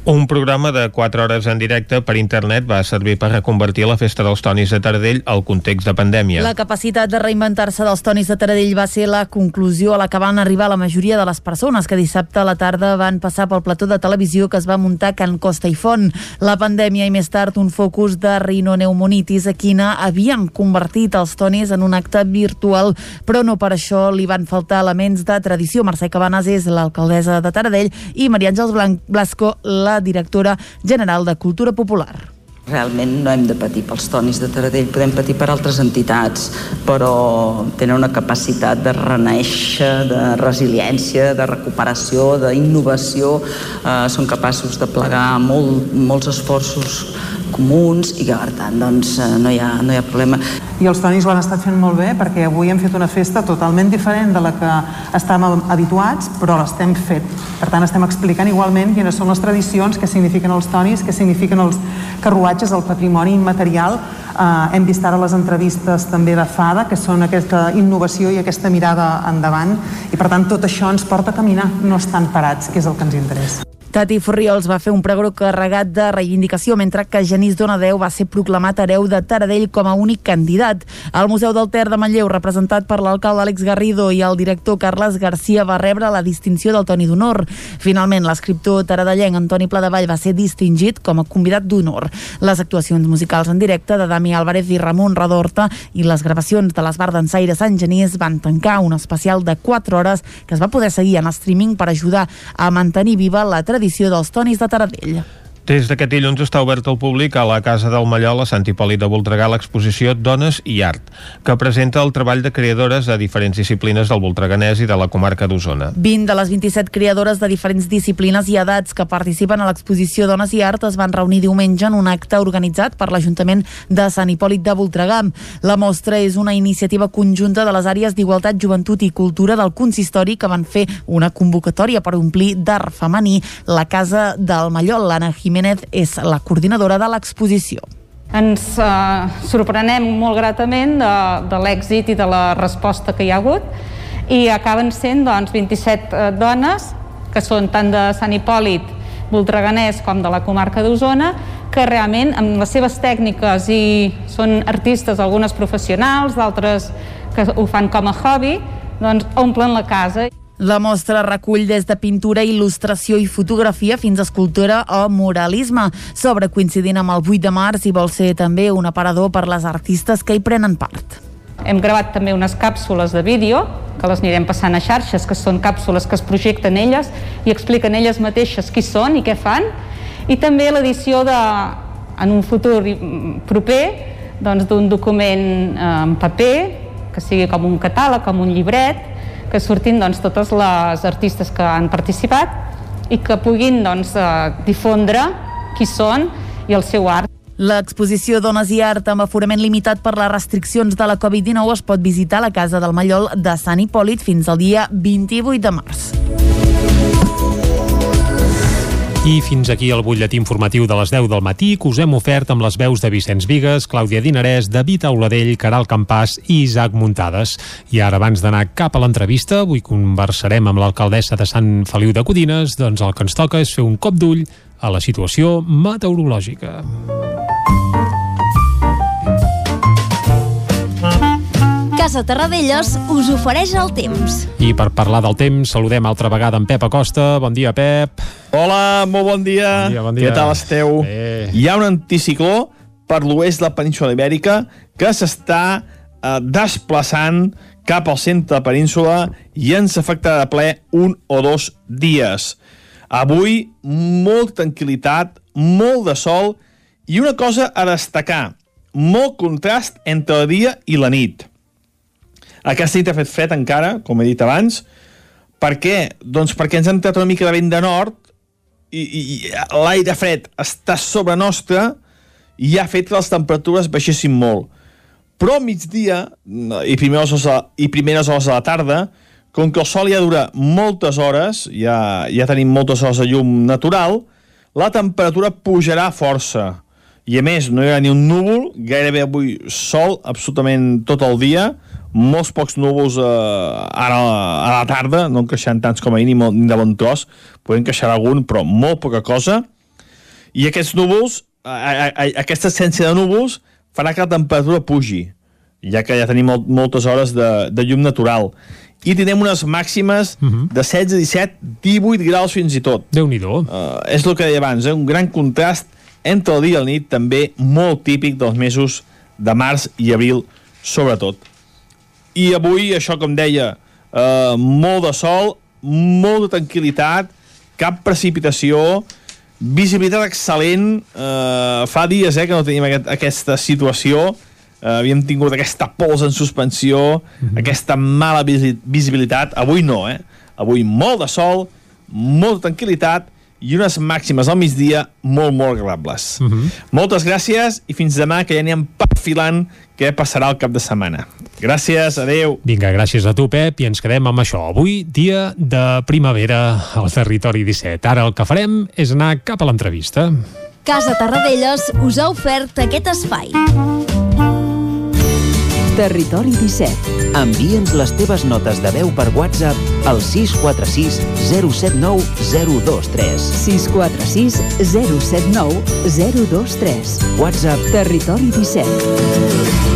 Un programa de 4 hores en directe per internet va servir per reconvertir la Festa dels Tonis de Taradell al context de pandèmia. La capacitat de reinventar-se dels Tonis de Taradell va ser la conclusió a la que van arribar la majoria de les persones que dissabte a la tarda van passar pel plató de televisió que es va muntar Can Costa i Font. La pandèmia i més tard un focus de rinoneumonitis quina havien convertit els Tonis en un acte virtual, però no per això li van faltar elements de tradició. Mercè Cabanes és l'alcaldessa de Taradell i Maria Àngels Blasco, la directora general de Cultura Popular. Realment no hem de patir pels tonis de Taradell, podem patir per altres entitats, però tenen una capacitat de reneixer, de resiliència, de recuperació, d'innovació, eh, són capaços de plegar molt, molts esforços comuns i que per tant doncs, eh, no, hi ha, no hi ha problema. I els tonis ho han estat fent molt bé perquè avui hem fet una festa totalment diferent de la que estàvem habituats però l'estem fet. Per tant estem explicant igualment quines són les tradicions, què signifiquen els tonis, què signifiquen els carruatges, el patrimoni immaterial. Eh, hem vist ara les entrevistes també de Fada, que són aquesta innovació i aquesta mirada endavant i per tant tot això ens porta a caminar, no estan parats, que és el que ens interessa. Tati Furriols va fer un pregó carregat de reivindicació, mentre que Genís Donadeu va ser proclamat hereu de Taradell com a únic candidat. El Museu del Ter de Manlleu, representat per l'alcalde Àlex Garrido i el director Carles Garcia, va rebre la distinció del Toni d'Honor. Finalment, l'escriptor taradellenc Antoni Pladevall va ser distingit com a convidat d'honor. Les actuacions musicals en directe de Dami Álvarez i Ramon Redorta i les gravacions de l'Esbar d'Ensaire Sant Genís van tancar un especial de 4 hores que es va poder seguir en streaming per ajudar a mantenir viva la tradició edició dels Tonis de Taradell. Des d'aquest dilluns està obert al públic a la Casa del Mallol a Sant Hipòlit de Voltregà l'exposició Dones i Art, que presenta el treball de creadores de diferents disciplines del Voltreganès i de la comarca d'Osona. 20 de les 27 creadores de diferents disciplines i edats que participen a l'exposició Dones i Art es van reunir diumenge en un acte organitzat per l'Ajuntament de Sant Hipòlit de Voltregà. La mostra és una iniciativa conjunta de les àrees d'Igualtat, Joventut i Cultura del Consistori que van fer una convocatòria per omplir d'art femení la Casa del Mallol. L'Anna Jiménez Jiménez és la coordinadora de l'exposició. Ens eh, sorprenem molt gratament de, de l'èxit i de la resposta que hi ha hagut i acaben sent doncs, 27 eh, dones que són tant de Sant Hipòlit, Voltreganès com de la comarca d'Osona que realment amb les seves tècniques i són artistes, algunes professionals, d'altres que ho fan com a hobby, doncs omplen la casa. La mostra recull des de pintura, il·lustració i fotografia fins a escultura o muralisme. S'obre coincidint amb el 8 de març i vol ser també un aparador per les artistes que hi prenen part. Hem gravat també unes càpsules de vídeo que les anirem passant a xarxes, que són càpsules que es projecten elles i expliquen elles mateixes qui són i què fan. I també l'edició de, en un futur proper doncs, d'un document eh, en paper, que sigui com un catàleg, com un llibret, que surtin doncs, totes les artistes que han participat i que puguin doncs, eh, difondre qui són i el seu art. L'exposició Dones i Art amb aforament limitat per les restriccions de la Covid-19 es pot visitar a la Casa del Mallol de Sant Hipòlit fins al dia 28 de març. I fins aquí el butlletí informatiu de les 10 del matí que us hem ofert amb les veus de Vicenç Vigues, Clàudia Dinarès, David Auladell, Caral Campàs i Isaac Muntades. I ara, abans d'anar cap a l'entrevista, avui conversarem amb l'alcaldessa de Sant Feliu de Codines, doncs el que ens toca és fer un cop d'ull a la situació meteorològica. Casa Terradellos us ofereix el temps. I per parlar del temps, saludem altra vegada en Pep Acosta. Bon dia, Pep. Hola, molt bon dia. Bon dia, bon dia. Què tal esteu? Bé. Hi ha un anticicló per l'oest de la península ibèrica que s'està eh, desplaçant cap al centre de la península i ens afectarà de ple un o dos dies. Avui, molta tranquil·litat, molt de sol i una cosa a destacar, molt contrast entre el dia i la nit. Aquesta nit ha fet fred encara, com he dit abans. Per què? Doncs perquè ens ha entrat una mica de vent de nord i, i, i l'aire fred està sobre nostra i ha fet que les temperatures baixessin molt. Però a migdia i primeres hores, i primeres hores de la tarda, com que el sol ja dura moltes hores, ja, ja tenim moltes hores de llum natural, la temperatura pujarà força. I a més, no hi ha ni un núvol, gairebé avui sol absolutament tot el dia, molts pocs núvols eh, ara a la tarda, no en queixant tants com ahir ni, molt, ni de bon tros, podem queixar algun, però molt poca cosa. I aquests núvols, a, a, a, aquesta essència de núvols, farà que la temperatura pugi, ja que ja tenim molt, moltes hores de, de llum natural. I tindrem unes màximes uh -huh. de 16, 17, 18 graus fins i tot. Déu-n'hi-do. Uh, és el que deia abans, eh? un gran contrast entre el dia i el nit, també molt típic dels mesos de març i abril, sobretot. I avui, això com deia, eh, molt de sol, molt de tranquil·litat, cap precipitació, visibilitat excel·lent. Eh, fa dies eh, que no tenim aquest, aquesta situació. Eh, havíem tingut aquesta pols en suspensió, mm -hmm. aquesta mala visi visibilitat. Avui no, eh? Avui molt de sol, molta tranquil·litat i unes màximes al migdia molt, molt agradables. Mm -hmm. Moltes gràcies i fins demà, que ja anem perfilant què passarà el cap de setmana. Gràcies, adeu. Vinga, gràcies a tu, Pep, i ens quedem amb això. Avui, dia de primavera al territori 17. Ara el que farem és anar cap a l'entrevista. Casa Tarradellas us ha ofert aquest espai. Territori 17. Envia'ns les teves notes de veu per WhatsApp al 646 079 023. 646 079 023. WhatsApp Territori 17.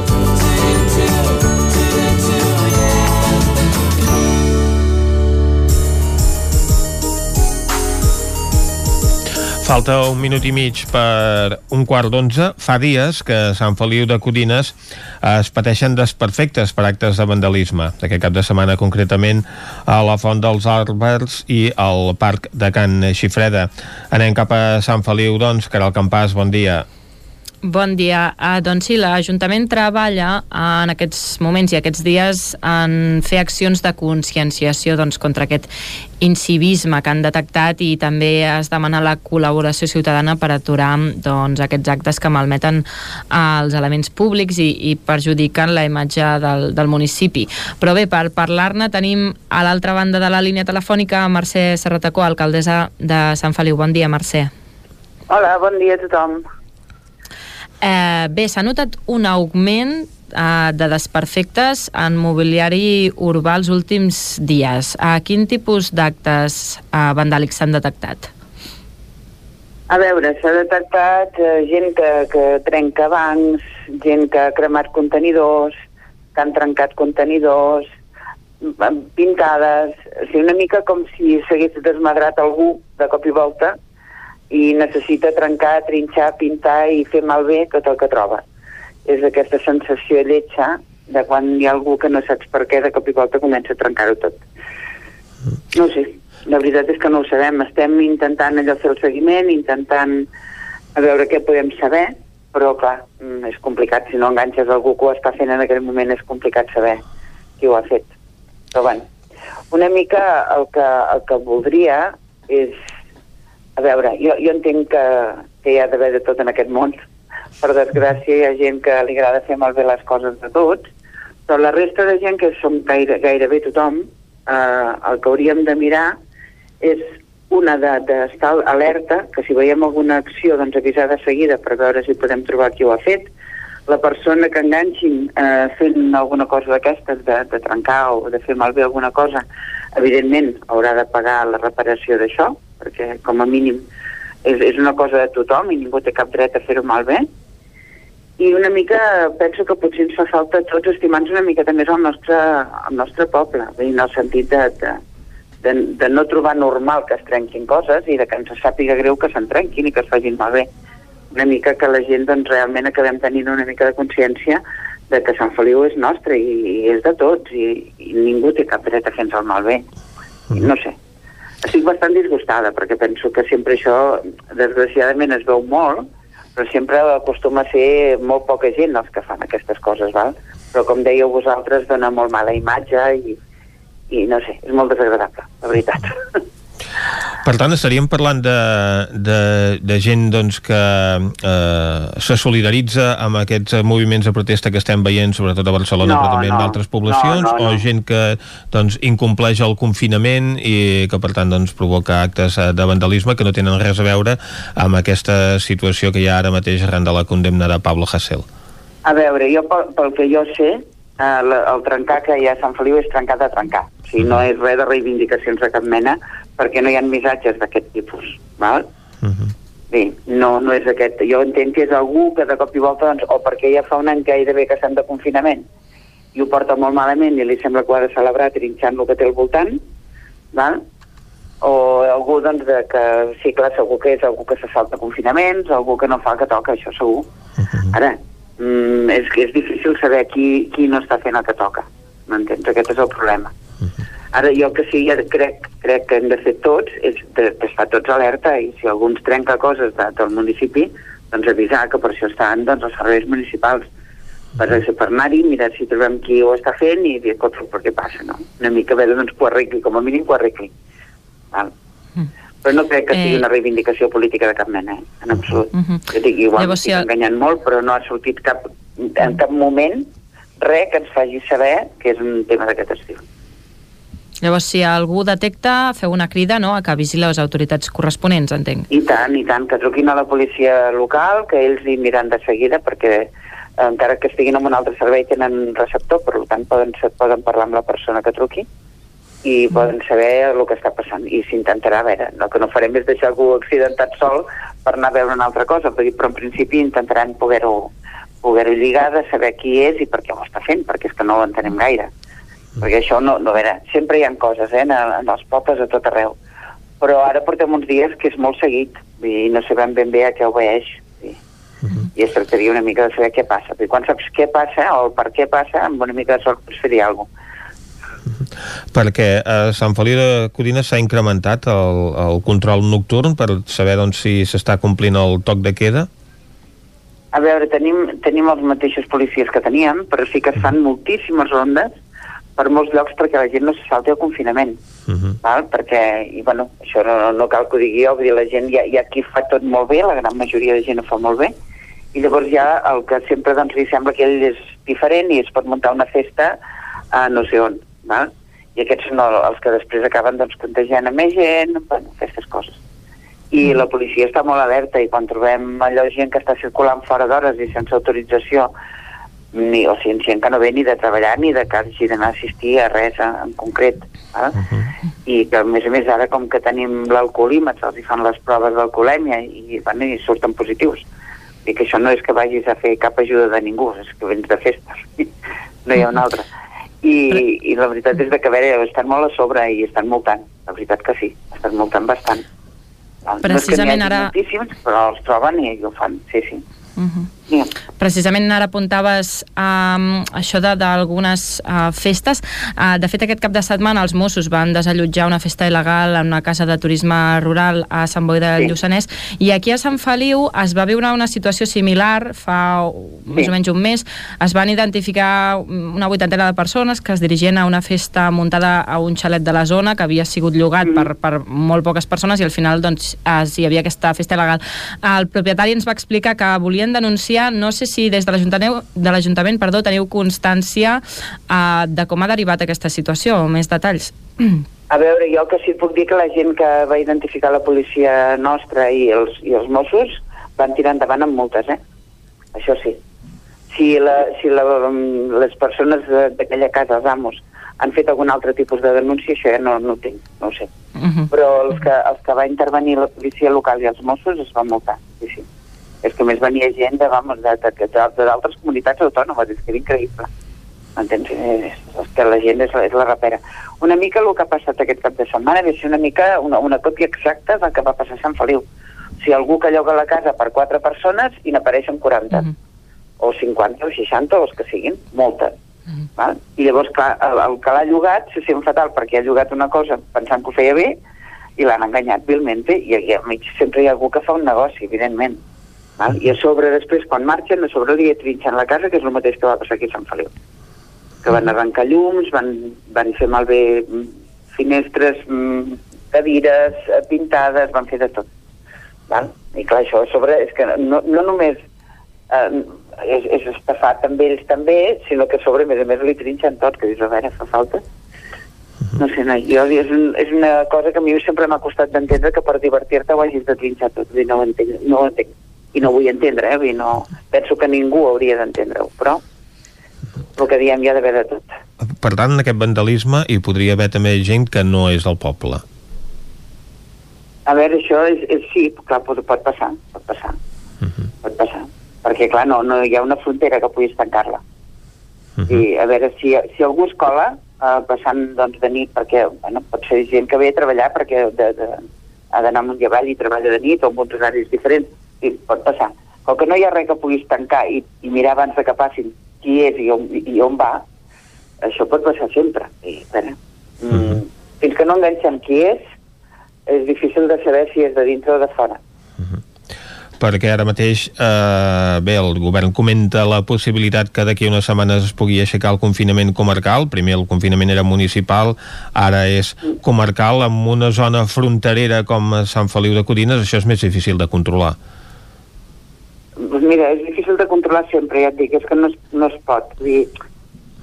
Falta un minut i mig per un quart d'onze. Fa dies que a Sant Feliu de Codines es pateixen desperfectes per actes de vandalisme. Aquest cap de setmana, concretament, a la Font dels Arbers i al Parc de Can Xifreda. Anem cap a Sant Feliu, doncs. Caral Campàs, bon dia. Bon dia. Uh, doncs sí, l'Ajuntament treballa uh, en aquests moments i aquests dies en fer accions de conscienciació doncs, contra aquest incivisme que han detectat i també es demana la col·laboració ciutadana per aturar doncs, aquests actes que malmeten uh, els elements públics i, i perjudiquen la imatge del, del municipi. Però bé, per parlar-ne tenim a l'altra banda de la línia telefònica Mercè Serratacó, alcaldessa de Sant Feliu. Bon dia, Mercè. Hola, bon dia a tothom. Eh, bé, s'ha notat un augment eh, de desperfectes en mobiliari urbà els últims dies. A eh, quin tipus d'actes eh, vandàlics s'han detectat? A veure, s'ha detectat eh, gent que, que trenca bancs, gent que ha cremat contenidors, que han trencat contenidors, mm, pintades, o sigui, una mica com si s'hagués desmadrat algú de cop i volta i necessita trencar, trinxar, pintar i fer malbé tot el que troba. És aquesta sensació lletja de quan hi ha algú que no saps per què de cop i volta comença a trencar-ho tot. No sé, la veritat és que no ho sabem. Estem intentant allò fer el seguiment, intentant a veure què podem saber, però clar, mm, és complicat. Si no enganxes algú que ho està fent en aquell moment és complicat saber qui ho ha fet. Però bueno, una mica el que, el que voldria és a veure, jo, jo entenc que, que hi ha d'haver de tot en aquest món. Per desgràcia hi ha gent que li agrada fer malbé les coses de tots, però la resta de gent, que som gaire, gairebé tothom, eh, el que hauríem de mirar és una d'estar de, alerta, que si veiem alguna acció doncs avisar de seguida per veure si podem trobar qui ho ha fet, la persona que enganxin eh, fent alguna cosa d'aquestes, de, de trencar o de fer malbé alguna cosa, evidentment haurà de pagar la reparació d'això, perquè com a mínim és, és una cosa de tothom i ningú té cap dret a fer-ho malbé. I una mica penso que potser ens fa falta tots estimar una mica també el nostre, el nostre poble, en el sentit de, de, de, de no trobar normal que es trenquin coses i de que ens sàpiga greu que se'n trenquin i que es facin malbé. Una mica que la gent doncs, realment acabem tenint una mica de consciència de que Sant Feliu és nostre i, i és de tots i, i ningú té cap dret a fer-nos el malbé. No sé, estic bastant disgustada perquè penso que sempre això, desgraciadament, es veu molt, però sempre acostuma a ser molt poca gent els que fan aquestes coses, val? Però com dèieu vosaltres, dona molt mala imatge i, i no sé, és molt desagradable, la veritat. Per tant, estaríem parlant de, de, de gent doncs, que eh, se solidaritza amb aquests moviments de protesta que estem veient, sobretot a Barcelona, No, però també no. en altres poblacions, No, no, no. o gent que doncs, incompleix el confinament i que, per tant, doncs, provoca actes eh, de vandalisme que no tenen res a veure amb aquesta situació que hi ha ara mateix arran de la condemna de Pablo Hasél. A veure, jo pel, pel que jo sé, eh, la, el trencar que hi ha a Sant Feliu és trencar de trencar. O sigui, no és res de reivindicacions de cap mena, perquè no hi ha missatges d'aquest tipus. Val? Bé, no, no és aquest. Jo entenc que és algú que de cop i volta, doncs, o perquè ja fa un any gairebé que estan de confinament i ho porta molt malament i li sembla que ho ha de celebrar trinxant el que té al voltant, val? o algú doncs, de que, sí, clar, segur que és algú que se salta confinaments, algú que no fa el que toca, això segur. Ara, mm, és que és difícil saber qui, qui no està fent el que toca, m'entens? Aquest és el problema. Ara, jo el que sí ja crec, crec que hem de fer tots és de- d'estar tots alerta i si algú ens trenca coses de, del municipi, doncs avisar que per això estan doncs, els serveis municipals per, per anar-hi, mirar si trobem qui ho està fent i dir, escolta, per què passa, no? Una mica veure doncs, que ho arregli, com a mínim que ho arregli. Val? Però no crec que sigui Eh. una reivindicació política de cap mena, eh? en absolut. Mhm. Jo dic, igual Llavors, el- enganyant molt, però no ha sortit cap, en cap moment res que ens faci saber que és un tema d'aquest estil. Llavors, si algú detecta, feu una crida no, a que avisi les autoritats corresponents, entenc. I tant, i tant, que truquin a la policia local, que ells hi miran de seguida, perquè eh, encara que estiguin en un altre servei tenen receptor, per tant poden, poden parlar amb la persona que truqui i poden saber el que està passant. I s'intentarà veure, el que no farem és deixar algú accidentat sol per anar a veure una altra cosa, però, en principi intentaran poder-ho poder lligar de saber qui és i per què ho està fent, perquè és que no ho entenem gaire. Perquè això no, no veure, sempre hi ha coses eh, en, en els pobles a tot arreu. Però ara portem uns dies que és molt seguit i no sabem ben bé a què obeix sí. i es tractaria una mica de saber què passa. I quan saps què passa o per què passa amb una mica de sort pots fer alguna cosa perquè a Sant Feliu de Codines s'ha incrementat el, el control nocturn per saber doncs, si s'està complint el toc de queda? A veure, tenim, tenim els mateixos policies que teníem, però sí que es fan moltíssimes rondes per molts llocs perquè la gent no se salti el confinament. Uh -huh. val? perquè, i bueno, això no, no cal que ho digui jo, vull dir, la gent, hi ha qui fa tot molt bé, la gran majoria de gent ho fa molt bé, i llavors ja el que sempre doncs, li sembla que ell és diferent i es pot muntar una festa a no sé on, val? i aquests són el- els que després acaben doncs, contagiant a més gent, bueno, aquestes coses. I la policia està molt alerta i quan trobem allò gent que està circulant fora d'hores i sense autorització, ni, o sigui, gent que no ve ni de treballar ni de que hagi d'anar a assistir a res en, concret. Eh? I que a més a més ara com que tenim l'alcoholímetre, els hi fan les proves d'alcoholèmia i, bueno, i surten positius. I que això no és que vagis a fer cap ajuda de ningú, és que vens de festa. no hi ha una altra. I, i la veritat és que, a veure, estan molt a sobre i estan multant. La veritat que sí, estan multant bastant. No és que Precisament hagi ara- Moltíssims, però els troben i ho fan, sí, sí. Uh -huh. Precisament ara apuntaves um, això de- d'algunes uh, festes. Uh, de fet, aquest cap de setmana els Mossos van desallotjar una festa il·legal en una casa de turisme rural a Sant Boi del Sí. Lluçanès i aquí a Sant Feliu es va viure una situació similar fa sí. més o menys un mes. Es van identificar una vuitantena de persones que es dirigien a una festa muntada a un xalet de la zona que havia sigut llogat mm. per, per molt poques persones i al final doncs, es, hi havia aquesta festa il·legal. El propietari ens va explicar que volien denunciar, no sé si des de l'Ajuntament perdó, teniu constància uh, de com ha derivat aquesta situació, o més detalls. A veure, jo que sí puc dir que la gent que va identificar la policia nostra i els, i els Mossos van tirar endavant amb multes, eh? Això sí. Si, la, si la, mm, les persones d'aquella casa, els amos, han fet algun altre tipus de denúncia, això ja no, no ho tinc, no ho sé. Uh -huh. Però els que, els que va intervenir la policia local i els Mossos es van multar, sí, sí. És que més venia gent de, vamos, de, de, de, d'altres comunitats autònomes, és que era increïble. Entens? És, és que la gent és, la- és la rapera. Una mica el que ha passat aquest cap de setmana ser una mica una, una còpia exacta del que va passar a Sant Feliu. O sigui, algú que lloga la casa per quatre persones i n'apareixen 40. Uh -huh. O 50 o 60 o els que siguin, moltes. Uh -huh. val? I llavors, clar, el, el que l'ha llogat se sent fatal perquè ha llogat una cosa pensant que ho feia bé i l'han enganyat vilment i aquí al mig sempre hi ha algú que fa un negoci, evidentment. Val? I a sobre, després, quan marxen, a sobre li trinxen la casa, que és el mateix que va passar aquí a Sant Feliu que van arrencar llums, van, van fer malbé mm, finestres, mm, cadires eh, pintades, van fer de tot. Val? I clar, això a sobre és que no, no només eh, és, és estafat amb ells també, sinó que a sobre, a més a més, li trinxen tot, que dius, a veure, fa falta. No sé, no, jo, és, un, és una cosa que a mi sempre m'ha costat d'entendre que per divertir-te ho hagis de trinxar tot, no ho entenc, no ho entenc. I no vull entendre, eh? No, penso que ningú hauria d'entendre-ho, però el que diem hi ha d'haver de tot. Per tant, en aquest vandalisme hi podria haver també gent que no és del poble. A veure, això és, és sí, clar, pot, pot passar, pot passar, uh -huh. pot passar, perquè clar, no, no hi ha una frontera que puguis tancar-la. Uh -huh. I a veure, si, si algú es cola uh, passant doncs, de nit, perquè bueno, pot ser gent que ve a treballar perquè de, de, ha d'anar amunt i avall i treballa de nit o en uns horaris diferents, sí, pot passar. Com que no hi ha res que puguis tancar i, i mirar abans de que passin qui és i on, i on va, això pot passar sempre. I, veure, mm, fins que no enganxem qui és, és difícil de saber si és de dintre o de fora. perquè ara mateix eh, bé, el govern comenta la possibilitat que d'aquí unes setmanes es pugui aixecar el confinament comarcal, primer el confinament era municipal, ara és comarcal, amb una zona fronterera com Sant Feliu de Codines, això és més difícil de controlar. Doncs mira, és difícil de controlar sempre, ja et dic, és que no es, no es pot. Vull dir,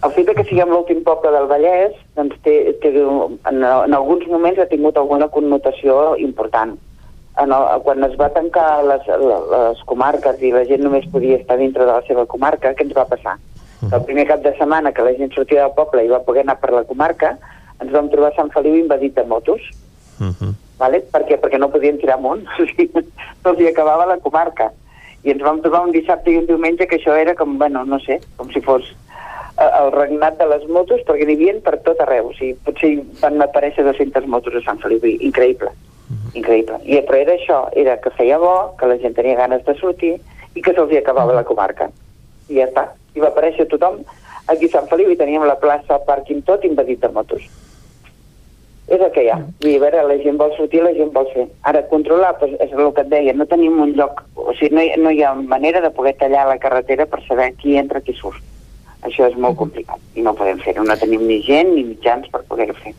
el fet que siguem l'últim poble del Vallès, doncs té, té, en, en alguns moments ha tingut alguna connotació important. En el, quan es va tancar les, les comarques i la gent només podia estar dintre de la seva comarca, què ens va passar? Que el primer cap de setmana que la gent sortia del poble i va poder anar per la comarca, ens vam trobar Sant Feliu invadit de motos. Uh -huh. Vale? Per què? Perquè no podien tirar amunt. O sigui, se'ls hi acabava la comarca. I ens vam trobar un dissabte i un diumenge que això era com, bueno, no sé, com si fos eh, el regnat de les motos, perquè n'hi havia per tot arreu. O sigui, potser van aparèixer 200 motos a Sant Feliu. Increïble. Increïble. I, però era això, era que feia bo, que la gent tenia ganes de sortir i que se'ls acabava la comarca. I ja està. I va aparèixer tothom aquí a Sant Feliu i teníem la plaça, el pàrquing, tot invadit de motos. És el que hi ha. Vull dir, a veure, la gent vol sortir, la gent vol fer. Ara, controlar, doncs, és el que et deia, no tenim un lloc, o sigui, no hi, no hi ha manera de poder tallar la carretera per saber qui entra, qui surt. Això és molt complicat i no podem fer-ho. No tenim ni gent ni mitjans per poder-ho fer.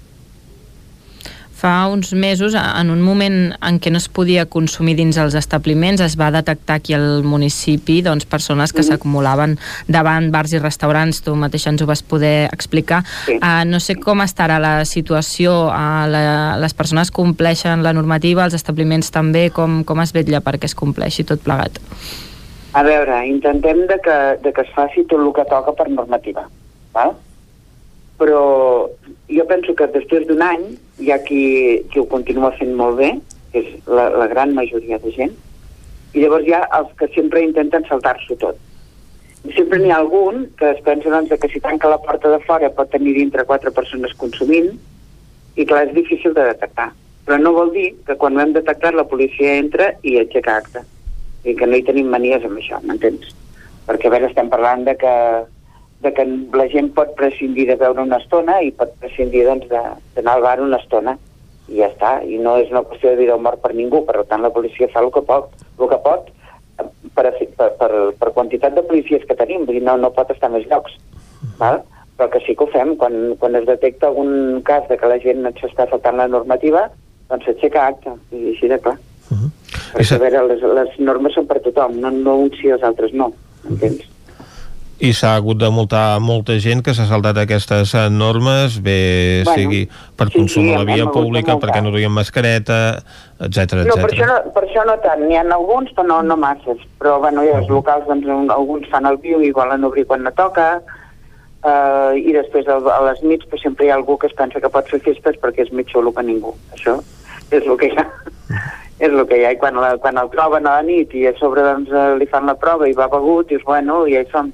Fa uns mesos, en un moment en què no es podia consumir dins els establiments, es va detectar aquí al municipi doncs, persones que s'acumulaven davant bars i restaurants, tu mateix ens ho vas poder explicar. Sí. Uh, no sé com estarà la situació, uh, la, les persones compleixen la normativa, els establiments també, com, com es vetlla perquè es compleixi tot plegat? A veure, intentem de que, de que es faci tot el que toca per normativa. Val? Però jo penso que després d'un any hi ha qui, qui ho continua fent molt bé, que és la, la gran majoria de gent, i llavors hi ha els que sempre intenten saltar-s'ho tot. I sempre n'hi ha algun que es pensa doncs, que si tanca la porta de fora pot tenir dintre quatre persones consumint, i clar, és difícil de detectar. Però no vol dir que quan ho hem detectat la policia entra i aixeca acte. I que no hi tenim manies amb això, m'entens? Perquè a veure, estem parlant de que, de que la gent pot prescindir de veure una estona i pot prescindir doncs, de- d'anar al bar una estona. I ja està, i no és una qüestió de vida o mort per ningú, per tant la policia fa el que pot, el que pot eh, per, per, per, per quantitat de policies que tenim, vull dir, no, no pot estar més llocs, val? però que sí que ho fem, quan, quan es detecta algun cas de que la gent s'està saltant la normativa, doncs s'aixeca acte, i així de clar. Perquè, a veure, les, les normes són per tothom, no, no uns sí els altres no, entens? I s'ha hagut de multar molta gent que s'ha saltat aquestes eh, normes, bé Bueno, sigui per sí, consum sí, a la via pública, perquè no duien mascareta, etc No, per això no, per això no tant. N'hi ha alguns, però no, no masses. Però, bueno, i els locals, doncs, un- alguns fan el viu i volen obrir quan no toca, uh, i després a, a les nits pues, sempre hi ha algú que es pensa que pot fer festes perquè és més xulo que ningú. Això és el que hi ha. és el que hi ha. I quan, la, quan el troben a la nit i a sobre doncs, eh, li fan la prova i va begut, dius, bueno, i ja hi som.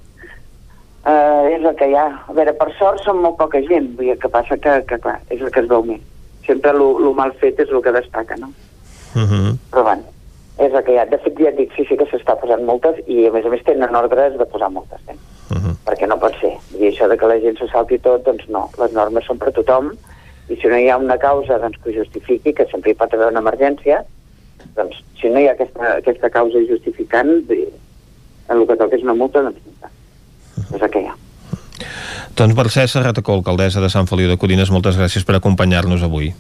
Uh, és el que hi ha. A veure, per sort som molt poca gent, vull dir, que passa que, que clar, és el que es veu més. Sempre el mal fet és el que destaca, no? Uh -huh. però bueno, és el que hi ha. De fet, ja et dic, sí, sí que s'està posant multes i a més a més tenen ordres de posar multes, eh? Uh -huh. Perquè no pot ser. I això de que la gent s'ho salti tot, doncs no. Les normes són per tothom i si no hi ha una causa doncs, que ho justifiqui, que sempre hi pot haver una emergència, doncs si no hi ha aquesta, aquesta causa justificant, bé, el que toca és una multa, doncs. És ha. Doncs Mercè Serratacó, alcaldessa de Sant Feliu de Codines, moltes gràcies per acompanyar-nos avui.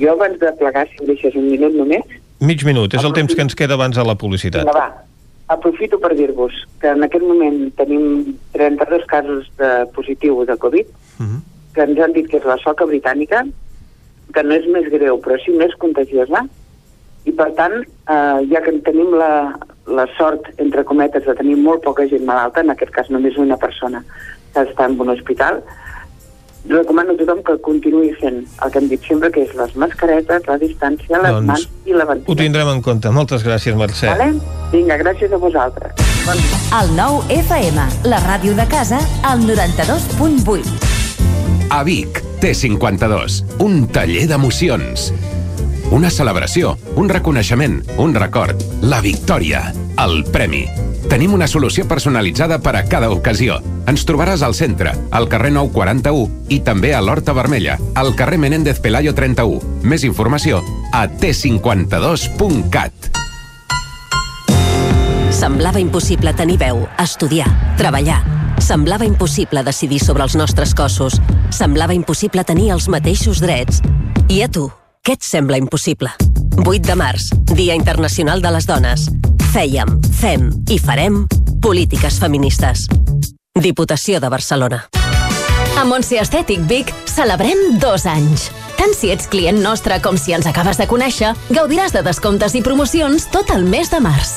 Jo abans de plegar, si em deixes un minut només, Mig minut, és el temps que ens queda abans de la publicitat. Vinga, va. Aprofito per dir-vos que en aquest moment tenim 32 casos de positiu de Covid, Mhm. que ens han dit que és la soca britànica, que no és més greu, però sí més contagiosa, i per tant, eh, ja que tenim la, la sort, entre cometes, de tenir molt poca gent malalta, en aquest cas només una persona que està en un hospital, recomano a tothom que continuï fent el que hem dit sempre, que és les mascaretes, la distància, les Doncs mans i la Ho ventilació. tindrem en compte. Moltes gràcies, Mercè. Vale? Vinga, gràcies a vosaltres. Bon dia. El nou FM, la ràdio de casa, al 92.8. A Vic, T52, un taller d'emocions. Una celebració, un reconeixement, un record, la victòria, el premi. Tenim una solució personalitzada per a cada ocasió. Ens trobaràs al centre, al carrer 941 i també a l'Horta Vermella, al carrer Menéndez Pelayo 31. Més informació a t52.cat. Semblava impossible tenir veu, estudiar, treballar. Semblava impossible decidir sobre els nostres cossos. Semblava impossible tenir els mateixos drets. I a tu, què et sembla impossible? 8 de març, Dia Internacional de les Dones. Fèiem, fem i farem polítiques feministes. Diputació de Barcelona. A Montse Estètic Vic celebrem dos anys. Tant si ets client nostre com si ens acabes de conèixer, gaudiràs de descomptes i promocions tot el mes de març.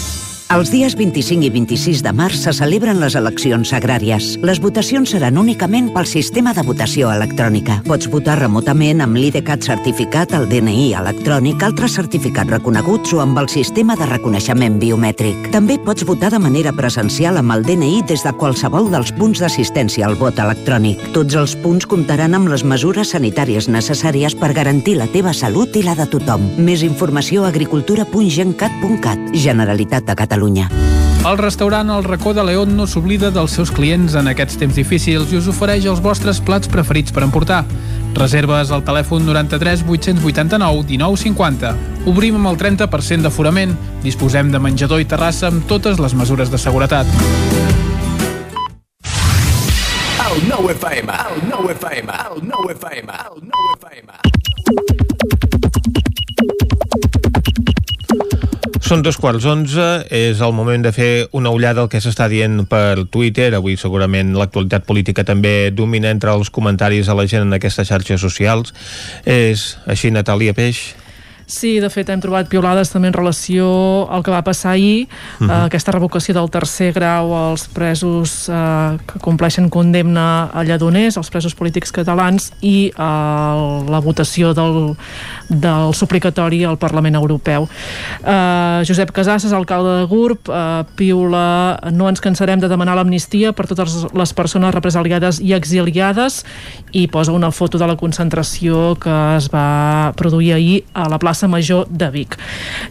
Els dies 25 i 26 de març se celebren les eleccions agràries. Les votacions seran únicament pel sistema de votació electrònica. Pots votar remotament amb l'IDCAT certificat, el DNI electrònic, altres certificats reconeguts o amb el sistema de reconeixement biomètric. També pots votar de manera presencial amb el DNI des de qualsevol dels punts d'assistència al vot electrònic. Tots els punts comptaran amb les mesures sanitàries necessàries per garantir la teva salut i la de tothom. Més informació a agricultura.gencat.cat. Generalitat de Catalunya. El restaurant El Racó de León no s'oblida dels seus clients en aquests temps difícils i us ofereix els vostres plats preferits per emportar. Reserves al telèfon 93 889 1950. Obrim amb el 30% d'aforament. Disposem de menjador i terrassa amb totes les mesures de seguretat. El 9 FM, el 9 FM, el 9 FM, el 9 FM. Són dos quarts onze, és el moment de fer una ullada al que s'està dient per Twitter. Avui segurament l'actualitat política també domina entre els comentaris a la gent en aquestes xarxes socials. És així, Natàlia Peix? Sí, de fet hem trobat piolades també en relació al que va passar ahir, uh -huh. eh, aquesta revocació del tercer grau als presos eh, que compleixen condemna a lladoners, als presos polítics catalans i eh, la votació del, del suplicatori al Parlament Europeu. Eh, Josep Casasses, alcalde de Gurb, eh, piula no ens cansarem de demanar l'amnistia per totes les persones represaliades i exiliades i posa una foto de la concentració que es va produir ahir a la plaça Major de Vic.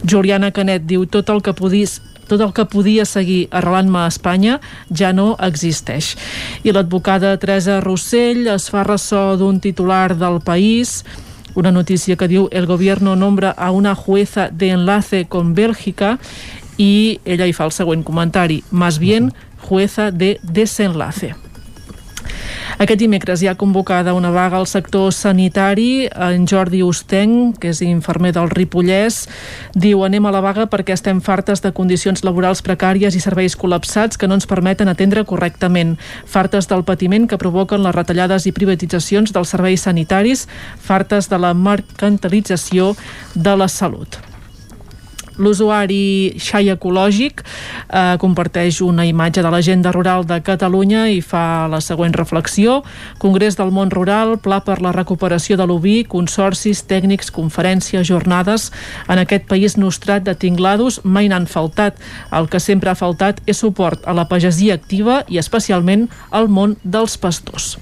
Juliana Canet diu tot el que podís tot el que podia seguir arrelant-me a Espanya ja no existeix. I l'advocada Teresa Rossell es fa ressò d'un titular del País una notícia que diu el gobierno nombra a una jueza de enlace con Bélgica i ella hi fa el següent comentari más bien jueza de desenlace. Aquest dimecres hi ha convocada una vaga al sector sanitari. En Jordi Ostenc, que és infermer del Ripollès, diu anem a la vaga perquè estem fartes de condicions laborals precàries i serveis col·lapsats que no ens permeten atendre correctament. Fartes del patiment que provoquen les retallades i privatitzacions dels serveis sanitaris, fartes de la mercantilització de la salut. L'usuari Xai Ecològic eh, comparteix una imatge de l'agenda rural de Catalunya i fa la següent reflexió. Congrés del món rural, pla per la recuperació de l'oví, consorcis, tècnics, conferències, jornades. En aquest país nostrat de tinglados mai n'han faltat. El que sempre ha faltat és suport a la pagesia activa i especialment al món dels pastors.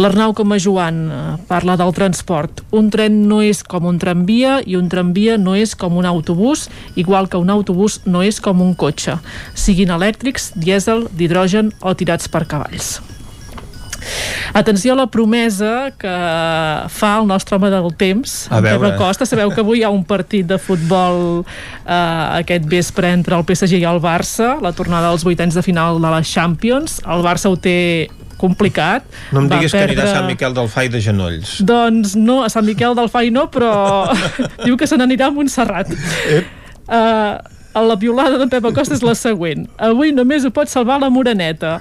L'Arnau com a Joan eh, parla del transport. Un tren no és com un tramvia i un tramvia no és com un autobús, igual que un autobús no és com un cotxe, siguin elèctrics, dièsel, d'hidrogen o tirats per cavalls. Atenció a la promesa que fa el nostre home del temps, A en veure. Pep Acosta. Sabeu que avui hi ha un partit de futbol eh, aquest vespre entre el PSG i el Barça, la tornada als vuitens de final de la Champions. El Barça ho té complicat. No em diguis que anirà a perdre- Sant Miquel del Fai de genolls. doncs no, a Sant Miquel del Fai no, però diu que se n'anirà a Montserrat. Uh, la violada de Pep Acosta és la següent. Avui només ho pot salvar la Moreneta.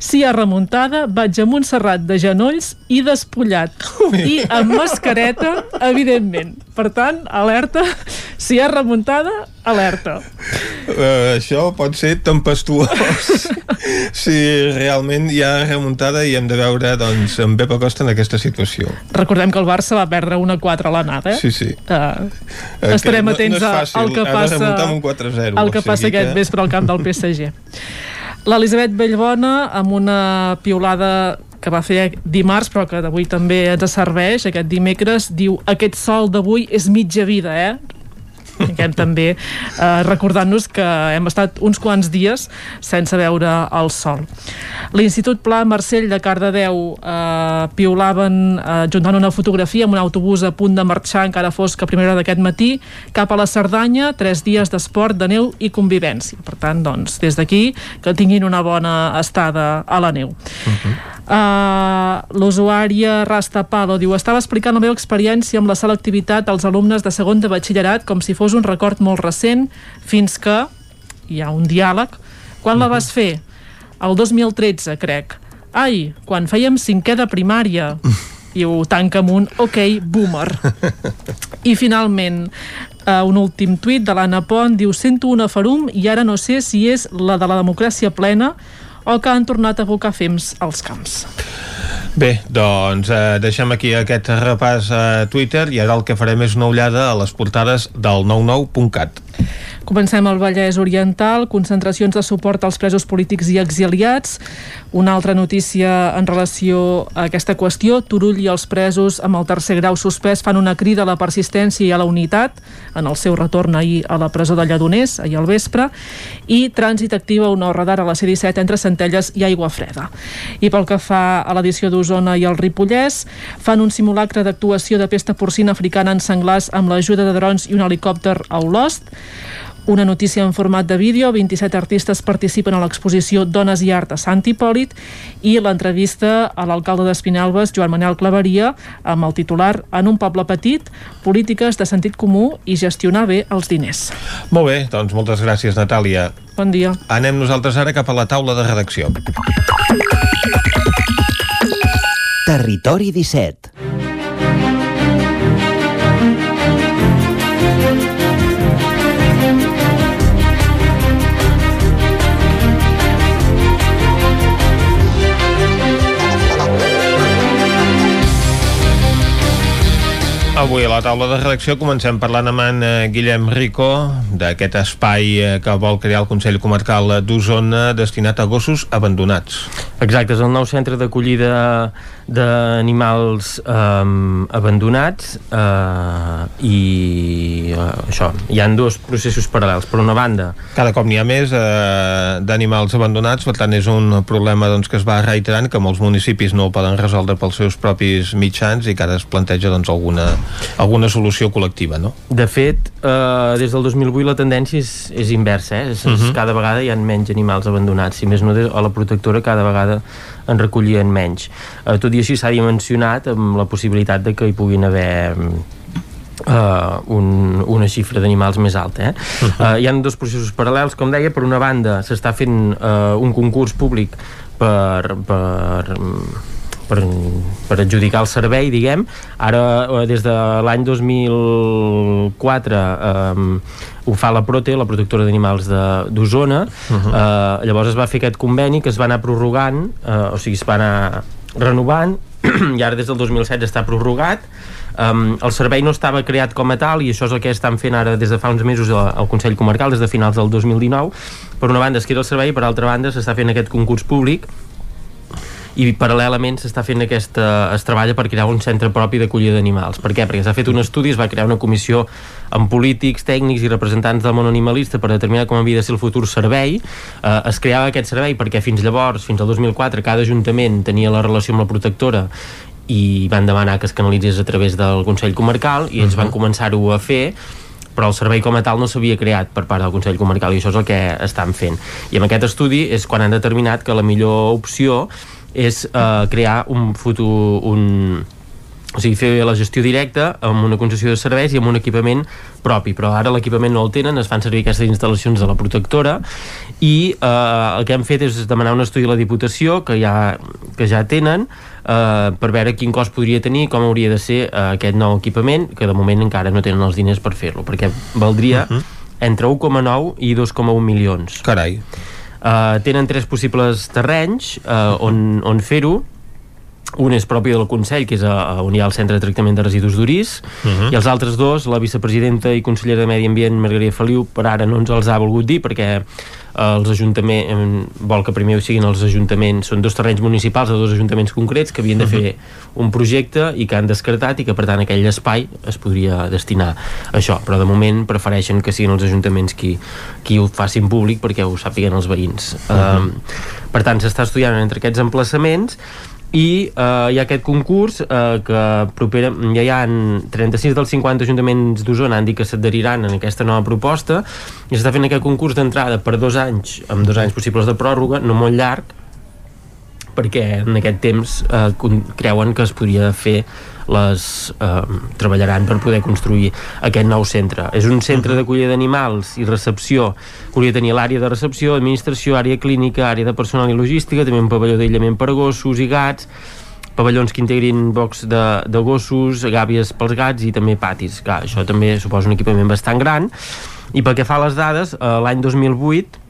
Si hi ha remuntada, vaig a Montserrat de genolls i despullat. I amb mascareta, evidentment. Per tant, alerta. Si hi ha remuntada, alerta. Uh, això pot ser tempestuós si realment hi ha remuntada i hem de veure doncs, en Pep Acosta en aquesta situació. Recordem que el Barça va perdre una 4 a l'anada, eh? Sí, sí. Uh, estarem que no- atents no és fàcil, al que passa un 4-0, el o que passa sigui aquest que- vespre al camp del PSG l'Elisabet Bellbona amb una piulada que va fer dimarts però que d'avui també ens serveix aquest dimecres diu aquest sol d'avui és mitja vida eh? Tinguem també eh, recordant-nos que hem estat uns quants dies sense veure el sol. L'Institut Pla Marcell de Cardedeu eh, piulaven eh, juntant una fotografia amb un autobús a punt de marxar encara fos que a primera hora d'aquest matí cap a la Cerdanya, tres dies d'esport, de neu i convivència. Per tant, doncs, des d'aquí que tinguin una bona estada a la neu. Uh -huh. Uh, L'usuària Rasta Palo diu estava explicant la meva experiència amb la selectivitat als alumnes de segon de batxillerat com si fos un record molt recent fins que hi ha un diàleg quan la vas fer? El 2013, crec. Ai, quan fèiem cinquè de primària. I ho tanca amb un ok, boomer. I finalment, uh, un últim tuit de l'Anna Pont diu sento una ferum i ara no sé si és la de la democràcia plena o que han tornat a abocar fems als camps. Bé, doncs eh, deixem aquí aquest repàs a Twitter i ara el que farem és una ullada a les portades del 99.cat. Comencem al Vallès Oriental, concentracions de suport als presos polítics i exiliats. Una altra notícia en relació a aquesta qüestió, Turull i els presos amb el tercer grau suspès fan una crida a la persistència i a la unitat en el seu retorn ahir a la presó de Lledoners, ahir al vespre, i trànsit activa un nou radar a la C-17 entre Centelles i Aigua Freda. I pel que fa a l'edició d'Osona i el Ripollès, fan un simulacre d'actuació de pesta porcina africana en senglars amb l'ajuda de drons i un helicòpter a Olost. Una notícia en format de vídeo, 27 artistes participen a l'exposició Dones i Art a Sant Hipòlit i l'entrevista a l'alcalde d'Espinalbes, Joan Manel Claveria, amb el titular En un poble petit, polítiques de sentit comú i gestionar bé els diners. Molt bé, doncs moltes gràcies, Natàlia. Bon dia. Anem nosaltres ara cap a la taula de redacció. Territori 17 Avui a la taula de redacció comencem parlant amb en eh, Guillem Rico d'aquest espai eh, que vol crear el Consell Comarcal d'Osona destinat a gossos abandonats. Exacte, és el nou centre d'acollida d'animals eh, abandonats eh, i eh, això, hi han dos processos paral·lels. Per una banda... Cada cop n'hi ha més eh, d'animals abandonats, per tant és un problema doncs, que es va reiterant, que molts municipis no ho poden resoldre pels seus propis mitjans i que ara es planteja doncs, alguna, alguna solució col·lectiva, no? De fet, eh, des del 2008 la tendència és, és inversa, eh? És, uh -huh. cada vegada hi ha menys animals abandonats, si més no a la protectora cada vegada en recollien menys. Eh, tot i així s'ha dimensionat amb la possibilitat de que hi puguin haver Uh, un, una xifra d'animals més alta eh? uh -huh. uh, hi han dos processos paral·lels com deia, per una banda s'està fent uh, un concurs públic per, per per, per adjudicar el servei, diguem. Ara, des de l'any 2004, eh, ho fa la Prote, la protectora d'animals d'Osona. Uh -huh. eh, llavors es va fer aquest conveni que es va anar prorrogant, eh, o sigui, es va anar renovant, i ara des del 2007 està prorrogat. Um, el servei no estava creat com a tal i això és el que estan fent ara des de fa uns mesos al Consell Comarcal, des de finals del 2019 per una banda es crea el servei, per altra banda s'està fent aquest concurs públic i paral·lelament s'està fent aquesta, es treballa per crear un centre propi d'acollida d'animals. Per què? Perquè s'ha fet un estudi, es va crear una comissió amb polítics, tècnics i representants del món animalista per determinar com havia de ser el futur servei. Eh, es creava aquest servei perquè fins llavors, fins al 2004, cada ajuntament tenia la relació amb la protectora i van demanar que es canalitzés a través del Consell Comarcal i ells uh -huh. van començar-ho a fer però el servei com a tal no s'havia creat per part del Consell Comarcal i això és el que estan fent. I amb aquest estudi és quan han determinat que la millor opció és eh, crear un futur un, o sigui, fer la gestió directa amb una concessió de serveis i amb un equipament propi, però ara l'equipament no el tenen, es fan servir aquestes instal·lacions de la protectora i eh, el que hem fet és demanar un estudi a la Diputació que ja, que ja tenen eh, per veure quin cost podria tenir com hauria de ser eh, aquest nou equipament que de moment encara no tenen els diners per fer-lo perquè valdria uh -huh. entre 1,9 i 2,1 milions Carai Uh, tenen tres possibles terrenys uh, on, on fer-ho un és propi del Consell, que és a, a on hi ha el Centre de Tractament de Residus d'Urís, uh -huh. i els altres dos, la vicepresidenta i consellera de Medi Ambient, Margarida Feliu, per ara no ens els ha volgut dir, perquè els ajuntaments, vol que primer ho siguin els ajuntaments, són dos terrenys municipals de dos ajuntaments concrets que havien de fer un projecte i que han descartat i que per tant aquell espai es podria destinar a això, però de moment prefereixen que siguin els ajuntaments qui, qui ho facin públic perquè ho sàpiguen els veïns. Uh -huh. um, per tant, s'està estudiant entre aquests emplaçaments i eh, hi ha aquest concurs eh, que propera, ja hi ha 36 dels 50 ajuntaments d'Osona han dit que s'adheriran en aquesta nova proposta i s'està fent aquest concurs d'entrada per dos anys amb dos anys possibles de pròrroga no molt llarg perquè en aquest temps eh, creuen que es podria fer les eh, treballaran per poder construir aquest nou centre. És un centre d'acollida d'animals i recepció que hauria de tenir l'àrea de recepció, administració, àrea clínica, àrea de personal i logística, també un pavelló d'aïllament per gossos i gats, pavellons que integrin box de, de gossos, gàbies pels gats i també patis. Clar, això també suposa un equipament bastant gran. I pel que fa a les dades, eh, l'any 2008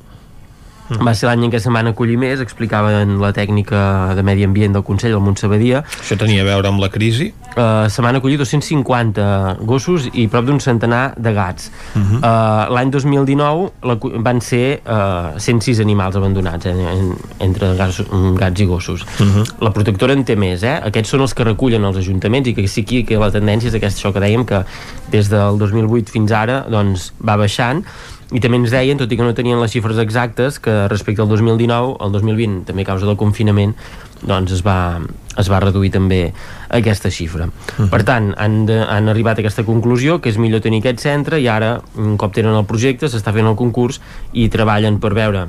va ser l'any en què se'n van acollir més, explicaven la tècnica de medi ambient del Consell, el Montsebadia. Això tenia a veure amb la crisi? Uh, se van acollir 250 gossos i prop d'un centenar de gats. Uh -huh. uh, l'any 2019 la, van ser uh, 106 animals abandonats eh, en, entre gats, gats i gossos. Uh -huh. La protectora en té més, eh? Aquests són els que recullen els ajuntaments i que sí aquí que la tendència és aquesta, això que dèiem, que des del 2008 fins ara doncs, va baixant i també ens deien, tot i que no tenien les xifres exactes, que respecte al 2019, el 2020, també a causa del confinament, doncs es va, es va reduir també aquesta xifra. Uh -huh. Per tant, han, de, han arribat a aquesta conclusió, que és millor tenir aquest centre, i ara, un cop tenen el projecte, s'està fent el concurs i treballen per veure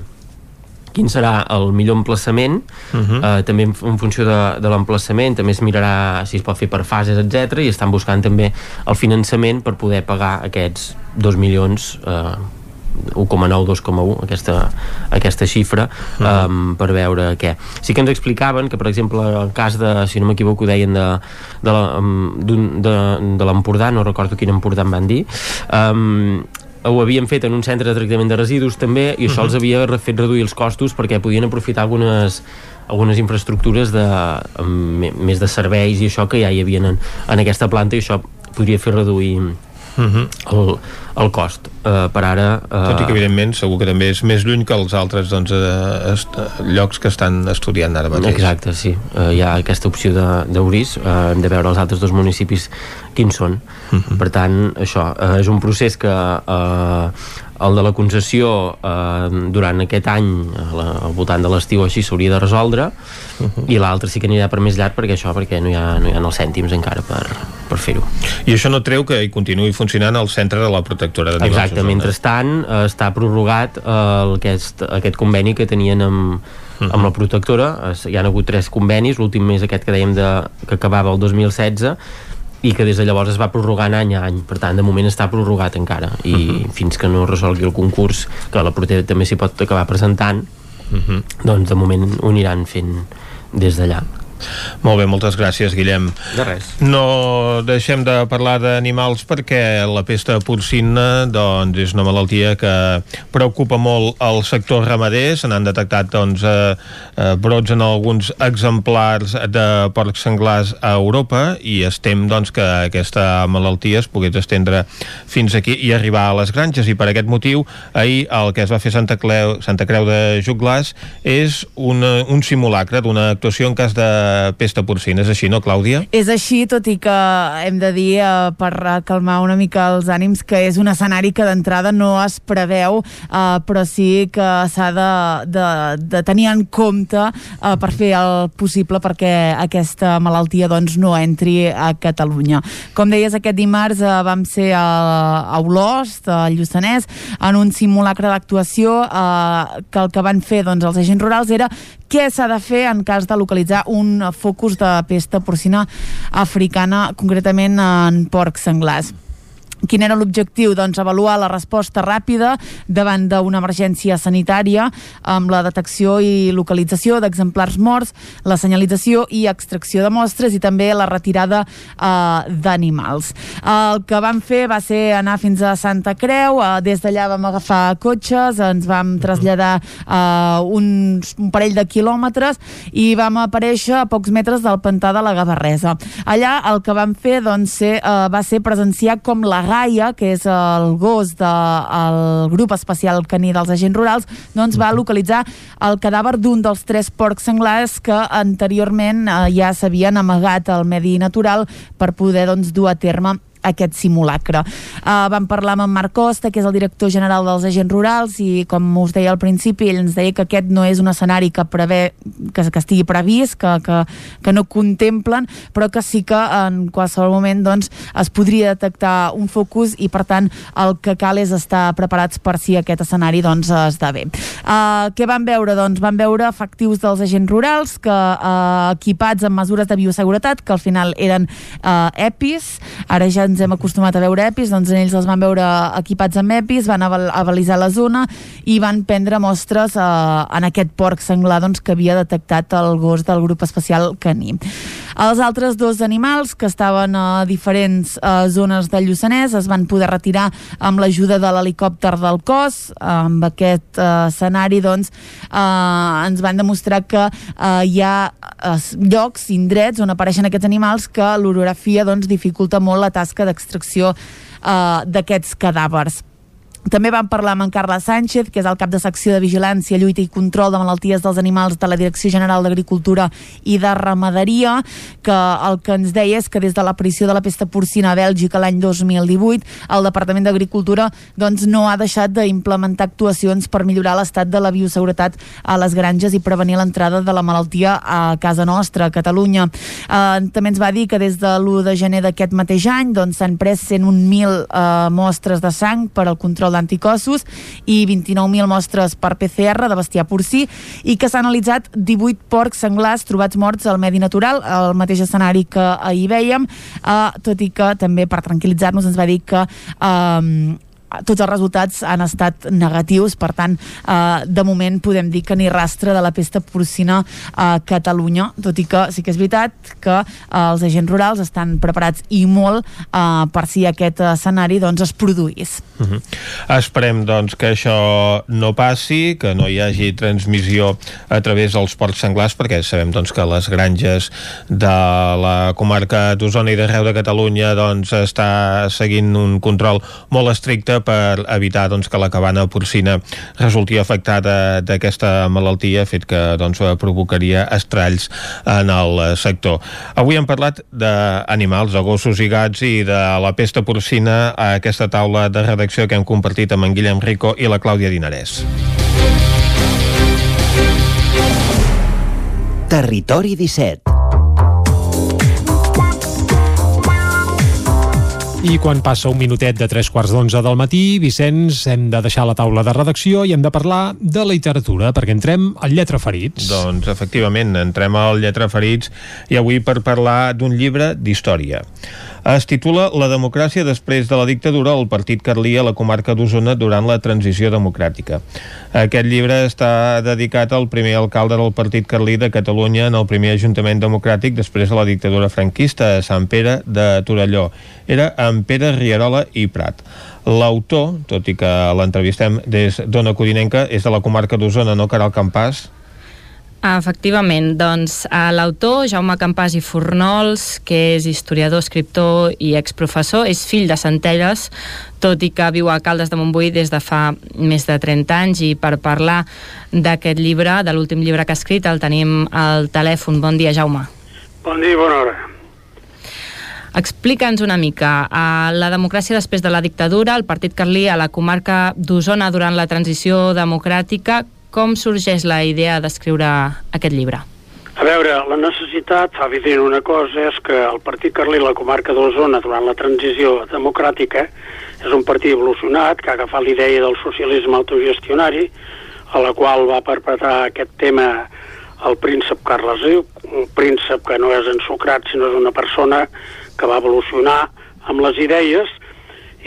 quin serà el millor emplaçament uh -huh. eh, també en, en funció de, de l'emplaçament també es mirarà si es pot fer per fases etc i estan buscant també el finançament per poder pagar aquests 2 milions eh, 1,9, 2,1 aquesta, aquesta xifra uh -huh. um, per veure què. Sí que ens explicaven que per exemple el cas de, si no m'equivoco deien de, de, la, um, de, de l'Empordà, no recordo quin Empordà em van dir um, ho havien fet en un centre de tractament de residus també i això uh -huh. els havia fet reduir els costos perquè podien aprofitar algunes algunes infraestructures de, més de serveis i això que ja hi havia en, en aquesta planta i això podria fer reduir uh -huh. el, el cost uh, per ara... Uh... Tot i que evidentment segur que també és més lluny que els altres doncs, uh, est llocs que estan estudiant ara mateix. Exacte, sí. Uh, hi ha aquesta opció d'Uris, uh, hem de veure els altres dos municipis quins són. Uh -huh. Per tant, això, uh, és un procés que uh, el de la concessió eh, durant aquest any la, al voltant de l'estiu així s'hauria de resoldre uh -huh. i l'altre sí que anirà per més llarg perquè això perquè no hi ha, no hi ha els cèntims encara per, per fer-ho. I això no treu que hi continuï funcionant el centre de la protectora d'animals. Exacte, mentrestant eh, està prorrogat eh, aquest, aquest conveni que tenien amb, uh -huh. amb la protectora, hi han hagut tres convenis, l'últim és aquest que dèiem de, que acabava el 2016 i que des de llavors es va prorrogant any a any per tant de moment està prorrogat encara i uh -huh. fins que no resolgui el concurs que la Protectora també s'hi pot acabar presentant uh -huh. doncs de moment ho aniran fent des d'allà molt bé, moltes gràcies, Guillem. De res. No deixem de parlar d'animals perquè la pesta porcina doncs, és una malaltia que preocupa molt el sector ramader. Se n'han detectat doncs, eh, eh, brots en alguns exemplars de porcs senglars a Europa i estem doncs, que aquesta malaltia es pogués estendre fins aquí i arribar a les granges i per aquest motiu ahir el que es va fer Santa, Cleu, Santa Creu de Juglàs és una, un simulacre d'una actuació en cas de pesta porcina. És així, no, Clàudia? És així, tot i que hem de dir, eh, per calmar una mica els ànims, que és un escenari que d'entrada no es preveu, eh, però sí que s'ha de, de, de tenir en compte eh, per fer el possible perquè aquesta malaltia doncs, no entri a Catalunya. Com deies, aquest dimarts eh, vam ser a, a Olost, a Lluçanès, en un simulacre d'actuació eh, que el que van fer doncs, els agents rurals era què s'ha de fer en cas de localitzar un focus de pesta porcina africana, concretament en porcs senglars. Quin era l'objectiu? Doncs avaluar la resposta ràpida davant d'una emergència sanitària amb la detecció i localització d'exemplars morts, la senyalització i extracció de mostres i també la retirada eh, d'animals. El que vam fer va ser anar fins a Santa Creu, eh, des d'allà vam agafar cotxes, ens vam traslladar eh, uns, un parell de quilòmetres i vam aparèixer a pocs metres del pantà de la Gavarresa. Allà el que vam fer doncs, ser, eh, va ser presenciar com la Gaia, que és el gos del grup especial caní dels agents rurals, doncs va localitzar el cadàver d'un dels tres porcs senglars que anteriorment eh, ja s'havien amagat al medi natural per poder doncs, dur a terme aquest simulacre. Uh, vam parlar amb en Marc Costa, que és el director general dels agents rurals, i com us deia al principi, ell ens deia que aquest no és un escenari que prevé que, que estigui previst, que, que, que no contemplen, però que sí que en qualsevol moment doncs, es podria detectar un focus i per tant el que cal és estar preparats per si aquest escenari doncs, esdevé. Uh, què van veure? Doncs van veure efectius dels agents rurals que uh, equipats amb mesures de bioseguretat que al final eren uh, EPIs, ara ja ens hem acostumat a veure EPIs, doncs ells els van veure equipats amb EPIs, van avalisar la zona i van prendre mostres eh, en aquest porc senglar doncs, que havia detectat el gos del grup especial caní. Els altres dos animals que estaven a diferents eh, zones del Lluçanès es van poder retirar amb l'ajuda de l'helicòpter del cos. Amb aquest eh, escenari doncs, eh, ens van demostrar que eh, hi ha eh, llocs, indrets on apareixen aquests animals que l'orografia doncs, dificulta molt la tasca d'extracció eh, d'aquests cadàvers. També vam parlar amb en Carles Sánchez, que és el cap de secció de Vigilància, Lluita i Control de Malalties dels Animals de la Direcció General d'Agricultura i de Ramaderia, que el que ens deia és que des de l'aparició de la pesta porcina a Bèlgica l'any 2018, el Departament d'Agricultura doncs, no ha deixat d'implementar actuacions per millorar l'estat de la bioseguretat a les granges i prevenir l'entrada de la malaltia a casa nostra, a Catalunya. Eh, també ens va dir que des de l'1 de gener d'aquest mateix any doncs, s'han doncs, pres 101.000 eh, mostres de sang per al control d'anticossos i 29.000 mostres per PCR de bestiar porcí i que s'ha analitzat 18 porcs senglars trobats morts al medi natural, el mateix escenari que ahir vèiem, eh, tot i que també per tranquil·litzar-nos ens va dir que eh, tots els resultats han estat negatius, per tant, eh, de moment podem dir que ni rastre de la pesta porcina a Catalunya, tot i que sí que és veritat que eh, els agents rurals estan preparats i molt eh, per si aquest escenari doncs, es produís. Uh -huh. Esperem doncs, que això no passi, que no hi hagi transmissió a través dels ports senglars, perquè sabem doncs, que les granges de la comarca d'Osona i de Reu de Catalunya doncs, està seguint un control molt estricte per evitar doncs, que la cabana porcina resulti afectada d'aquesta malaltia, fet que doncs, provocaria estralls en el sector. Avui hem parlat d'animals, de gossos i gats i de la pesta porcina a aquesta taula de redacció que hem compartit amb en Guillem Rico i la Clàudia Dinarès. Territori 17 I quan passa un minutet de tres quarts d'onze del matí, Vicenç, hem de deixar la taula de redacció i hem de parlar de literatura, perquè entrem al Lletra Ferits. Doncs, efectivament, entrem al Lletra Ferits i avui per parlar d'un llibre d'història. Es titula La democràcia després de la dictadura al partit carlí a la comarca d'Osona durant la transició democràtica. Aquest llibre està dedicat al primer alcalde del partit carlí de Catalunya en el primer Ajuntament Democràtic després de la dictadura franquista a Sant Pere de Torelló. Era en Pere Rierola i Prat. L'autor, tot i que l'entrevistem des d'Ona Codinenca, és de la comarca d'Osona, no Caral Campàs? Efectivament, doncs l'autor Jaume Campàs i Fornols, que és historiador, escriptor i exprofessor, és fill de Centelles, tot i que viu a Caldes de Montbui des de fa més de 30 anys i per parlar d'aquest llibre, de l'últim llibre que ha escrit, el tenim al telèfon. Bon dia, Jaume. Bon dia, bona hora. Explica'ns una mica. Uh, la democràcia després de la dictadura, el Partit Carlí a la comarca d'Osona durant la transició democràtica, com sorgeix la idea d'escriure aquest llibre? A veure, la necessitat fa evident una cosa, és que el Partit Carlí la comarca d'Osona durant la transició democràtica és un partit evolucionat que ha agafat l'idea del socialisme autogestionari, a la qual va perpetrar aquest tema el príncep Carles Riu, un príncep que no és ensucrat sinó és una persona que va evolucionar amb les idees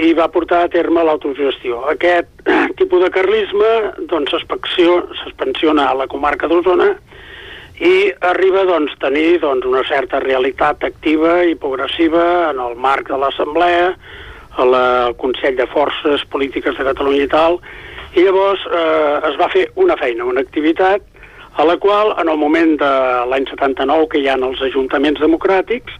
i va portar a terme l'autogestió. Aquest tipus de carlisme doncs, s'expansiona a la comarca d'Osona i arriba doncs, tenir doncs, una certa realitat activa i progressiva en el marc de l'Assemblea, al Consell de Forces Polítiques de Catalunya i tal, i llavors eh, es va fer una feina, una activitat, a la qual, en el moment de l'any 79, que hi ha els ajuntaments democràtics,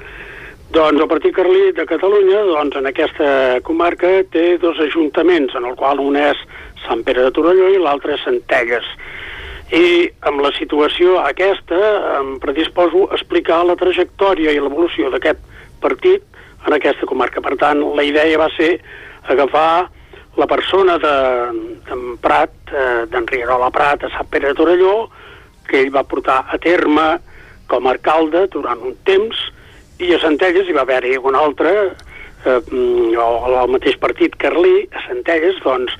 doncs el Partit Carlí de Catalunya, doncs en aquesta comarca, té dos ajuntaments, en el qual un és Sant Pere de Torelló i l'altre és Centelles. I amb la situació aquesta em predisposo a explicar la trajectòria i l'evolució d'aquest partit en aquesta comarca. Per tant, la idea va ser agafar la persona d'en de, Prat, eh, d'en Rierola Prat, a Sant Pere de Torelló, que ell va portar a terme com a alcalde durant un temps, i a Centelles hi va haver-hi un altre, eh, mm, el mateix partit carlí, a Centelles, doncs,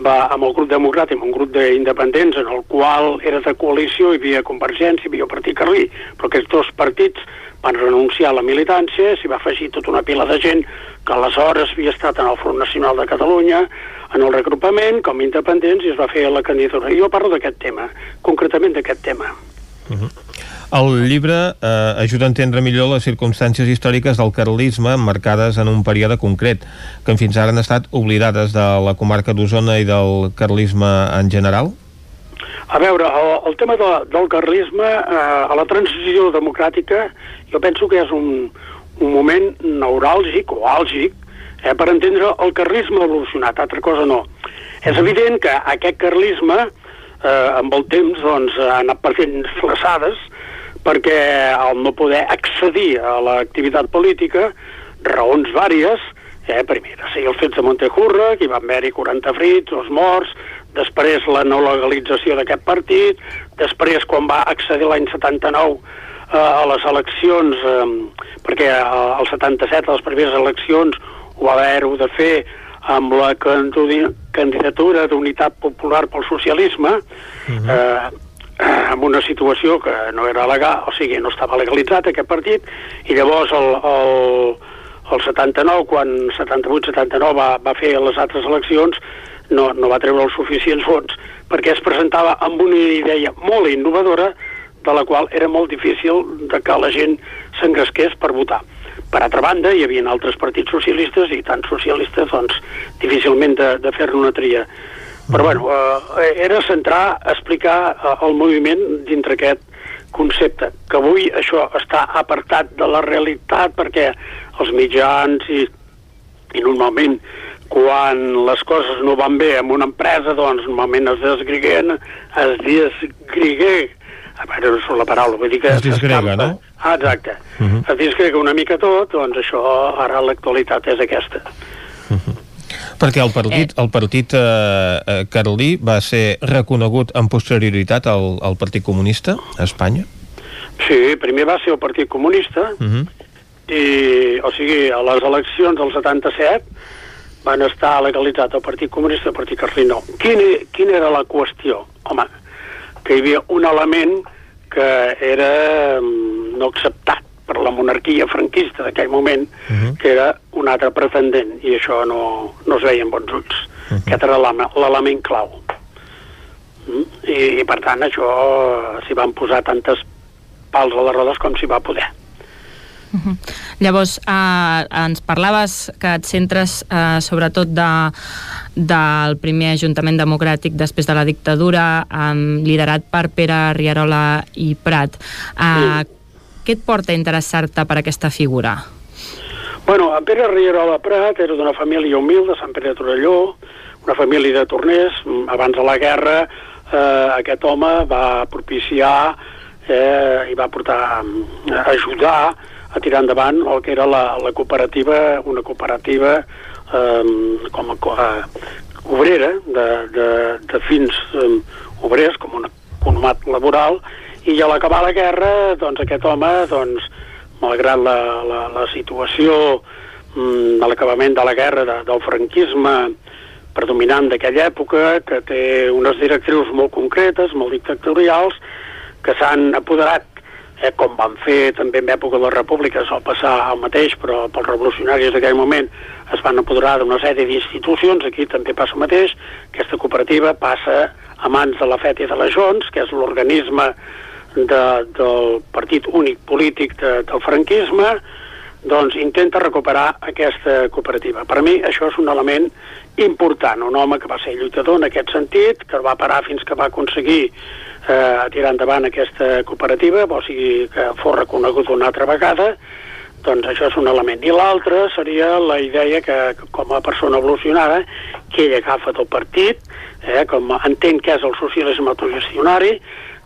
va amb el grup democràtic, amb un grup d'independents en el qual era de coalició, hi havia Convergència, hi havia el Partit Carlí, però aquests dos partits van renunciar a la militància, s'hi va afegir tota una pila de gent que aleshores havia estat en el Front Nacional de Catalunya, en el regrupament, com independents, i es va fer la candidatura. Jo parlo d'aquest tema, concretament d'aquest tema. Uh -huh. El llibre eh, ajuda a entendre millor les circumstàncies històriques del carlisme marcades en un període concret, que fins ara han estat oblidades de la comarca d'Osona i del carlisme en general? A veure, el, el tema de, del carlisme, eh, a la transició democràtica, jo penso que és un, un moment neuràlgic o àlgic eh, per entendre el carlisme evolucionat, altra cosa no. És evident que aquest carlisme, eh, amb el temps, doncs, ha anat perdent flaçades, perquè al no poder accedir a l'activitat política, raons vàries, eh, primer, sí, els fets de Montejurra, que hi van haver-hi 40 frits, dos morts, després la no legalització d'aquest partit, després quan va accedir l'any 79 eh, a les eleccions, eh, perquè al 77, a les primeres eleccions, ho va haver-ho de fer amb la candidatura d'unitat popular pel socialisme, uh -huh. eh, amb una situació que no era legal, o sigui, no estava legalitzat aquest partit, i llavors el, el, el 79, quan 78-79 va, va fer les altres eleccions, no, no va treure els suficients vots perquè es presentava amb una idea molt innovadora de la qual era molt difícil de que la gent s'engresqués per votar. Per altra banda, hi havia altres partits socialistes i tant socialistes, doncs, difícilment de, de fer-ne una tria. Però, bueno, eh, era centrar, explicar eh, el moviment dintre aquest concepte, que avui això està apartat de la realitat perquè els mitjans i, i normalment quan les coses no van bé en una empresa, doncs normalment es desgriguen, es desgrigué, a veure, no la paraula, vull dir que... Es disgrega, no? Ah, exacte. Uh Mhm. -huh. Es disgrega una mica tot, doncs això, ara l'actualitat és aquesta. Perquè el partit, el partit eh, eh, carlí va ser reconegut amb posterioritat al, al Partit Comunista a Espanya? Sí, primer va ser el Partit Comunista, Uh -huh. i, o sigui, a les eleccions del 77 van estar legalitzat el Partit Comunista i el Partit Carlí no. Quina, quina era la qüestió? Home, que hi havia un element que era mm, no acceptat per la monarquia franquista d'aquell moment, uh -huh. que era un altre pretendent, i això no, no es veia amb bons ulls. Uh -huh. Aquest era l'ele- l'element clau. Mm? I, I, per tant, això s'hi van posar tantes pals a les rodes com s'hi va poder. Llavors, eh, ens parlaves que et centres eh, sobretot de, del primer Ajuntament Democràtic després de la dictadura, eh, liderat per Pere Rierola i Prat. Eh, Què et porta a interessar-te per aquesta figura? Bueno, en Pere Rierola Prat era d'una família humil de Sant Pere de Torelló, una família de torners. Abans de la guerra eh, aquest home va propiciar eh, i va portar a ajudar a tirar endavant el que era la, la cooperativa, una cooperativa eh, com a eh, obrera de, de, de fins eh, obrers, com un economat laboral, i a l'acabar la guerra, doncs aquest home, doncs, malgrat la, la, la situació de l'acabament de la guerra, de, del franquisme predominant d'aquella època, que té unes directrius molt concretes, molt dictatorials, que s'han apoderat eh, com van fer també en època de la República, sol passar el mateix, però pels revolucionaris d'aquell moment es van apoderar d'una sèrie d'institucions, aquí també passa el mateix, aquesta cooperativa passa a mans de la FET i de la Jons, que és l'organisme de, del partit únic polític de, del franquisme, doncs intenta recuperar aquesta cooperativa. Per mi això és un element important, un home que va ser lluitador en aquest sentit, que va parar fins que va aconseguir eh, tirar endavant aquesta cooperativa, o sigui que fos reconegut una altra vegada, doncs això és un element. I l'altre seria la idea que, com a persona evolucionada, que ell agafa del partit, eh, com entén que és el socialisme autogestionari,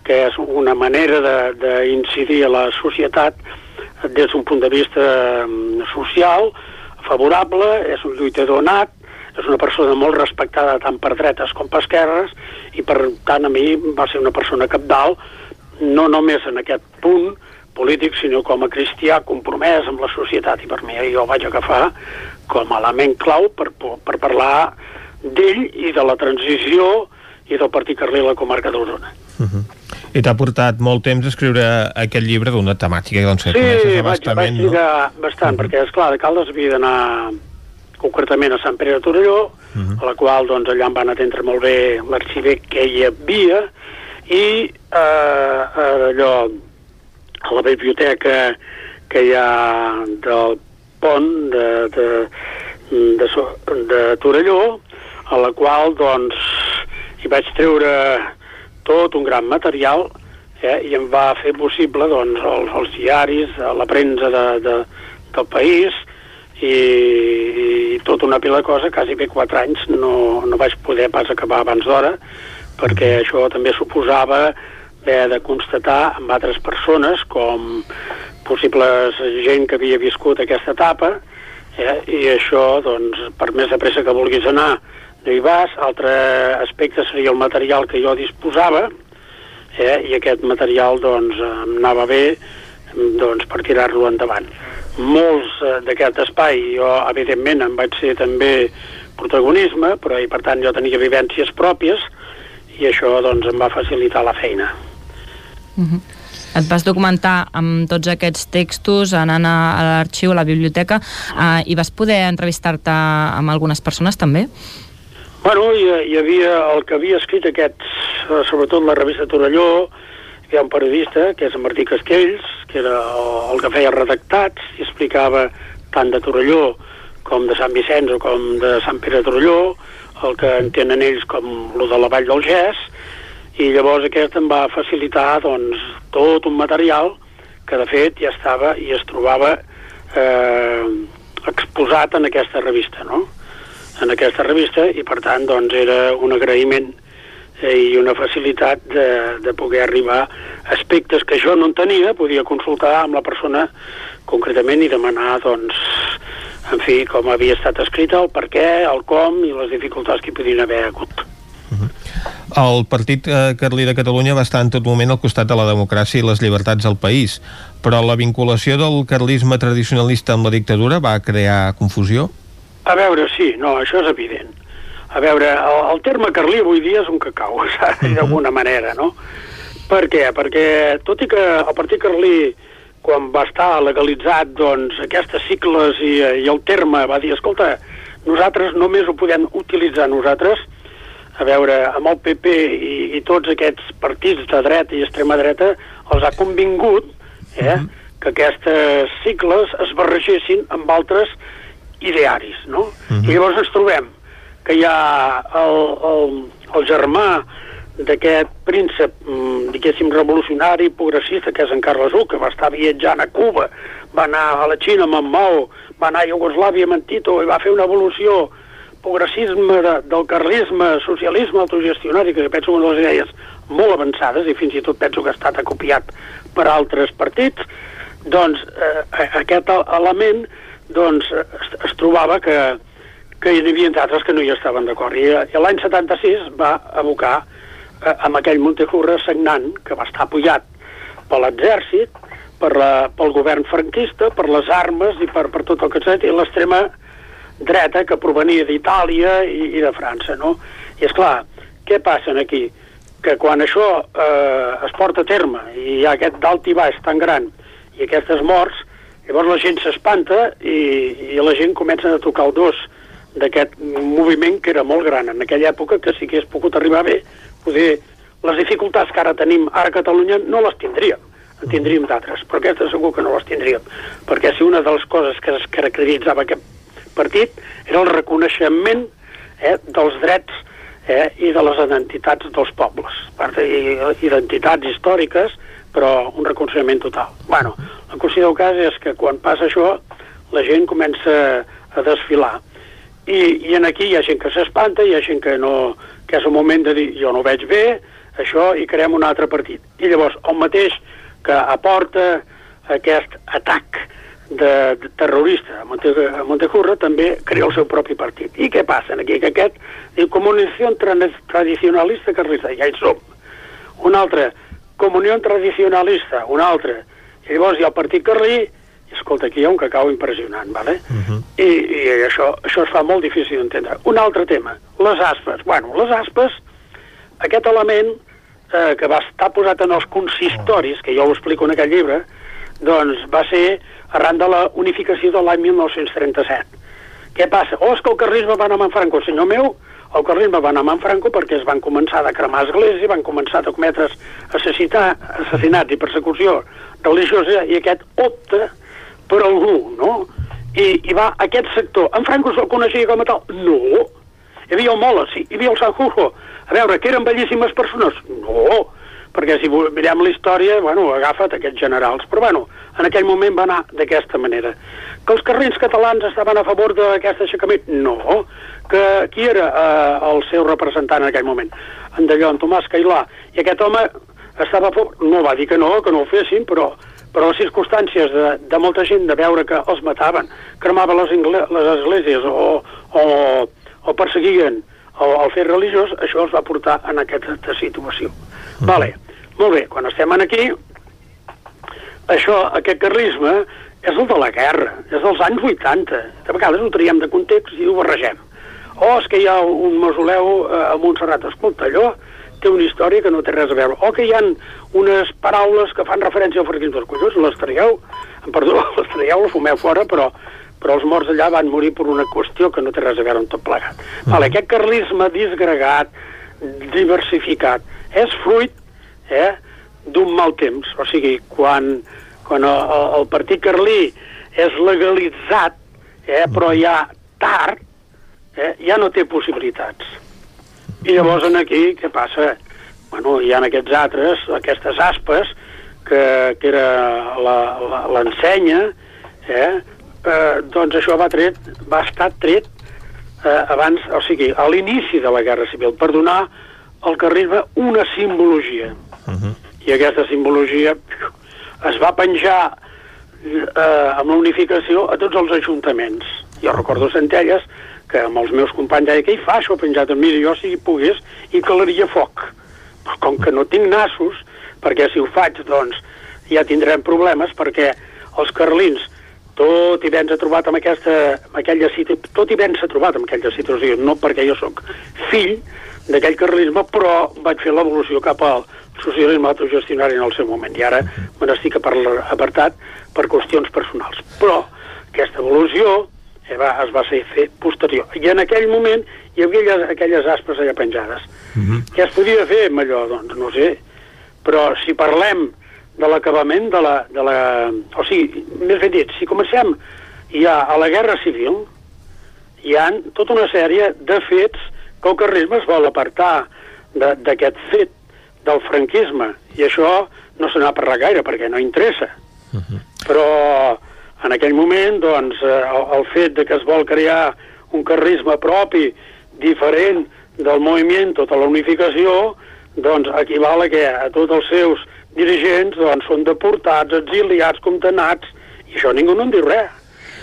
que és una manera d'incidir a la societat des d'un punt de vista mm, social, favorable, és un lluitador nat, és una persona molt respectada tant per dretes com per esquerres i per tant a mi va ser una persona capdalt no només en aquest punt polític sinó com a cristià compromès amb la societat i per mi jo vaig agafar com a element clau per, per parlar d'ell i de la transició i del Partit Carlí a la comarca d'Osona. Uh -huh. I t'ha portat molt temps escriure aquest llibre d'una temàtica doncs, que sí, coneixes vaig, vaig trigar no? bastant, uh -huh. perquè, és clar de Caldes havia d'anar concretament a Sant Pere de Torelló, uh -huh. a la qual doncs, allà em van atendre molt bé l'arxiver que hi havia, i eh, allò, a la biblioteca que hi ha del pont de, de, de, de, de Torelló, a la qual doncs hi vaig treure tot un gran material eh, i em va fer possible doncs, els, els diaris, la premsa de, de, del país i, i tota una pila de cosa, quasi bé quatre anys no, no vaig poder pas acabar abans d'hora perquè això també suposava haver de constatar amb altres persones com possibles gent que havia viscut aquesta etapa eh, i això doncs per més de pressa que vulguis anar vas, altre aspecte seria el material que jo disposava eh, i aquest material doncs em anava bé doncs, per tirar-lo endavant. Molts eh, d'aquest espai jo evidentment em vaig ser també protagonisme, però i per tant jo tenia vivències pròpies i això doncs em va facilitar la feina. Uh -huh. Et vas documentar amb tots aquests textos anant a, a l'arxiu, a la biblioteca eh, i vas poder entrevistar-te amb algunes persones també? Bueno, hi, hi havia el que havia escrit aquests, eh, sobretot la revista Torelló, hi ha un periodista, que és en Martí Castells, que era el, que feia redactats i explicava tant de Torelló com de Sant Vicenç o com de Sant Pere de Torelló, el que entenen ells com lo de la Vall del Gès, i llavors aquest em va facilitar doncs, tot un material que de fet ja estava i es trobava eh, exposat en aquesta revista, no? En aquesta revista i per tant doncs, era un agraïment eh, i una facilitat de, de poder arribar a aspectes que jo no en tenia, podia consultar amb la persona concretament i demanar doncs, en fi, com havia estat escrita, el per què, el com i les dificultats que hi podien haver hagut. El Partit eh, Carlí de Catalunya va estar en tot moment al costat de la democràcia i les llibertats del país, però la vinculació del carlisme tradicionalista amb la dictadura va crear confusió? A veure, sí, no, això és evident. A veure, el, el terme carlí avui dia és un cacau, saps? -huh. d'alguna manera, no? Per què? Perquè tot i que el Partit Carlí quan va estar legalitzat doncs, aquestes cicles i, i el terme va dir, escolta, nosaltres només ho podem utilitzar nosaltres a veure, amb el PP i, i tots aquests partits de dreta i extrema dreta els ha convingut eh, -huh. que aquestes cicles es barregessin amb altres idearis, no? Uh -huh. I llavors ens trobem que hi ha el, el, el germà d'aquest príncep, mm, diguéssim, revolucionari, progressista, que és en Carles I, que va estar viatjant a Cuba, va anar a la Xina amb en Mao, va anar a Iugoslàvia amb en Tito i va fer una evolució progressisme de, del carlisme, socialisme autogestionari, que penso que una de les idees molt avançades, i fins i tot penso que ha estat acopiat per altres partits, doncs eh, aquest element doncs, es, es trobava que, que hi havia altres que no hi estaven d'acord. I, i l'any 76 va abocar eh, amb aquell Montejurra sagnant, que va estar apoyat per l'exèrcit, per la, pel govern franquista, per les armes i per, per tot el que dit, i l'extrema dreta que provenia d'Itàlia i, i de França, no? I és clar, què passa aquí? que quan això eh, es porta a terme i hi ha aquest dalt i baix tan gran i aquestes morts, llavors la gent s'espanta i, i la gent comença a tocar el dos d'aquest moviment que era molt gran. En aquella època, que si hagués pogut arribar bé, poder les dificultats que ara tenim ara a Catalunya no les tindríem, en tindríem d'altres, però aquestes segur que no les tindríem, perquè si una de les coses que es caracteritzava aquest partit era el reconeixement eh, dels drets eh, i de les identitats dels pobles, identitats històriques, però un reconeixement total. Bueno, la qüestió del cas és que quan passa això, la gent comença a desfilar. I, i en aquí hi ha gent que s'espanta, hi ha gent que no que és el moment de dir jo no veig bé, això, i creem un altre partit. I llavors, el mateix que aporta aquest atac de, de terrorista a, Monte, a Montecurra també crea el seu propi partit. I què passa aquí? Que aquest diu comunicació tradicionalista carlista, ja hi som. Un altre, comunió tradicionalista, un altre. I llavors hi ha el partit carlí, i escolta, aquí hi ha un cacau impressionant, ¿vale? Uh -huh. I, i això, això es fa molt difícil d'entendre. Un altre tema, les aspes. Bueno, les aspes, aquest element eh, que va estar posat en els consistoris, que jo ho explico en aquest llibre, doncs va ser arran de la unificació de l'any 1937. Què passa? Oh, és que el carlisme va anar amb en Franco. Senyor meu, el carlisme va anar amb Franco perquè es van començar a cremar esglésies, van començar a cometre assassinats i persecució religiosa i aquest opta per algú, no? I, i va aquest sector. En Franco se'l coneixia com a tal? No. Hi havia el Mola, sí. Hi havia el Sanjurjo. A veure, que eren bellíssimes persones? No. Perquè si mirem la història, bueno, agafa't aquests generals. Però bueno, en aquell moment va anar d'aquesta manera. Que els carrins catalans estaven a favor d'aquest aixecament? No. Que qui era eh, el seu representant en aquell moment? En d'allò, en Tomàs Cailà. I aquest home estava? No va dir que no, que no ho fessin, però però les circumstàncies de, de molta gent de veure que els mataven, cremaven les, les esglésies o, o, o perseguien el, el fet religiós, això els va portar en aquesta situació. Mm. Vale, molt bé, quan estem aquí, això, aquest carlisme és el de la guerra, és dels anys 80. De vegades ho traiem de context i ho barregem. Oh, és que hi ha un mausoleu eh, a Montserrat. Escolta, allò té una història que no té res a veure. O que hi han unes paraules que fan referència al franquisme. Collons, les traieu, perdó, les traieu, les fumeu fora, però, però els morts allà van morir per una qüestió que no té res a veure amb tot plegat. Mm. Vale, aquest carlisme disgregat, diversificat, és fruit eh, d'un mal temps. O sigui, quan, quan el, el partit carlí és legalitzat, eh, però ja tard, eh, ja no té possibilitats. I llavors en aquí, què passa? Bueno, hi ha aquests altres, aquestes aspes, que, que era l'ensenya, eh? eh? doncs això va, tret, va estar tret eh, abans, o sigui, a l'inici de la Guerra Civil, per donar al carrisme una simbologia. Uh -huh. I aquesta simbologia es va penjar eh, amb la unificació a tots els ajuntaments. Jo recordo Centelles, que amb els meus companys deia, què hi fa això penjat? Mira, jo si pogués hi calaria foc. Però com que no tinc nassos, perquè si ho faig, doncs, ja tindrem problemes, perquè els carlins, tot i ben s'ha trobat amb, aquesta, amb aquella situació, tot i ben s'ha trobat amb aquella situació, no perquè jo sóc fill d'aquell carlisme, però vaig fer l'evolució cap al socialisme autogestionari en el seu moment, i ara me n'estic apartat per qüestions personals. Però aquesta evolució eh, va, es va ser fer posterior. I en aquell moment hi havia aquelles, aquelles aspes allà penjades. Uh -huh. Què es podia fer amb allò? Doncs no sé. Però si parlem de l'acabament de la, de la... O sigui, més ben dit, si comencem ja a la Guerra Civil, hi han tota una sèrie de fets que el carrisme es vol apartar d'aquest fet del franquisme, i això no se n'ha parlat gaire, perquè no interessa. Uh -huh. Però en aquell moment, doncs, eh, el, el fet de que es vol crear un carrisme propi, diferent del moviment, tota la unificació, doncs equival a que a tots els seus dirigents doncs, són deportats, exiliats, contenats, i això ningú no en diu res.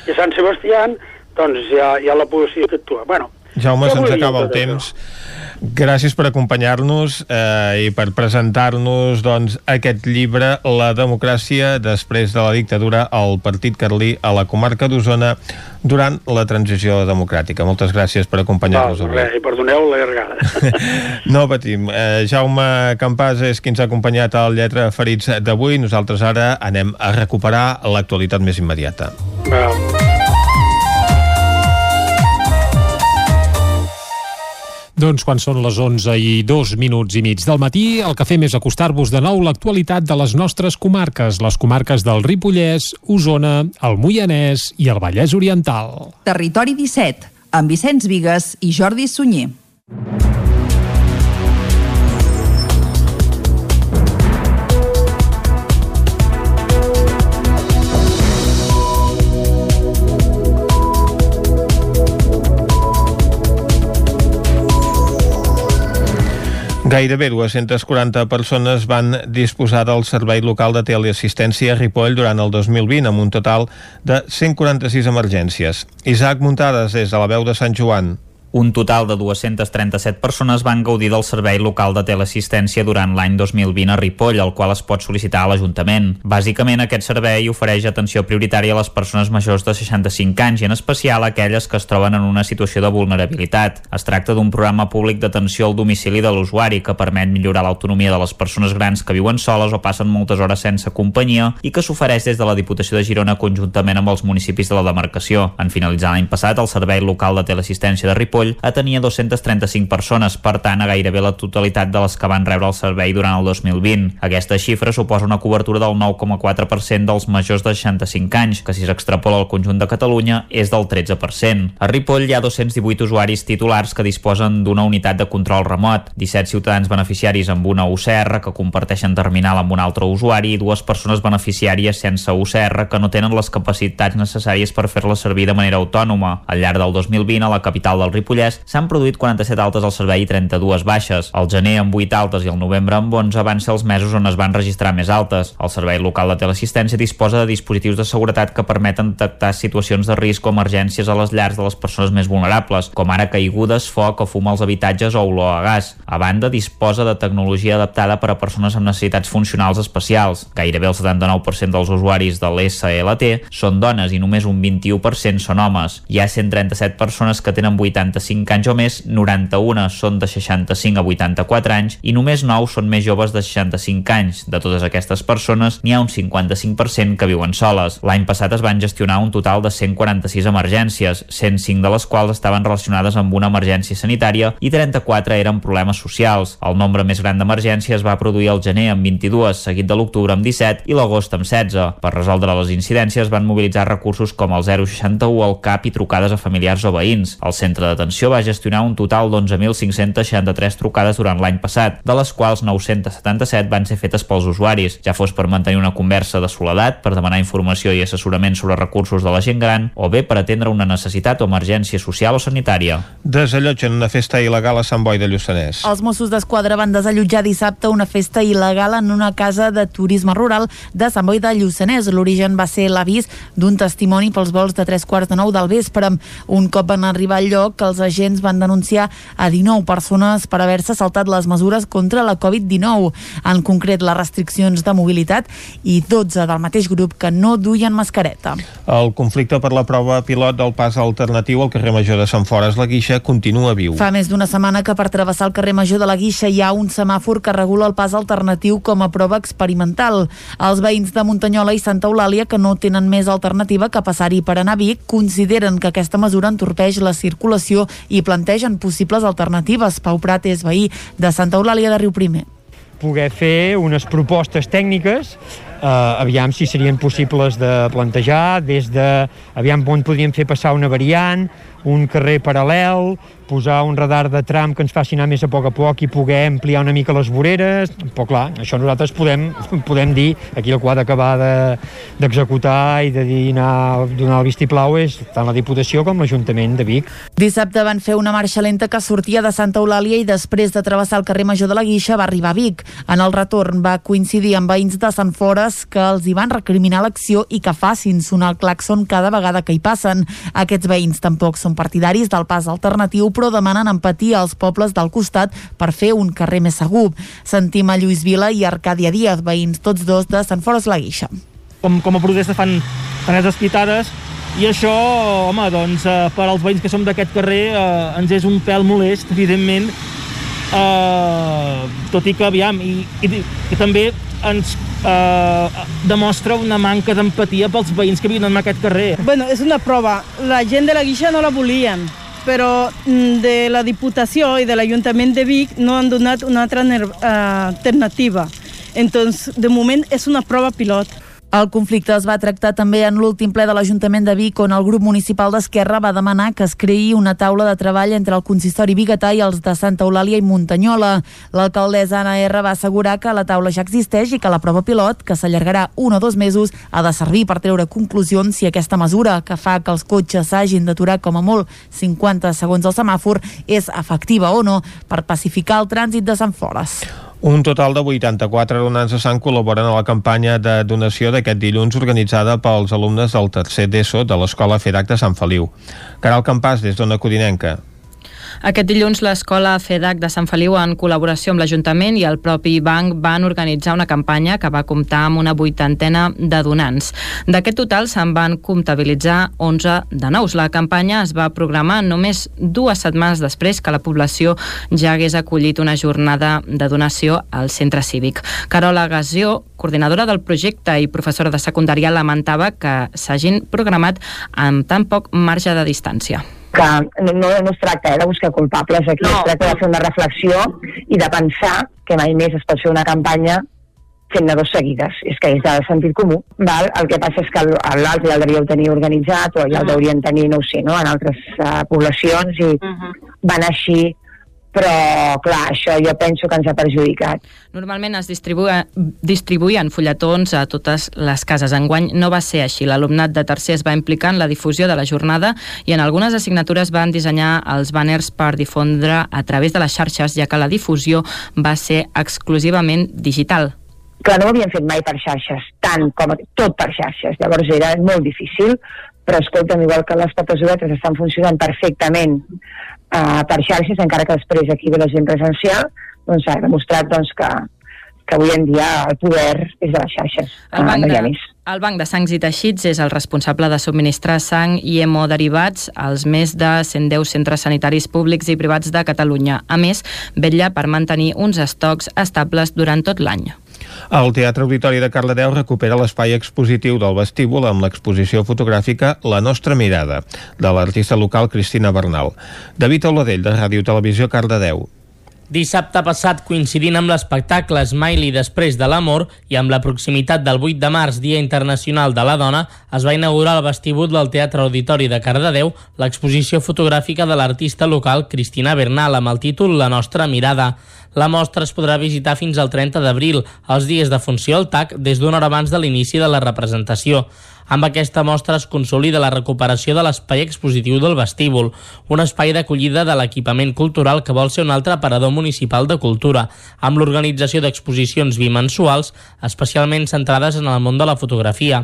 I Sant Sebastián, doncs, hi ha, hi ha la policia que actua. Bueno, Jaume, se'ns acaba el això? temps. Gràcies per acompanyar-nos eh, i per presentar-nos doncs, aquest llibre, La democràcia després de la dictadura al Partit Carlí a la comarca d'Osona durant la transició democràtica. Moltes gràcies per acompanyar-nos avui. res, i perdoneu l'allargada. No patim. Eh, Jaume Campàs és qui ens ha acompanyat al Lletra Ferits d'avui. Nosaltres ara anem a recuperar l'actualitat més immediata. Val. Doncs quan són les 11 i dos minuts i mig del matí, el que fem és acostar-vos de nou l'actualitat de les nostres comarques, les comarques del Ripollès, Osona, el Moianès i el Vallès Oriental. Territori 17, amb Vicenç Vigues i Jordi Sunyer. Gairebé 240 persones van disposar del servei local de teleassistència a Ripoll durant el 2020 amb un total de 146 emergències. Isaac Muntades des de la veu de Sant Joan. Un total de 237 persones van gaudir del servei local de teleassistència durant l'any 2020 a Ripoll, el qual es pot sol·licitar a l'Ajuntament. Bàsicament, aquest servei ofereix atenció prioritària a les persones majors de 65 anys i en especial a aquelles que es troben en una situació de vulnerabilitat. Es tracta d'un programa públic d'atenció al domicili de l'usuari que permet millorar l'autonomia de les persones grans que viuen soles o passen moltes hores sense companyia i que s'ofereix des de la Diputació de Girona conjuntament amb els municipis de la demarcació. En finalitzar l'any passat, el servei local de teleassistència de Ripoll atenia 235 persones, per tant, a gairebé la totalitat de les que van rebre el servei durant el 2020. Aquesta xifra suposa una cobertura del 9,4% dels majors de 65 anys, que si s'extrapola al conjunt de Catalunya és del 13%. A Ripoll hi ha 218 usuaris titulars que disposen d'una unitat de control remot, 17 ciutadans beneficiaris amb una UCR que comparteixen terminal amb un altre usuari i dues persones beneficiàries sense UCR que no tenen les capacitats necessàries per fer-la servir de manera autònoma. Al llarg del 2020, a la capital del Ripollès, s'han produït 47 altes al servei i 32 baixes. El gener amb 8 altes i el novembre amb 11 van ser els mesos on es van registrar més altes. El Servei Local de Teleassistència disposa de dispositius de seguretat que permeten detectar situacions de risc o emergències a les llars de les persones més vulnerables, com ara caigudes, foc o fum als habitatges o olor a gas. A banda, disposa de tecnologia adaptada per a persones amb necessitats funcionals especials. Gairebé el 79% dels usuaris de l'SLT són dones i només un 21% són homes. Hi ha 137 persones que tenen 85 anys o més, 91 són de 65 a 84 anys i només 9 són més joves de 65 anys. De totes aquestes persones, n'hi ha un 55% que viuen soles. L'any passat es van gestionar un total de 146 emergències, 105 de les quals estaven relacionades amb una emergència sanitària i 34 eren problemes socials. El nombre més gran d'emergències es va produir al gener amb 22, seguit de l'octubre amb 17 i l'agost amb 16. Per resoldre les incidències van mobilitzar recursos com el 061 al CAP i trucades a familiars o veïns. El centre d'atenció va gestionar un total d'11.563 trucades durant l'any passat, de les quals 977 van ser fetes pels usuaris, ja fos per mantenir una conversa de soledat, per demanar informació i assessorament sobre recursos de la gent gran, o bé per atendre una necessitat o emergència social o sanitària. Desallotgen una festa il·legal a Sant Boi de Lluçanès. Els Mossos d'Esquadra van desallotjar dissabte una festa il·legal en una casa de turisme rural de Sant Boi de Lluçanès. L'origen va ser l'avís d'un testimoni pels vols de tres quarts de nou del vespre. Un cop van arribar al lloc, els agents van denunciar a 19 persones per haver-se saltat les mesures contra la Covid-19, en concret les restriccions de mobilitat i 12 del mateix grup que no duien mascareta. El conflicte per la prova pilot del pas alternatiu al carrer Major de Sant Fores la Guixa continua viu. Fa més d'una setmana que per travessar el carrer Major de la Guixa hi ha un semàfor que regula el pas alternatiu com a prova experimental. Els veïns de Muntanyola i Santa Eulàlia, que no tenen més alternativa que passar-hi per anar a Vic, consideren que aquesta mesura entorpeix la circulació i plantegen possibles alternatives. Pau Prat és veí de Santa Eulàlia de Riu Primer poder fer unes propostes tècniques eh, aviam si serien possibles de plantejar des de, aviam on podríem fer passar una variant, un carrer paral·lel, posar un radar de tram que ens faci anar més a poc a poc i poder ampliar una mica les voreres, però clar, això nosaltres podem, podem dir, aquí el que d'acabar d'executar de, i de dir anar, donar el vistiplau és tant la Diputació com l'Ajuntament de Vic. Dissabte van fer una marxa lenta que sortia de Santa Eulàlia i després de travessar el carrer Major de la Guixa va arribar a Vic. En el retorn va coincidir amb veïns de Sant Fores que els hi van recriminar l'acció i que facin sonar el claxon cada vegada que hi passen. Aquests veïns tampoc són partidaris del pas alternatiu, però demanen empatia als pobles del costat per fer un carrer més segur. Sentim a Lluís Vila i Arcàdia Díaz, veïns tots dos de Sant Fores la Guixa. Com, com a protesta fan, fan aquestes pitades i això, home, doncs, eh, per als veïns que som d'aquest carrer eh, ens és un pèl molest, evidentment, eh, tot i que, aviam, i, i, i també ens eh, demostra una manca d'empatia pels veïns que viuen en aquest carrer. Bueno, és una prova. La gent de la Guixa no la volien, però mm, de la Diputació i de l'Ajuntament de Vic no han donat una altra uh, alternativa. Entonces, de moment és una prova pilot. El conflicte es va tractar també en l'últim ple de l'Ajuntament de Vic, on el grup municipal d'Esquerra va demanar que es creï una taula de treball entre el consistori biguetà i els de Santa Eulàlia i Muntanyola. L'alcaldessa Anna R va assegurar que la taula ja existeix i que la prova pilot, que s'allargarà un o dos mesos, ha de servir per treure conclusions si aquesta mesura, que fa que els cotxes s'hagin d'aturar com a molt 50 segons al semàfor, és efectiva o no per pacificar el trànsit de Sant Fores. Un total de 84 donants de sang col·laboren a la campanya de donació d'aquest dilluns organitzada pels alumnes del tercer d'ESO de l'Escola FEDAC de Sant Feliu. Caral Campàs, des d'Ona Codinenca. Aquest dilluns l'escola FEDAC de Sant Feliu en col·laboració amb l'Ajuntament i el propi banc van organitzar una campanya que va comptar amb una vuitantena de donants. D'aquest total se'n van comptabilitzar 11 de nous. La campanya es va programar només dues setmanes després que la població ja hagués acollit una jornada de donació al centre cívic. Carola Gassió, coordinadora del projecte i professora de secundària, lamentava que s'hagin programat amb tan poc marge de distància que no, no es tracta eh, de buscar culpables aquí, no. es tracta de fer una reflexió i de pensar que mai més es pot fer una campanya fent-ne dos seguides. És que és de sentit comú. Val? El que passa és que l'altre ja el devíeu tenir organitzat o ja el deurien tenir, no ho sé, no? en altres uh, poblacions i uh -huh. van així però clar, això jo penso que ens ha perjudicat. Normalment es distribuïen, distribuïen fulletons a totes les cases. Enguany no va ser així. L'alumnat de tercer es va implicar en la difusió de la jornada i en algunes assignatures van dissenyar els banners per difondre a través de les xarxes, ja que la difusió va ser exclusivament digital. Clar, no ho havien fet mai per xarxes, tant com tot per xarxes. Llavors era molt difícil, però escolta'm, igual que les papesoletes estan funcionant perfectament uh, per xarxes, encara que després aquí ve la gent presencial, doncs s'ha demostrat doncs, que, que avui en dia el poder és de les xarxes. El banc, uh, no de, el banc de Sangs i Teixits és el responsable de subministrar sang i hemoderivats als més de 110 centres sanitaris públics i privats de Catalunya. A més, vetlla per mantenir uns estocs estables durant tot l'any. El Teatre Auditori de Cardedeu recupera l'espai expositiu del vestíbul amb l'exposició fotogràfica La nostra mirada, de l'artista local Cristina Bernal. David Oladell, de Ràdio Televisió Cardedeu. Dissabte passat, coincidint amb l'espectacle Smiley després de l'amor i amb la proximitat del 8 de març, Dia Internacional de la Dona, es va inaugurar al vestíbul del Teatre Auditori de Cardedeu l'exposició fotogràfica de l'artista local Cristina Bernal amb el títol La nostra mirada. La mostra es podrà visitar fins al 30 d'abril, els dies de funció al TAC, des d'una hora abans de l'inici de la representació. Amb aquesta mostra es consolida la recuperació de l'espai expositiu del vestíbul, un espai d'acollida de l'equipament cultural que vol ser un altre aparador municipal de cultura, amb l'organització d'exposicions bimensuals, especialment centrades en el món de la fotografia.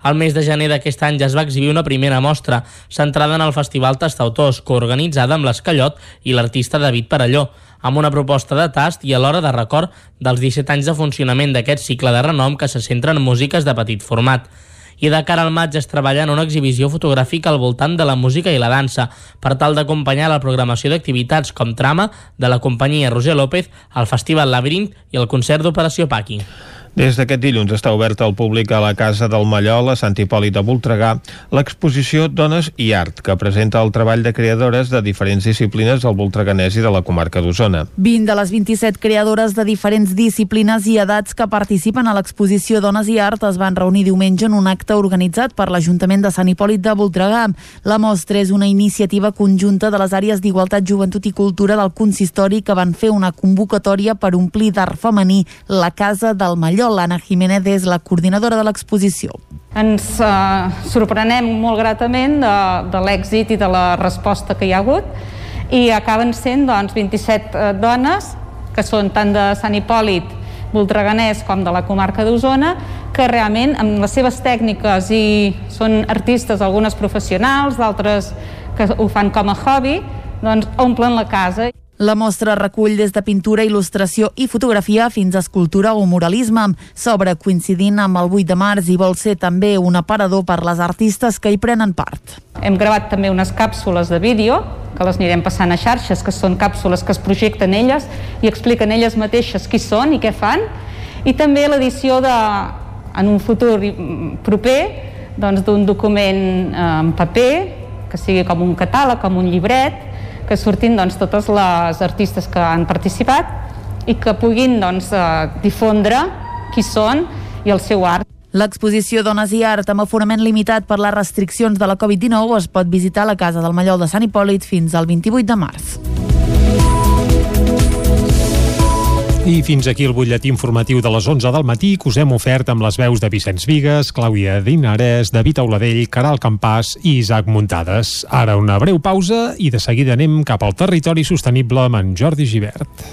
Al mes de gener d'aquest any ja es va exhibir una primera mostra, centrada en el Festival Tastautors, coorganitzada amb l'Escallot i l'artista David Parelló, amb una proposta de tast i alhora de record dels 17 anys de funcionament d'aquest cicle de renom que se centra en músiques de petit format i de cara al maig es treballa en una exhibició fotogràfica al voltant de la música i la dansa, per tal d'acompanyar la programació d'activitats com Trama, de la companyia Roger López, el Festival Labyrinth i el concert d'Operació Paqui. Des d'aquest dilluns està oberta al públic a la Casa del Mallol, a Sant Hipòlit de Voltregà, l'exposició Dones i Art, que presenta el treball de creadores de diferents disciplines del voltreganès i de la comarca d'Osona. 20 de les 27 creadores de diferents disciplines i edats que participen a l'exposició Dones i Art es van reunir diumenge en un acte organitzat per l'Ajuntament de Sant Hipòlit de Voltregà. La mostra és una iniciativa conjunta de les àrees d'Igualtat, Joventut i Cultura del Consistori que van fer una convocatòria per omplir d'art femení la Casa del Mallol Oriol. L'Anna Jiménez és la coordinadora de l'exposició. Ens eh, sorprenem molt gratament de, de l'èxit i de la resposta que hi ha hagut i acaben sent doncs, 27 eh, dones que són tant de Sant Hipòlit, Voltreganès com de la comarca d'Osona, que realment amb les seves tècniques i són artistes, algunes professionals, d'altres que ho fan com a hobby, doncs, omplen la casa. La mostra recull des de pintura, il·lustració i fotografia fins a escultura o muralisme. S'obre coincidint amb el 8 de març i vol ser també un aparador per les artistes que hi prenen part. Hem gravat també unes càpsules de vídeo que les anirem passant a xarxes, que són càpsules que es projecten elles i expliquen elles mateixes qui són i què fan. I també l'edició de, en un futur proper doncs, d'un document eh, en paper, que sigui com un catàleg, com un llibret, que surtin doncs, totes les artistes que han participat i que puguin doncs, eh, difondre qui són i el seu art. L'exposició Dones i Art amb aforament limitat per les restriccions de la Covid-19 es pot visitar a la Casa del Mallol de Sant Hipòlit fins al 28 de març. I fins aquí el butlletí informatiu de les 11 del matí que us hem ofert amb les veus de Vicenç Vigues, Clàudia Dinarès, David Auladell, Caral Campàs i Isaac Muntades. Ara una breu pausa i de seguida anem cap al territori sostenible amb en Jordi Givert.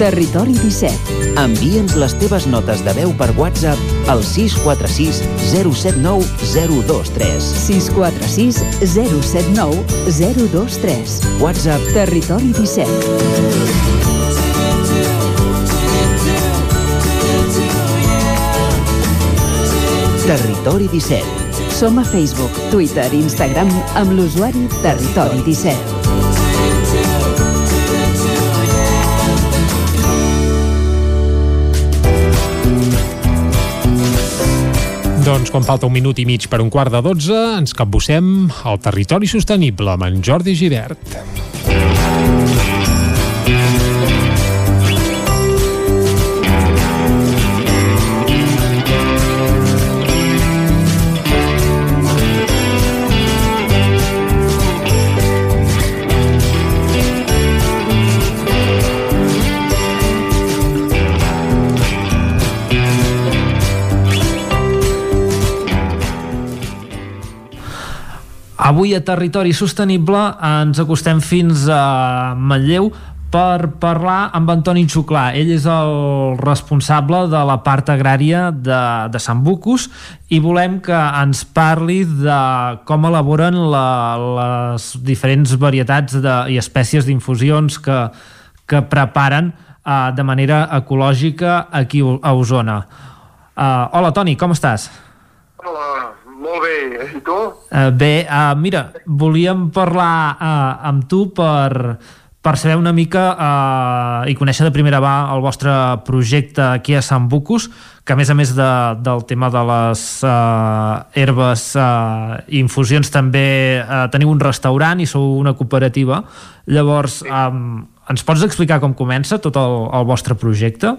Territori 17. Envia'ns les teves notes de veu per WhatsApp al 646 079 023. 646 079 023. WhatsApp Territori 17. Territori 17. Som a Facebook, Twitter i Instagram amb l'usuari Territori 17. Doncs quan falta un minut i mig per un quart de dotze, ens capbussem al territori sostenible amb en Jordi Givert. Avui a Territori Sostenible ens acostem fins a Manlleu per parlar amb Antoni Xuclà. Ell és el responsable de la part agrària de, de Sant Bucus i volem que ens parli de com elaboren la, les diferents varietats de, i espècies d'infusions que, que preparen uh, de manera ecològica aquí a Osona. Uh, hola, Toni, com estàs? Hola, molt bé. I tu? Uh, bé, uh, mira, volíem parlar uh, amb tu per, per saber una mica uh, i conèixer de primera mà el vostre projecte aquí a Sant Bucus, que a més a més de, del tema de les uh, herbes i infusions també uh, teniu un restaurant i sou una cooperativa. Llavors, um, ens pots explicar com comença tot el, el vostre projecte?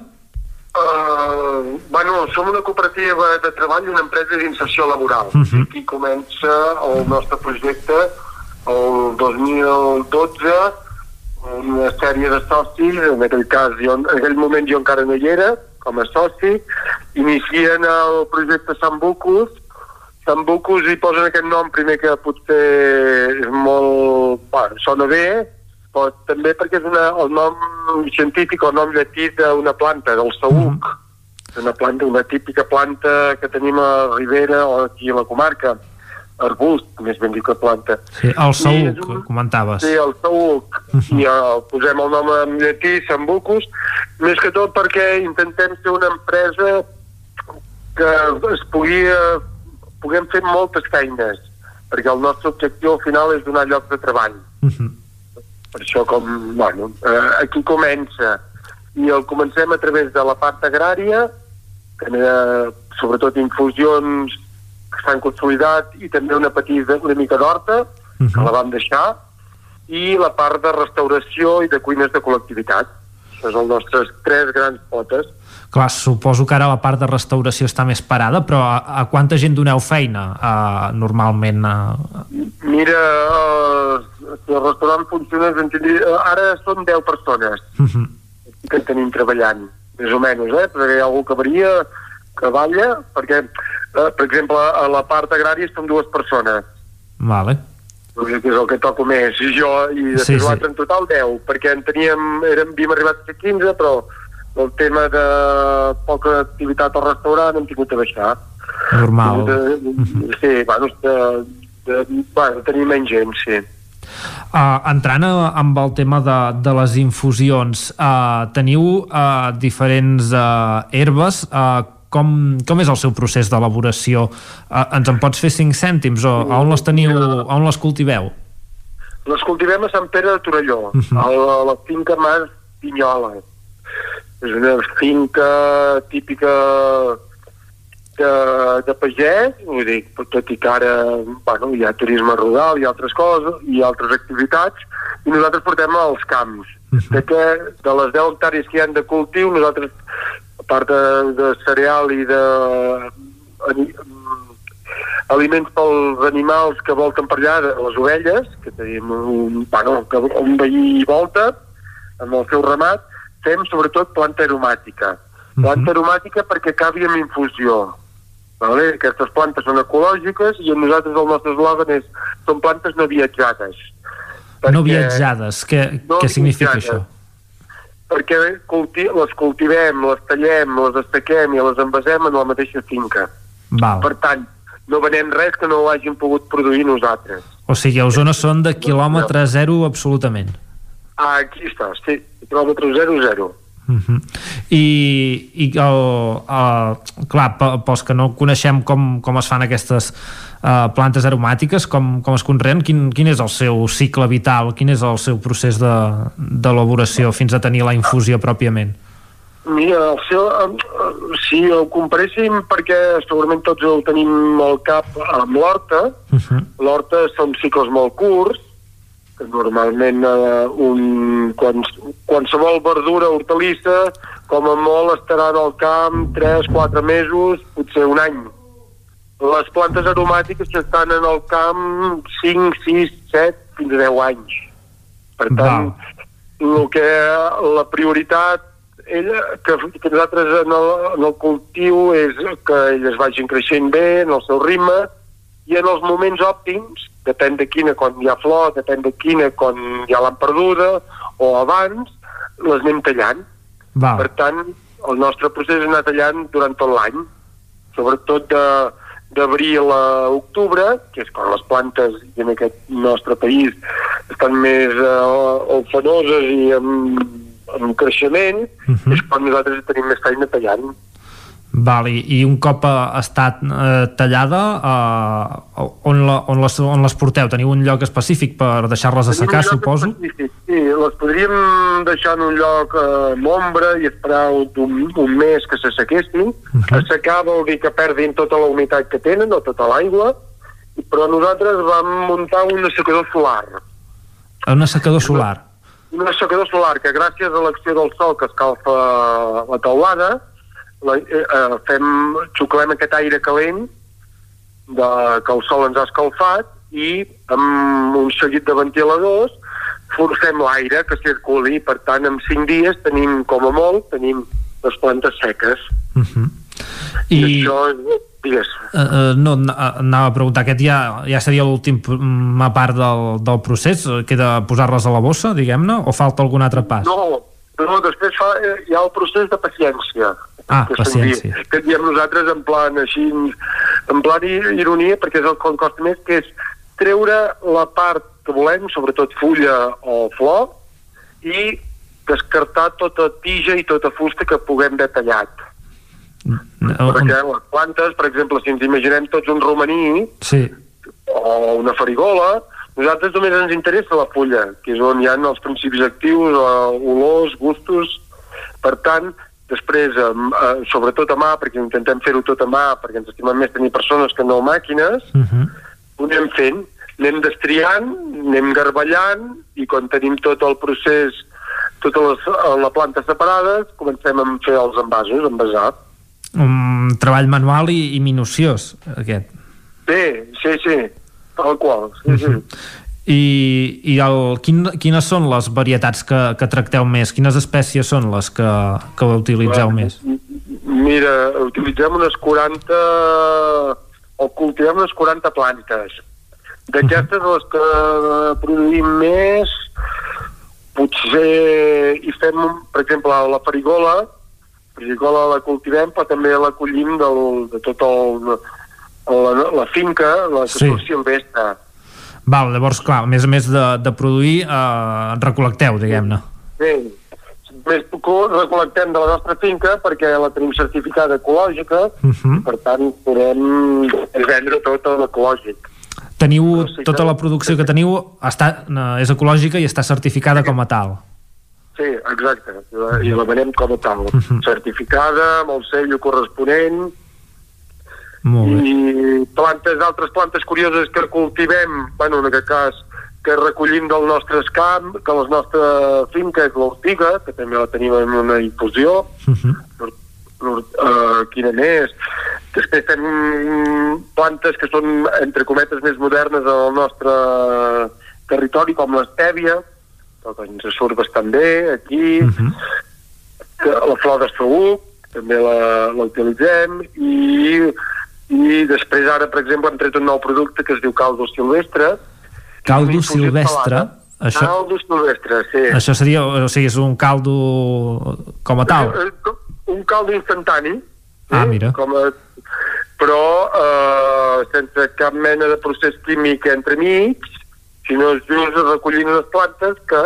Uh, bueno, som una cooperativa de treball i una empresa d'inserció laboral. Uh -huh. Aquí comença el nostre projecte el 2012 una sèrie de socis, en aquell cas jo, en aquell moment jo encara no hi era com a soci, inicien el projecte Sant Bucus Sant Bucus hi posen aquest nom primer que potser és molt... Bueno, sona bé, però també perquè és una, el nom científic o el nom llatí d'una planta, del saúc. Mm. Una planta, una típica planta que tenim a Ribera o aquí a la comarca arbust, més ben dit que planta. Sí, el saúc, un... comentaves. Sí, el saúc. Uh -huh. I el, posem el nom en llatí, Sambucus, més que tot perquè intentem ser una empresa que es pugui, puguem fer moltes feines, perquè el nostre objectiu al final és donar llocs de treball. Uh -huh. Per això, com, bueno, eh, aquí comença. I el comencem a través de la part agrària, que eh, sobretot infusions que s'han consolidat i també una petita, una mica d'horta, uh -huh. que la vam deixar, i la part de restauració i de cuines de col·lectivitat. Això són les nostres tres grans potes. Clar, suposo que ara la part de restauració està més parada, però a, a quanta gent doneu feina uh, normalment? Uh... Mira, uh, el restaurant funciona, uh, ara són 10 persones uh -huh. que tenim treballant, més o menys, eh? perquè hi ha algú que varia, que balla, perquè Uh, per exemple, a la part agrària són dues persones. Vale. Que és el que toco més. I jo, i després sí, sí. l'altre en total 10, perquè en teníem, érem, havíem arribat a ser 15, però el tema de poca activitat al restaurant hem tingut de baixar. Normal. De, de, sí, bueno, de, de, bueno, tenir menys gent, sí. Uh, entrant a, amb el tema de, de les infusions, uh, teniu uh, diferents uh, herbes, uh, com, com és el seu procés d'elaboració? Uh, ens en pots fer 5 cèntims o on les teniu, on les cultiveu? Les cultivem a Sant Pere de Torelló, uh -huh. a, la, a la finca Mas Pinyola. És una finca típica de, de pagès, vull dir, tot i que ara bueno, hi ha turisme rural i altres coses, i altres activitats, i nosaltres portem als camps. -huh. de, que, de les 10 hectàrees que hi han de cultiu, nosaltres, a part de, de cereal i de aliments pels animals que volten per allà, les ovelles, que tenim un, bueno, que un veí volta, amb el seu ramat, fem sobretot planta aromàtica. Planta uh -huh. aromàtica perquè acabi amb infusió. Vale? Aquestes plantes són ecològiques i nosaltres el nostre eslògan és són plantes no viatjades. Perquè, no viatjades, què, no què significa viatjades. això? Perquè culti les cultivem, les tallem, les destaquem i les envasem en la mateixa finca. Val. Per tant, no venem res que no ho hàgim pogut produir nosaltres. O sigui, a Osona són de quilòmetre zero absolutament. Ah, aquí està, sí, quilòmetre zero, zero. Uh -huh. I, i el, el, clar, pels que no coneixem com, com es fan aquestes uh, plantes aromàtiques, com, com es conreen, quin, quin és el seu cicle vital, quin és el seu procés d'elaboració de, fins a tenir la infusió pròpiament? Mira, el seu, si ho comparéssim, perquè segurament tots el tenim al cap amb l'horta, uh -huh. l'horta són cicles molt curts, normalment eh, un, quan, qualsevol verdura, hortalissa, com a molt estaran al camp 3-4 mesos, potser un any. Les plantes aromàtiques que estan en el camp 5, 6, 7, fins a 10 anys. Per tant, el que la prioritat ella, que, que nosaltres en el, en el cultiu és que elles vagin creixent bé, en el seu ritme, i en els moments òptims depèn de quina quan hi ha flor, depèn de quina quan ja l'han perduda, o abans, les anem tallant. Va. Per tant, el nostre procés és anar tallant durant tot l'any, sobretot de d'abril a octubre, que és quan les plantes en aquest nostre país estan més uh, alfanoses i amb, amb creixement, uh -huh. és quan nosaltres tenim més feina tallant. Val, i, i un cop ha estat eh, tallada eh, on, la, on, les, on les porteu? Teniu un lloc específic per deixar-les a secar, suposo? Específic, sí, les podríem deixar en un lloc eh, amb ombra i esperar un, un mes que s'assequessin. Uh -huh. Assecar vol dir que perdin tota la humitat que tenen o tota l'aigua, però nosaltres vam muntar un assecador solar. Un assecador solar? Un assecador solar que gràcies a l'acció del sol que escalfa la taulada la, eh, eh, fem, xuclem aquest aire calent de, que el sol ens ha escalfat i amb un seguit de ventiladors forcem l'aire que circuli. Per tant en 5 dies tenim com a molt tenim les plantes seques. Uh -huh. i, I això digues. Uh, uh, no, anava a preguntar aquest ja, ja seria l'última part del, del procés? Queda posar-les a la bossa diguem-ne o falta algun altre pas? no, no després fa, hi ha el procés de paciència Ah, que paciència. Dir, que diem nosaltres en plan així, en plan ironia, perquè és el que costa més, que és treure la part que volem, sobretot fulla o flor, i descartar tota tija i tota fusta que puguem haver tallat. No, perquè les plantes, per exemple, si ens imaginem tots un romaní sí. o una farigola, nosaltres només ens interessa la fulla, que és on hi ha els principis actius, olors, gustos... Per tant, després, eh, sobretot a mà, perquè intentem fer-ho tot a mà, perquè ens estimem més tenir persones que no màquines, uh -huh. ho anem fent, anem destriant, anem garballant, i quan tenim tot el procés, totes les, la planta separades, comencem a fer els envasos, envasar. Un treball manual i, i minuciós, aquest. Sí, sí, sí, tal qual, sí, uh -huh. sí. I, i el, quin, quines són les varietats que, que tracteu més? Quines espècies són les que, que utilitzeu Bueno, més? Mira, utilitzem unes 40 o cultivem unes 40 plantes. D'aquestes, uh -huh. les que produïm més, potser hi fem, per exemple, la farigola, la farigola la cultivem, però també la collim del, de tot el, la, la finca, la que Sí. surt silvestre. Val, llavors, clar, a més a més de, de produir, eh, recol·lecteu, diguem-ne. Sí, més co- recol·lectem de la nostra finca perquè la tenim certificada ecològica Uh -huh. per tant podem vendre tot a l'ecològic. Teniu, tota la producció que teniu està, eh, és ecològica i està certificada com a tal. Sí, exacte, i la, i venem com a tal, Mhm. certificada, amb el sello corresponent, Molt bé. i plantes, altres plantes curioses que cultivem, bueno, en aquest cas, que recollim del nostre camp, que la nostra finca és l'ortiga, que també la tenim en una infusió, l'or- uh, quina més. Després tenim plantes que són, entre cometes, més modernes al nostre territori, com l'estèvia, que ens surt bastant bé aquí, que la flor de saúc, també la, la utilitzem, i, i després ara, per exemple, hem tret un nou producte que es diu caldo silvestre. Caldo silvestre, això, Caldo silvestre, sí. això seria, o sigui, és un caldo com a tal. Eh, eh, Un caldo instantani, Ah, mira. com a, però eh, sense cap mena de procés químic entremig, sinó just recollint les plantes que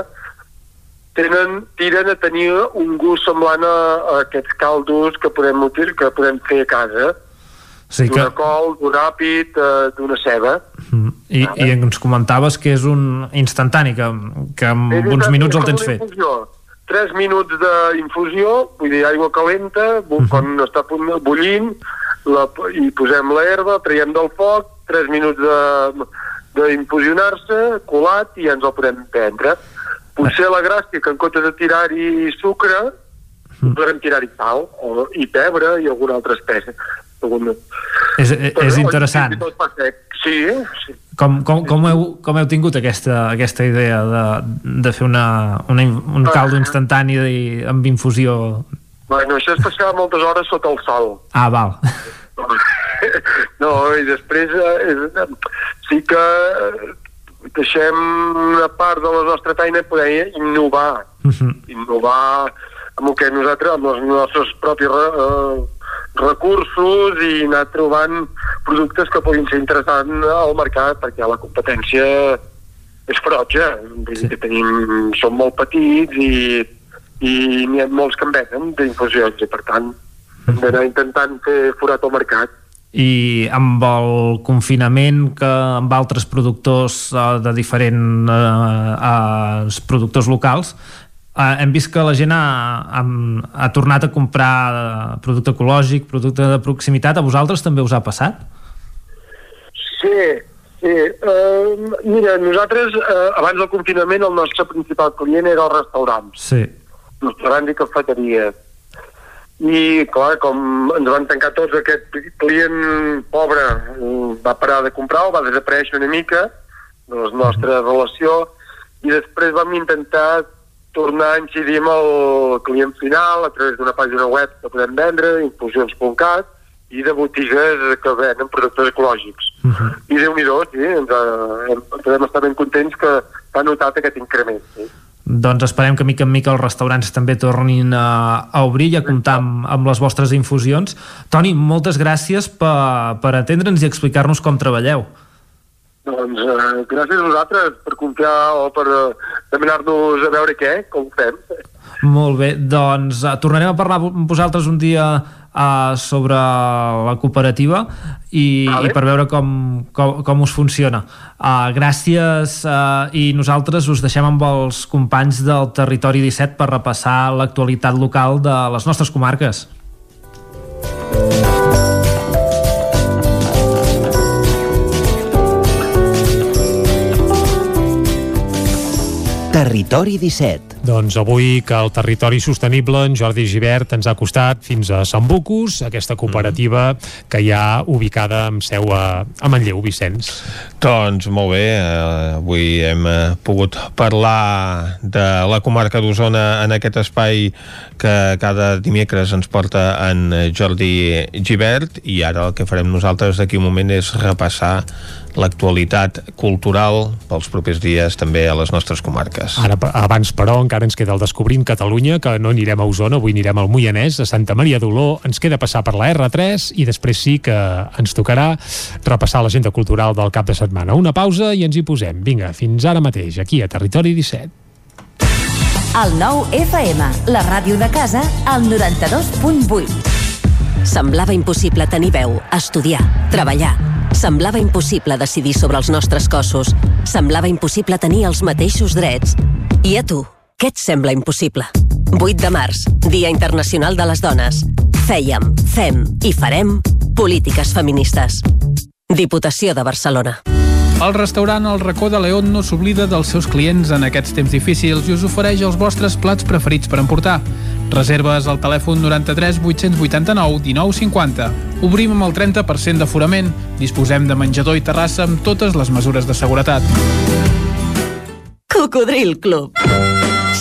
tenen, tiren a tenir un gust semblant a, a aquests caldos que podem, que podem fer a casa. Sí que, D'una col, d'un àpid, eh, d'una ceba. i, I ens comentaves que és un instantani, que, que en uns minuts el tens fet. Infusió. 3 minuts d'infusió, vull dir, aigua calenta, bu Mhm. quan està bullint, la, i posem l'herba, traiem del foc, 3 minuts de d'infusionar-se, colat, i ja ens el podem prendre. Potser la gràcia que en comptes de tirar-hi sucre, Mhm. podrem tirar-hi sal, o, i pebre, i alguna altra espècie. És, és, és interessant. Sí, sí. Com, com, com, heu, com heu tingut aquesta, aquesta idea de, de fer una, una, un caldo instantani de, amb infusió? Bueno, això és passar moltes hores sota el sol. Ah, val. No, i després eh, és, sí que deixem una part de la nostra feina poder innovar, innovar amb el que nosaltres, amb els nostres propis re, eh, recursos i anar trobant productes que puguin ser interessants al mercat perquè la competència és ferotge, dir que tenim, som molt petits i, i n'hi ha molts que en venen d'infusions i per tant hem d'anar intentant fer forat al mercat. I amb el confinament que amb altres productors eh, de diferents eh, eh, productors locals eh, hem vist que la gent ha, ha, ha tornat a comprar eh, producte ecològic, producte de proximitat. A vosaltres també us ha passat? Sí, sí. Uh, mira, nosaltres, uh, abans del confinament, el nostre principal client era els restaurants, Sí. restaurants i cafeteries. I, clar, com ens van tancar tots, aquest client pobre mm, va parar de comprar o va desaparèixer una mica de la nostra relació i després vam intentar tornar a incidir amb el client final a través d'una pàgina web que podem vendre, infusions.cat, i de botigues que venen productes ecològics. I déu-n'hi-do, sí, ens, ha- hem, podem estar ben contents que s'ha notat aquest increment. Sí. Doncs esperem que mica en mica els restaurants també tornin a, a obrir i a comptar amb, amb les vostres infusions. Toni, moltes gràcies per, per atendre'ns i explicar-nos com treballeu. Doncs eh, gràcies a vosaltres per confiar o per eh, demanar-nos a veure què, com ho fem. Molt bé, doncs uh, tornarem a parlar amb vosaltres un dia uh, sobre la cooperativa i, vale. i per veure com, com, com us funciona. Uh, gràcies uh, i nosaltres us deixem amb els companys del Territori 17 per repassar l'actualitat local de les nostres comarques. Territori 17. Doncs avui que el territori sostenible, en Jordi Givert, ens ha costat fins a Sant Bucus, aquesta cooperativa que hi ha ubicada amb seu a, a Manlleu, Vicenç. Doncs molt bé, eh, avui hem eh, pogut parlar de la comarca d'Osona en aquest espai que cada dimecres ens porta en Jordi Givert i ara el que farem nosaltres d'aquí un moment és repassar l'actualitat cultural pels propers dies també a les nostres comarques. Ara, abans, però, encara ens queda el Descobrint Catalunya, que no anirem a Osona, avui anirem al Moianès, a Santa Maria d'Oló, ens queda passar per la R3 i després sí que ens tocarà repassar l'agenda cultural del cap de setmana. Una pausa i ens hi posem. Vinga, fins ara mateix, aquí a Territori 17. El nou FM, la ràdio de casa, al 92.8. Semblava impossible tenir veu, estudiar, treballar. Semblava impossible decidir sobre els nostres cossos. Semblava impossible tenir els mateixos drets. I a tu, què et sembla impossible? 8 de març, Dia Internacional de les Dones. Fèiem, fem i farem polítiques feministes. Diputació de Barcelona. El restaurant El racó de León no s'oblida dels seus clients en aquests temps difícils i us ofereix els vostres plats preferits per emportar. Reserves al telèfon 93 889 1950. Obrim amb el 30% d'aforament. Disposem de menjador i terrassa amb totes les mesures de seguretat. Cocodril Club.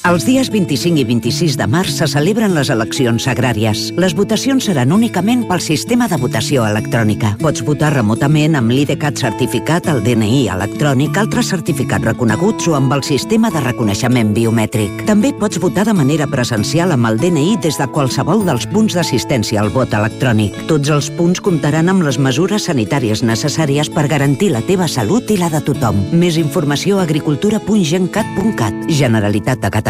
Els dies 25 i 26 de març se celebren les eleccions agràries. Les votacions seran únicament pel sistema de votació electrònica. Pots votar remotament amb l'IDCAT certificat, el DNI electrònic, altres certificats reconeguts o amb el sistema de reconeixement biomètric. També pots votar de manera presencial amb el DNI des de qualsevol dels punts d'assistència al vot electrònic. Tots els punts comptaran amb les mesures sanitàries necessàries per garantir la teva salut i la de tothom. Més informació a agricultura.gencat.cat. Generalitat de Catalunya.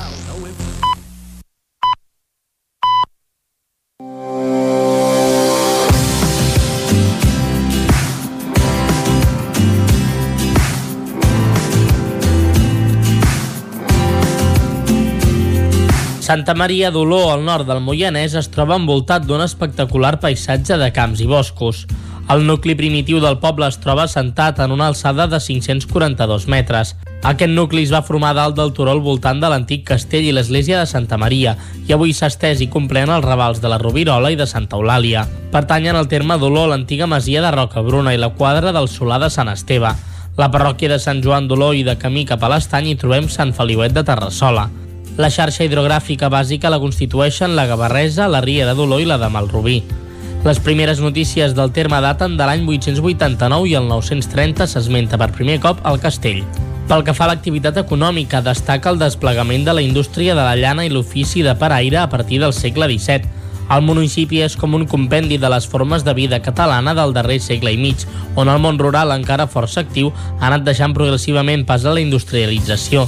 Santa Maria d'Oló, al nord del Moianès, es troba envoltat d'un espectacular paisatge de camps i boscos. El nucli primitiu del poble es troba assentat en una alçada de 542 metres. Aquest nucli es va formar dalt del turó al voltant de l'antic castell i l'església de Santa Maria i avui s'ha estès i comprèn els ravals de la Rovirola i de Santa Eulàlia. Pertanyen al terme d'Oló l'antiga masia de Rocabruna i la quadra del Solà de Sant Esteve. La parròquia de Sant Joan d'Oló i de camí cap a l'estany hi trobem Sant Feliuet de Terrassola. La xarxa hidrogràfica bàsica la constitueixen la Gavarresa, la Riera d'Oló i la de Malrubí. Les primeres notícies del terme daten de l'any 889 i el 930 s'esmenta per primer cop el castell. Pel que fa a l'activitat econòmica, destaca el desplegament de la indústria de la llana i l'ofici de paraire a partir del segle XVII. El municipi és com un compendi de les formes de vida catalana del darrer segle i mig, on el món rural, encara força actiu, ha anat deixant progressivament pas a la industrialització.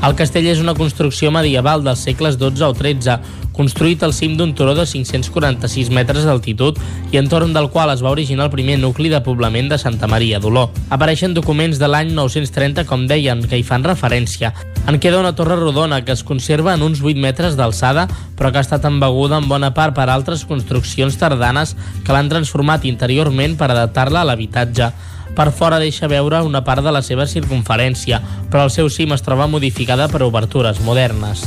El castell és una construcció medieval dels segles XII o XIII, construït al cim d'un turó de 546 metres d'altitud i entorn del qual es va originar el primer nucli de poblament de Santa Maria d'Oló. Apareixen documents de l'any 930, com deien, que hi fan referència. En queda una torre rodona que es conserva en uns 8 metres d'alçada, però que ha estat embeguda en bona part per altres construccions tardanes que l'han transformat interiorment per adaptar-la a l'habitatge. Per fora deixa veure una part de la seva circunferència, però al seu cim es troba modificada per obertures modernes.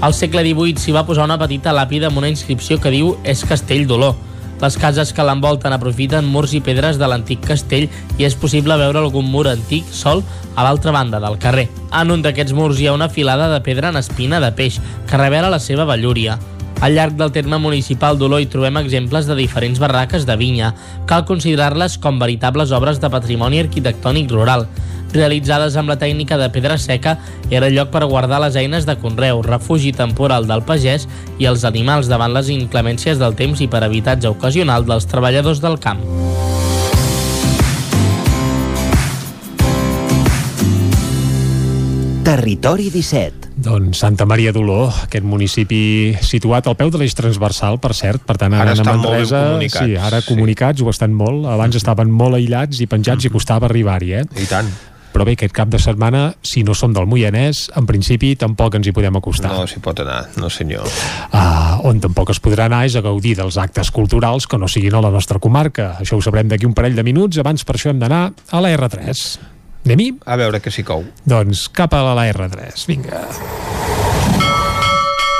Al segle XVIII s'hi va posar una petita làpida amb una inscripció que diu És Castell d'Olor. Les cases que l'envolten aprofiten murs i pedres de l'antic castell i és possible veure algun mur antic sol a l'altra banda del carrer. En un d'aquests murs hi ha una filada de pedra en espina de peix que revela la seva vellúria. Al llarg del terme municipal d'Olor hi trobem exemples de diferents barraques de vinya. Cal considerar-les com veritables obres de patrimoni arquitectònic rural. Realitzades amb la tècnica de pedra seca, era lloc per guardar les eines de conreu, refugi temporal del pagès i els animals davant les inclemències del temps i per habitatge ocasional dels treballadors del camp. Territori 17 doncs Santa Maria d'Oló, aquest municipi situat al peu de l'eix transversal, per cert, per tant ara, Ara estan molt comunicats, sí, ara sí. comunicats ho estan molt, abans estaven molt aïllats i penjats i costava arribar-hi, eh? I tant. Però bé, aquest cap de setmana, si no som del Moianès, en principi tampoc ens hi podem acostar. No s'hi pot anar, no senyor. Uh, on tampoc es podrà anar és a gaudir dels actes culturals que no siguin a la nostra comarca. Això ho sabrem d'aquí un parell de minuts, abans per això hem d'anar a la R3. Anem-hi? A veure que s'hi cou. Doncs cap a la R3, vinga.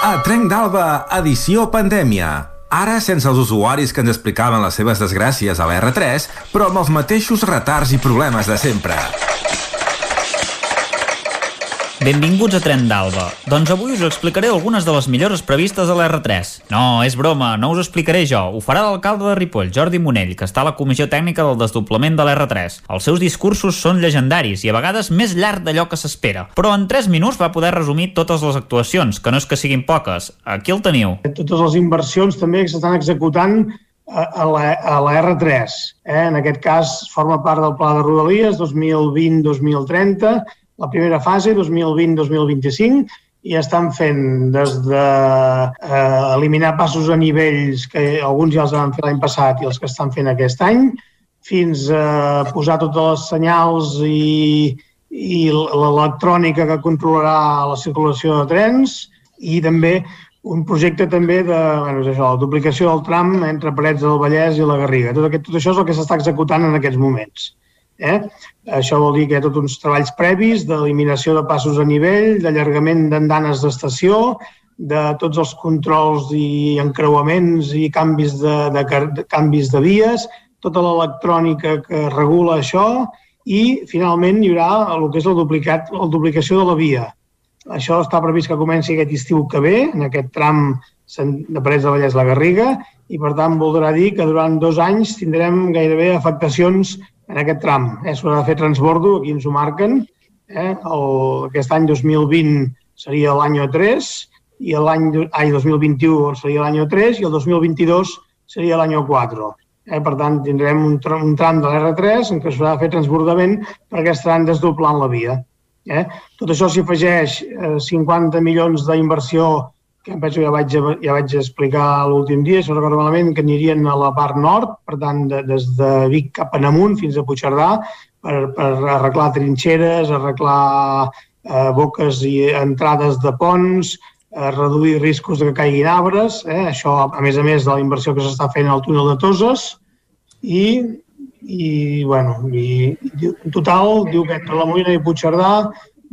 A Trenc d'Alba, edició pandèmia. Ara sense els usuaris que ens explicaven les seves desgràcies a la R3, però amb els mateixos retards i problemes de sempre. Benvinguts a Tren d'Alba. Doncs avui us explicaré algunes de les millores previstes a l'R3. No, és broma, no us explicaré jo. Ho farà l'alcalde de Ripoll, Jordi Monell, que està a la comissió tècnica del desdoblament de l'R3. Els seus discursos són llegendaris i a vegades més llarg d'allò que s'espera. Però en 3 minuts va poder resumir totes les actuacions, que no és que siguin poques. Aquí el teniu. totes les inversions també que s'estan executant a, la, a la R3. Eh? En aquest cas forma part del Pla de Rodalies 2020-2030, la primera fase 2020-2025, i estan fent des de eh, eliminar passos a nivells que alguns ja els van fer l'any passat i els que estan fent aquest any, fins a posar tots els senyals i, i l'electrònica que controlarà la circulació de trens i també un projecte també de bueno, és això, la duplicació del tram entre Parets del Vallès i la Garriga. Tot, aquest, tot això és el que s'està executant en aquests moments. Eh? Això vol dir que hi ha tots uns treballs previs d'eliminació de passos a nivell, d'allargament d'andanes d'estació, de tots els controls i encreuaments i canvis de, de, de, canvis de vies, tota l'electrònica que regula això i, finalment, hi haurà el que és la, duplicat, la duplicació de la via. Això està previst que comenci aquest estiu que ve, en aquest tram de Parets de Vallès la Garriga, i per tant voldrà dir que durant dos anys tindrem gairebé afectacions en aquest tram. Eh? S'haurà de fer transbordo, aquí ens ho marquen. Eh? El, aquest any 2020 seria l'any 3 i l'any ai, 2021 seria l'any 3 i el 2022 seria l'any 4. Eh? Per tant, tindrem un, tram, un tram de l'R3 en què s'haurà de fer transbordament perquè estaran desdoblant la via. Eh? Tot això s'hi afegeix eh, 50 milions d'inversió que em penso que ja vaig, ja vaig explicar l'últim dia, si no recordo malament, que anirien a la part nord, per tant, de, des de Vic cap en amunt fins a Puigcerdà, per, per arreglar trinxeres, arreglar eh, boques i entrades de ponts, eh, reduir riscos de que caiguin arbres, eh? això a més a més de la inversió que s'està fent al túnel de Toses, i, i bueno, i, en total diu que entre la Molina i Puigcerdà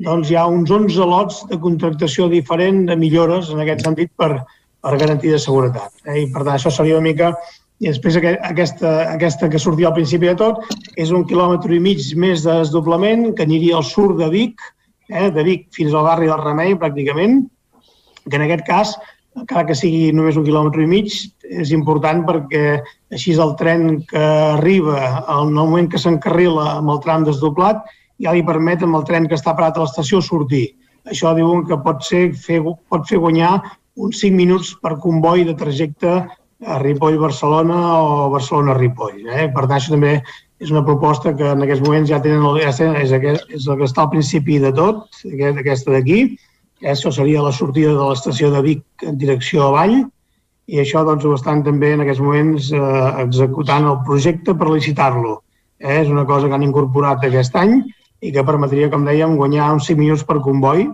doncs hi ha uns 11 lots de contractació diferent de millores en aquest sentit per, per garantir de seguretat. Eh? I per tant, això seria una mica... I després aquesta, aquesta que sortia al principi de tot és un quilòmetre i mig més de desdoblament que aniria al sud de Vic, eh? de Vic fins al barri del Remei pràcticament, que en aquest cas, encara que sigui només un quilòmetre i mig, és important perquè així el tren que arriba al moment que s'encarrila amb el tram desdoblat ja li permet amb el tren que està parat a l'estació sortir. Això diuen que pot, ser, fer, pot fer guanyar uns 5 minuts per comboi de trajecte a Ripoll-Barcelona o Barcelona-Ripoll. Eh? Per tant, això també és una proposta que en aquests moments ja tenen, ja tenen és, aquest, és el que està al principi de tot, aquesta d'aquí. Això seria la sortida de l'estació de Vic en direcció avall i això doncs, ho estan també en aquests moments eh, executant el projecte per licitar-lo. Eh? És una cosa que han incorporat aquest any i que permetria, com dèiem, guanyar uns 5 minuts per comboi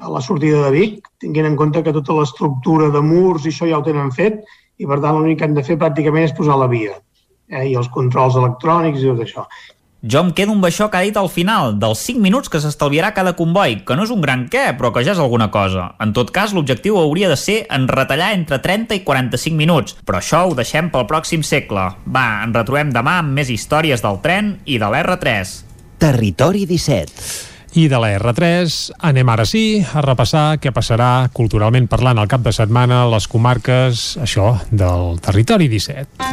a la sortida de Vic, tinguent en compte que tota l'estructura de murs i això ja ho tenen fet i, per tant, l'únic que han de fer pràcticament és posar la via eh, i els controls electrònics i tot això. Jo em quedo amb això que ha dit al final, dels 5 minuts que s'estalviarà cada comboi, que no és un gran què, però que ja és alguna cosa. En tot cas, l'objectiu hauria de ser en retallar entre 30 i 45 minuts, però això ho deixem pel pròxim segle. Va, ens retrobem demà amb més històries del tren i de l'R3. Territori 17. I de la R3 anem ara sí a repassar què passarà culturalment parlant al cap de setmana a les comarques, això, del territori 17.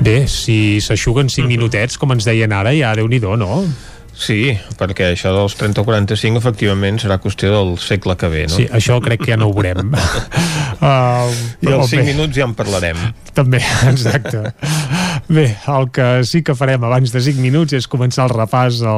Bé, si s'aixuguen 5 minutets, com ens deien ara, ja déu nhi no? Sí, perquè això dels 30 o 45 efectivament serà qüestió del segle que ve, no? Sí, això crec que ja no ho veurem. uh, I els 5 bé. minuts ja en parlarem. També, exacte. Bé, el que sí que farem abans de 5 minuts és començar el repàs a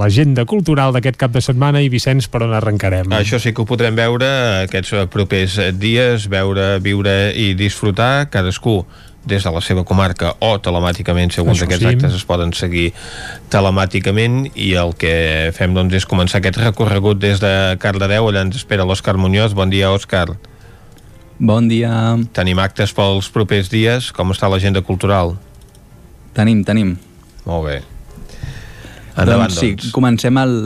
l'agenda cultural d'aquest cap de setmana i Vicenç, per on arrencarem? Això sí que ho podrem veure aquests propers dies, veure, viure i disfrutar cadascú des de la seva comarca o telemàticament, segons Això aquests sí. actes es poden seguir telemàticament i el que fem doncs és començar aquest recorregut des de Cardedeu, allà ens espera l'Òscar Muñoz. Bon dia, Òscar. Bon dia. Tenim actes pels propers dies. Com està l'agenda cultural? Tenim, tenim. Molt bé. Endavant, doncs. doncs. Sí, comencem el,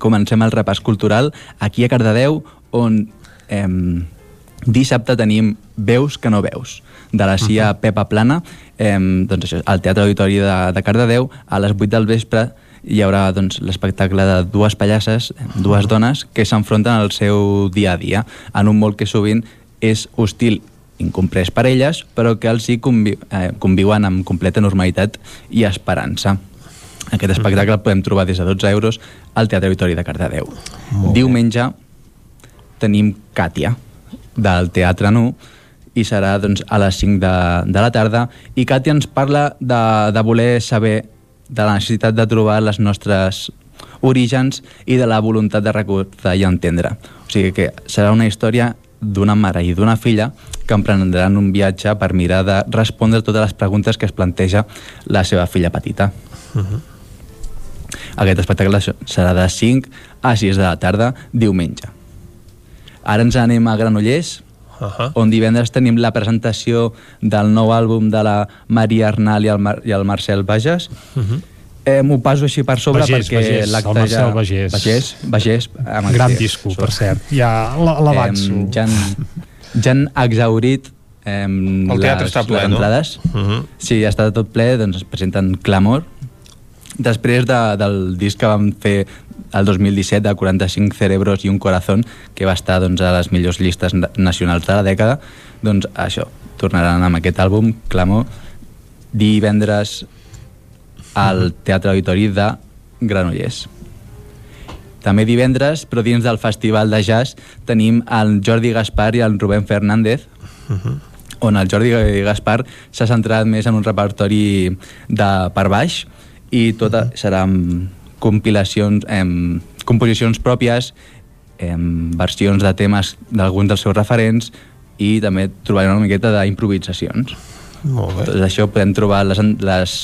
comencem el repàs cultural aquí a Cardedeu, on eh, dissabte tenim Veus que no veus de la CIA uh -huh. Pepa Plana, eh, doncs això, al Teatre Auditori de, de Cardedeu, a les 8 del vespre hi haurà doncs, l'espectacle de dues pallasses, dues dones, que s'enfronten al seu dia a dia, en un món que sovint és hostil incomprès per elles, però que els hi convi eh, conviuen amb completa normalitat i esperança. Aquest espectacle el podem trobar des de 12 euros al Teatre Auditori de Cardedeu. Diumenge tenim Càtia, del Teatre Nu, i serà doncs, a les 5 de, de la tarda. I Càtia ens parla de, de voler saber de la necessitat de trobar les nostres orígens i de la voluntat de recordar i entendre. O sigui que serà una història d'una mare i d'una filla que emprendran un viatge per mirar de respondre totes les preguntes que es planteja la seva filla petita. Uh -huh. Aquest espectacle serà de 5 a 6 de la tarda, diumenge. Ara ens anem a Granollers, uh -huh. on divendres tenim la presentació del nou àlbum de la Maria Arnal i el, Mar i el Marcel Bages. Uh -huh. Eh, M'ho passo així per sobre Bagés, perquè l'acte ja... Marcel Bagés. Bagés, Bagés amb Gran disco, per cert. Ja l'avanço. Eh, ja, han, ja han exaurit eh, el teatre les, està ple, les entrades. no? Uh -huh. Sí, ja està tot ple, doncs es presenten Clamor. Després de, del disc que vam fer el 2017 de 45 cerebros i un corazón que va estar doncs, a les millors llistes nacionals de la dècada doncs això, tornaran amb aquest àlbum Clamor divendres al Teatre Auditori de Granollers també divendres, però dins del Festival de Jazz tenim el Jordi Gaspar i el Rubén Fernández uh -huh. on el Jordi Gaspar s'ha centrat més en un repertori de per baix i tota uh -huh. serà amb compilacions, eh, composicions pròpies, eh, versions de temes d'alguns dels seus referents i també trobarem una miqueta d'improvisacions. Molt bé. Tot això podem trobar les, les,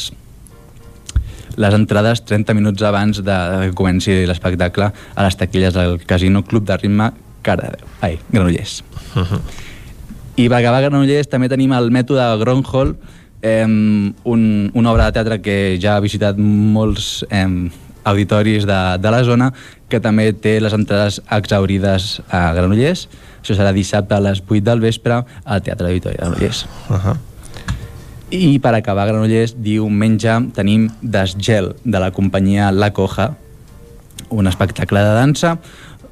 les entrades 30 minuts abans de, de que comenci l'espectacle a les taquilles del Casino Club de Ritme Cardedeu. Ai, Granollers. Uh -huh. I per acabar Granollers també tenim el mètode Gronhol, eh, un, una obra de teatre que ja ha visitat molts eh, auditoris de, de la zona, que també té les entrades exaurides a Granollers. Això serà dissabte a les 8 del vespre al Teatre Auditori de Granollers. Uh -huh. I per acabar Granollers, diumenge tenim Desgel, de la companyia La Coja, un espectacle de dansa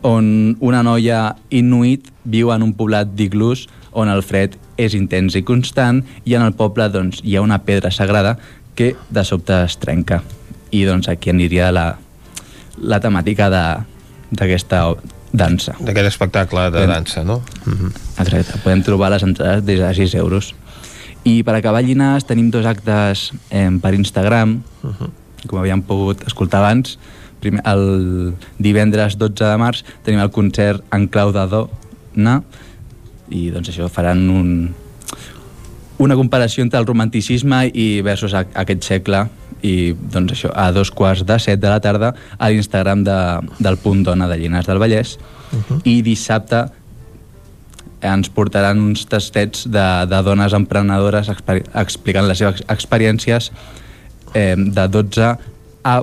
on una noia inuit viu en un poblat d'iglús on el fred és intens i constant i en el poble doncs, hi ha una pedra sagrada que de sobte es trenca i doncs aquí aniria la, la temàtica d'aquesta dansa. D'aquest espectacle de podem, dansa, no? Uh -huh. Exacte, podem trobar les entrades des de 6 euros. I per acabar Llinars tenim dos actes eh, per Instagram, uh -huh. com havíem pogut escoltar abans. Primer, el divendres 12 de març tenim el concert en clau de dona i doncs això faran un, una comparació entre el romanticisme i versus a, aquest segle i doncs això, a dos quarts de set de la tarda a l'Instagram de, del punt dona de Llinars del Vallès uh -huh. i dissabte ens portaran uns tastets de, de dones emprenedores exper explicant les seves experiències eh, de 12 a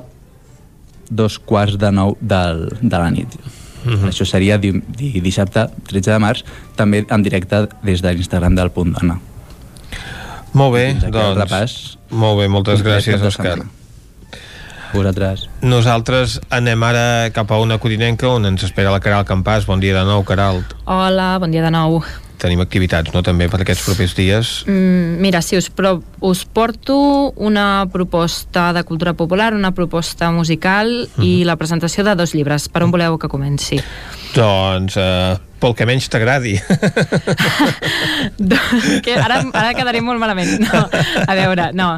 dos quarts de nou del, de la nit. Mm -hmm. Això seria di, di, dissabte 13 de març, també en directe des de l'Instagram del Punt Dona. Molt bé, doncs... Repàs molt bé, moltes gràcies, Òscar. Vosaltres. Nosaltres anem ara cap a una codinenca on ens espera la Caral Campàs. Bon dia de nou, Caral. Hola, bon dia de nou tenim activitats, no?, també per aquests propers dies. Mm, mira, sí, us, pro, us porto una proposta de cultura popular, una proposta musical mm -hmm. i mhm. la presentació de dos llibres. Per on voleu que comenci? Doncs, eh, pel que menys t'agradi. que ara, ara quedaré molt malament. No, a veure, no.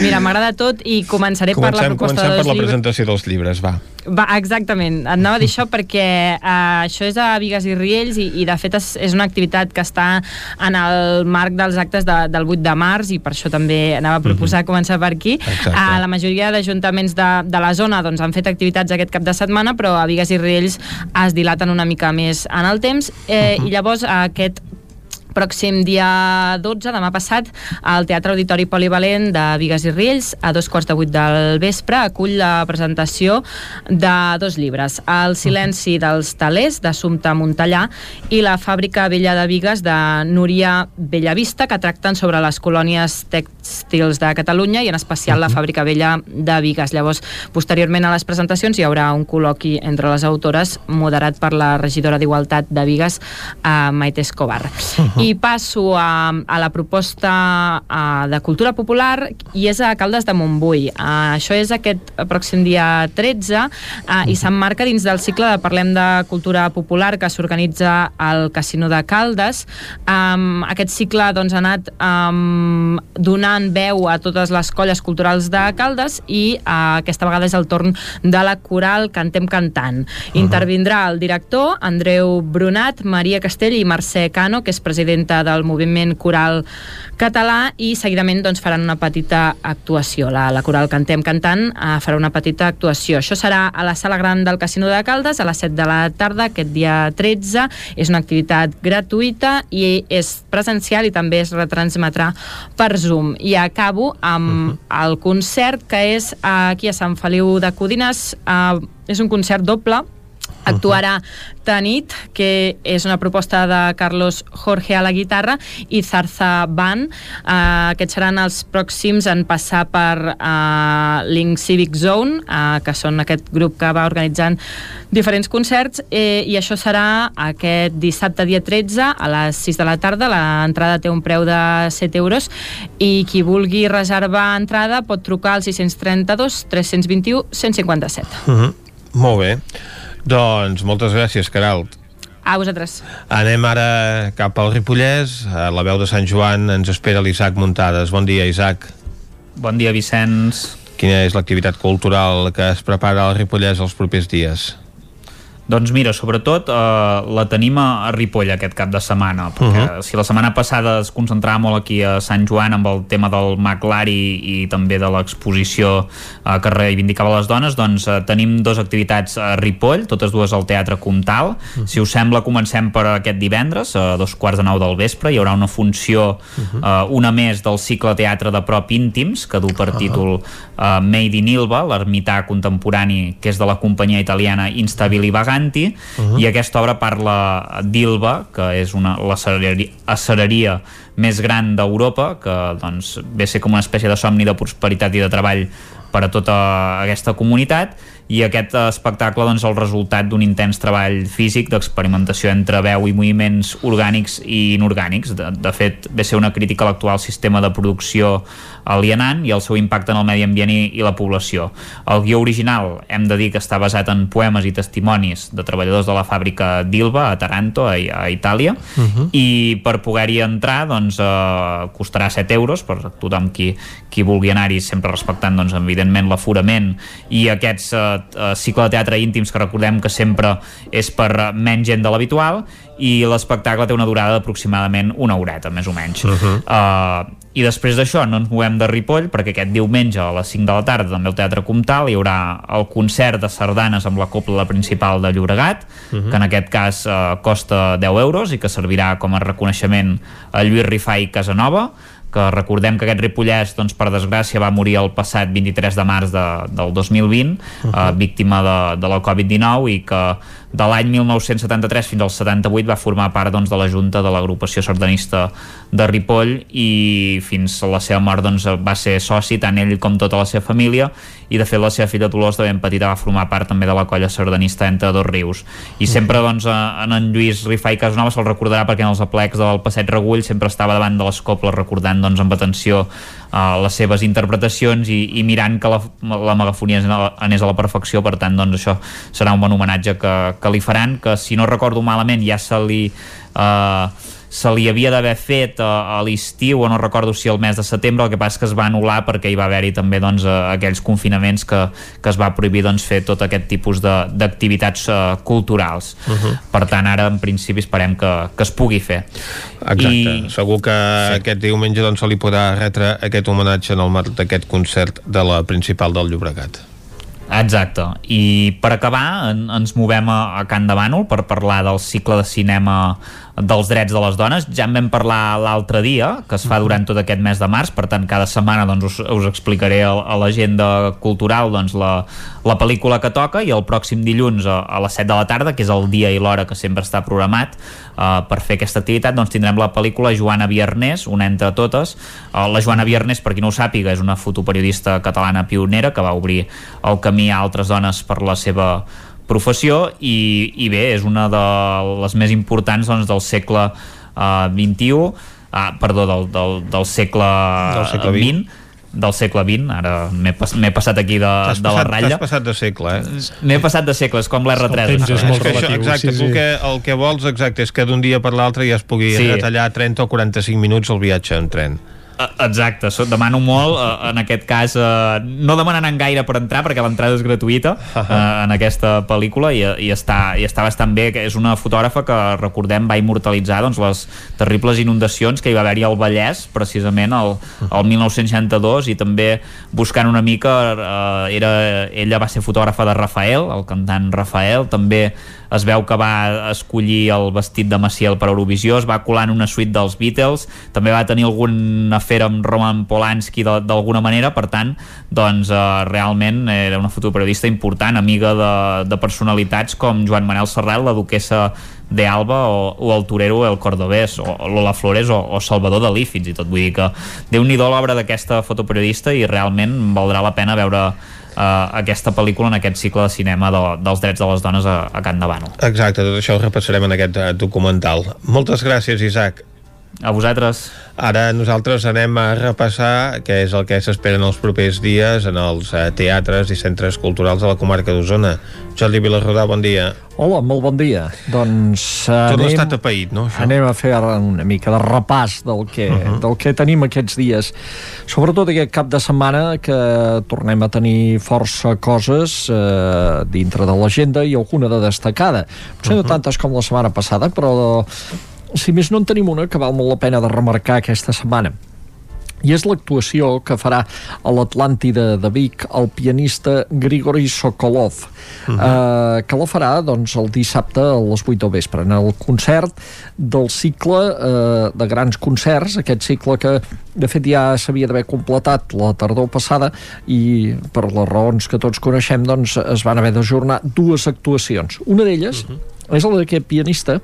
Mira, m'agrada tot i començaré comencem, per la proposta de dos per la presentació dels llibres, va. Va, exactament. Et anava a dir això perquè uh, això és a Vigues i Riells i, i de fet és, és una activitat que està en el marc dels actes de, del 8 de març i per això també anava a proposar mm -hmm. començar per aquí. Uh, la majoria d'ajuntaments de, de la zona doncs, han fet activitats aquest cap de setmana però a Vigues i Riells es dilaten una mica més en el temps eh, uh -huh. i llavors aquest pròxim dia 12, demà passat, al Teatre Auditori Polivalent de Vigues i Riells, a dos quarts de vuit del vespre, acull la presentació de dos llibres, El silenci dels talers, d'Assumpta Montellà, i La fàbrica vella de Vigues, de Núria Bellavista, que tracten sobre les colònies tèxtils de Catalunya i en especial la fàbrica vella de Vigues. Llavors, posteriorment a les presentacions hi haurà un col·loqui entre les autores moderat per la regidora d'Igualtat de Vigues, a Maite Escobar. -huh. I passo a, a la proposta a, de cultura popular i és a Caldes de Montbui. Uh, això és aquest pròxim dia 13 uh, i s'emmarca dins del cicle de Parlem de Cultura Popular que s'organitza al Casino de Caldes. Um, aquest cicle doncs, ha anat um, donant veu a totes les colles culturals de Caldes i uh, aquesta vegada és el torn de la coral Cantem Cantant. Intervindrà el director Andreu Brunat, Maria Castell i Mercè Cano, que és president presidenta del moviment coral català i seguidament doncs, faran una petita actuació. La, la coral Cantem Cantant eh, farà una petita actuació. Això serà a la sala gran del Casino de Caldes a les 7 de la tarda, aquest dia 13. És una activitat gratuïta i és presencial i també es retransmetrà per Zoom. I acabo amb uh -huh. el concert que és aquí a Sant Feliu de Codines. Eh, és un concert doble Actuarà Tanit, que és una proposta de Carlos Jorge a la guitarra, i Zarza Band. Uh, aquests seran els pròxims en passar per uh, Link Civic Zone, uh, que són aquest grup que va organitzant diferents concerts, eh, i això serà aquest dissabte dia 13 a les 6 de la tarda. L'entrada té un preu de 7 euros i qui vulgui reservar entrada pot trucar al 632 321 157. Uh -huh. Molt bé. Doncs moltes gràcies, Caralt. A vosaltres. Anem ara cap al Ripollès. A la veu de Sant Joan ens espera l'Isaac Muntades. Bon dia, Isaac. Bon dia, Vicenç. Quina és l'activitat cultural que es prepara al Ripollès els propers dies? Doncs mira, sobretot eh, la tenim a, Ripoll aquest cap de setmana, perquè uh -huh. si la setmana passada es concentrava molt aquí a Sant Joan amb el tema del McLari i també de l'exposició eh, que reivindicava les dones, doncs eh, tenim dues activitats a Ripoll, totes dues al Teatre Comtal. Uh -huh. Si us sembla, comencem per aquest divendres, a dos quarts de nou del vespre, hi haurà una funció, uh -huh. eh, una més del cicle teatre de prop íntims, que du per uh -huh. títol eh, Made in Ilva, l'ermità contemporani que és de la companyia italiana Instabili Vagant, Santi uh -huh. i aquesta obra parla d'Ilva, que és una, la acereria més gran d'Europa, que doncs, ve a ser com una espècie de somni de prosperitat i de treball per a tota aquesta comunitat i aquest espectacle doncs, el resultat d'un intens treball físic d'experimentació entre veu i moviments orgànics i inorgànics. De, de fet, ve ser una crítica a l'actual sistema de producció alienant i el seu impacte en el medi ambient i, i la població. El guió original hem de dir que està basat en poemes i testimonis de treballadors de la fàbrica d'Ilva a Taranto, a, a Itàlia, uh -huh. i per poder-hi entrar doncs, eh, costarà 7 euros per tothom qui, qui vulgui anar-hi, sempre respectant doncs, evidentment l'aforament i aquests eh, eh, cicle de teatre íntims que recordem que sempre és per menys gent de l'habitual i l'espectacle té una durada d'aproximadament una horeta, més o menys. Uh -huh. uh, i després d'això no ens movem de Ripoll perquè aquest diumenge a les 5 de la tarda també al Teatre Comtal hi haurà el concert de sardanes amb la copla principal de Llobregat uh -huh. que en aquest cas eh, costa 10 euros i que servirà com a reconeixement a Lluís Rifà i Casanova que recordem que aquest Ripollès, doncs, per desgràcia, va morir el passat 23 de març de, del 2020, uh -huh. eh, víctima de, de la Covid-19 i que de l'any 1973 fins al 78 va formar part doncs, de la Junta de l'agrupació sardanista de Ripoll i fins a la seva mort doncs, va ser soci, tant ell com tota la seva família i de fet la seva filla Dolors de ben petita va formar part també de la colla sardanista entre dos rius. I sempre doncs, en en Lluís Rifà i Casanova se'l recordarà perquè en els aplecs del Passeig Regull sempre estava davant de les coples recordant doncs, amb atenció uh, les seves interpretacions i, i mirant que la, la megafonia anés a la perfecció, per tant doncs això serà un bon homenatge que, que li faran, que si no recordo malament ja se li... Uh, se li havia d'haver fet a, a l'estiu o no recordo si el mes de setembre el que passa és que es va anul·lar perquè hi va haver-hi també doncs, aquells confinaments que, que es va prohibir doncs, fer tot aquest tipus d'activitats uh, culturals. Uh -huh. per tant ara en principi esperem que, que es pugui fer. Exacte, I... segur que sí. aquest diumenge doncs, se li podrà retre aquest homenatge en el marc d'aquest concert de la principal del Llobregat. Exacte, i per acabar en, ens movem a, a Can de Bànol per parlar del cicle de cinema dels drets de les dones. Ja en vam parlar l'altre dia, que es fa durant tot aquest mes de març, per tant cada setmana doncs, us, us explicaré a, l'agenda cultural doncs, la, la pel·lícula que toca i el pròxim dilluns a, a les 7 de la tarda, que és el dia i l'hora que sempre està programat uh, per fer aquesta activitat, doncs tindrem la pel·lícula Joana Viernes, una entre totes. Uh, la Joana Viernes, per qui no ho sàpiga, és una fotoperiodista catalana pionera que va obrir el camí a altres dones per la seva professió i, i bé, és una de les més importants doncs, del segle uh, eh, 21 ah, perdó, del, del, del segle, del segle 20, 20 del segle XX, ara m'he pas, passat aquí de, de passat, la ratlla. T'has passat de segle, eh? M'he passat de segle, és com l'R3. És, és molt relatiu, això, exacte, sí, sí. que el que vols exacte és que d'un dia per l'altre ja es pugui sí. retallar 30 o 45 minuts el viatge en tren. Eh, exacte, demano molt uh, en aquest cas, uh, no demanant gaire per entrar perquè l'entrada és gratuïta uh, en aquesta pel·lícula i, i, està, i està bastant bé, que és una fotògrafa que recordem va immortalitzar doncs, les terribles inundacions que hi va haver-hi al Vallès precisament el, el 1962 i també buscant una mica era, ella va ser fotògrafa de Rafael, el cantant Rafael també es veu que va escollir el vestit de Maciel per Eurovisió, es va colar en una suite dels Beatles, també va tenir algun afer amb Roman Polanski d'alguna manera, per tant, doncs eh, realment era una fotoperiodista important, amiga de, de personalitats com Joan Manel Serrat, la duquesa de Alba o, o el torero El Cordobés o Lola Flores o, o Salvador Dalí fins i tot. Vull dir que déu-n'hi-do l'obra d'aquesta fotoperiodista i realment valdrà la pena veure uh, aquesta pel·lícula en aquest cicle de cinema de, dels drets de les dones a, a Can Davano. Exacte, tot això ho repassarem en aquest uh, documental. Moltes gràcies, Isaac. A vosaltres. Ara nosaltres anem a repassar què és el que s'esperen els propers dies en els uh, teatres i centres culturals de la comarca d'Osona. Jordi Vilarrodà, bon dia. Hola, molt bon dia. Doncs Tot anem, l'estat apaït, no? Això? Anem a fer ara una mica de repàs del que, uh -huh. del que tenim aquests dies. Sobretot aquest cap de setmana que tornem a tenir força coses eh, dintre de l'agenda i alguna de destacada. Potser uh -huh. no tantes com la setmana passada, però si més no en tenim una que val molt la pena de remarcar aquesta setmana i és l'actuació que farà a l'Atlàntida de Vic el pianista Grigori Sokolov uh -huh. eh, que la farà doncs, el dissabte a les 8 del vespre en el concert del cicle eh, de grans concerts aquest cicle que de fet ja s'havia d'haver completat la tardor passada i per les raons que tots coneixem doncs es van haver d'ajornar dues actuacions una d'elles uh -huh és el d'aquest pianista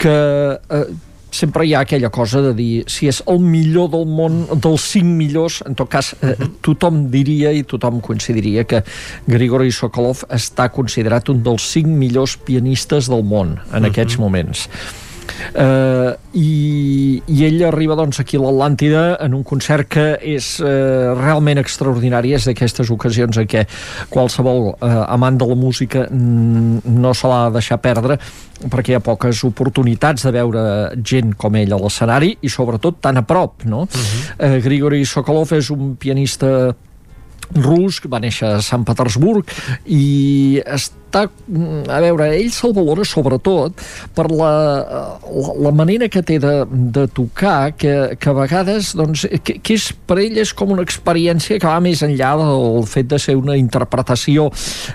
que eh, sempre hi ha aquella cosa de dir si és el millor del món, dels cinc millors, en tot cas eh, tothom diria i tothom coincidiria que Grigori Sokolov està considerat un dels cinc millors pianistes del món en aquests moments eh, i, i ell arriba doncs aquí a l'Atlàntida en un concert que és eh, realment extraordinari és d'aquestes ocasions en què qualsevol eh, amant de la música no se l'ha de deixar perdre perquè hi ha poques oportunitats de veure gent com ell a l'escenari i sobretot tan a prop no? Uh -huh. eh, Grigori Sokolov és un pianista rus, va néixer a Sant Petersburg i està, a veure, ell se'l valora sobretot per la, la, la manera que té de, de tocar que, que a vegades doncs, que, que és, per ell és com una experiència que va més enllà del fet de ser una interpretació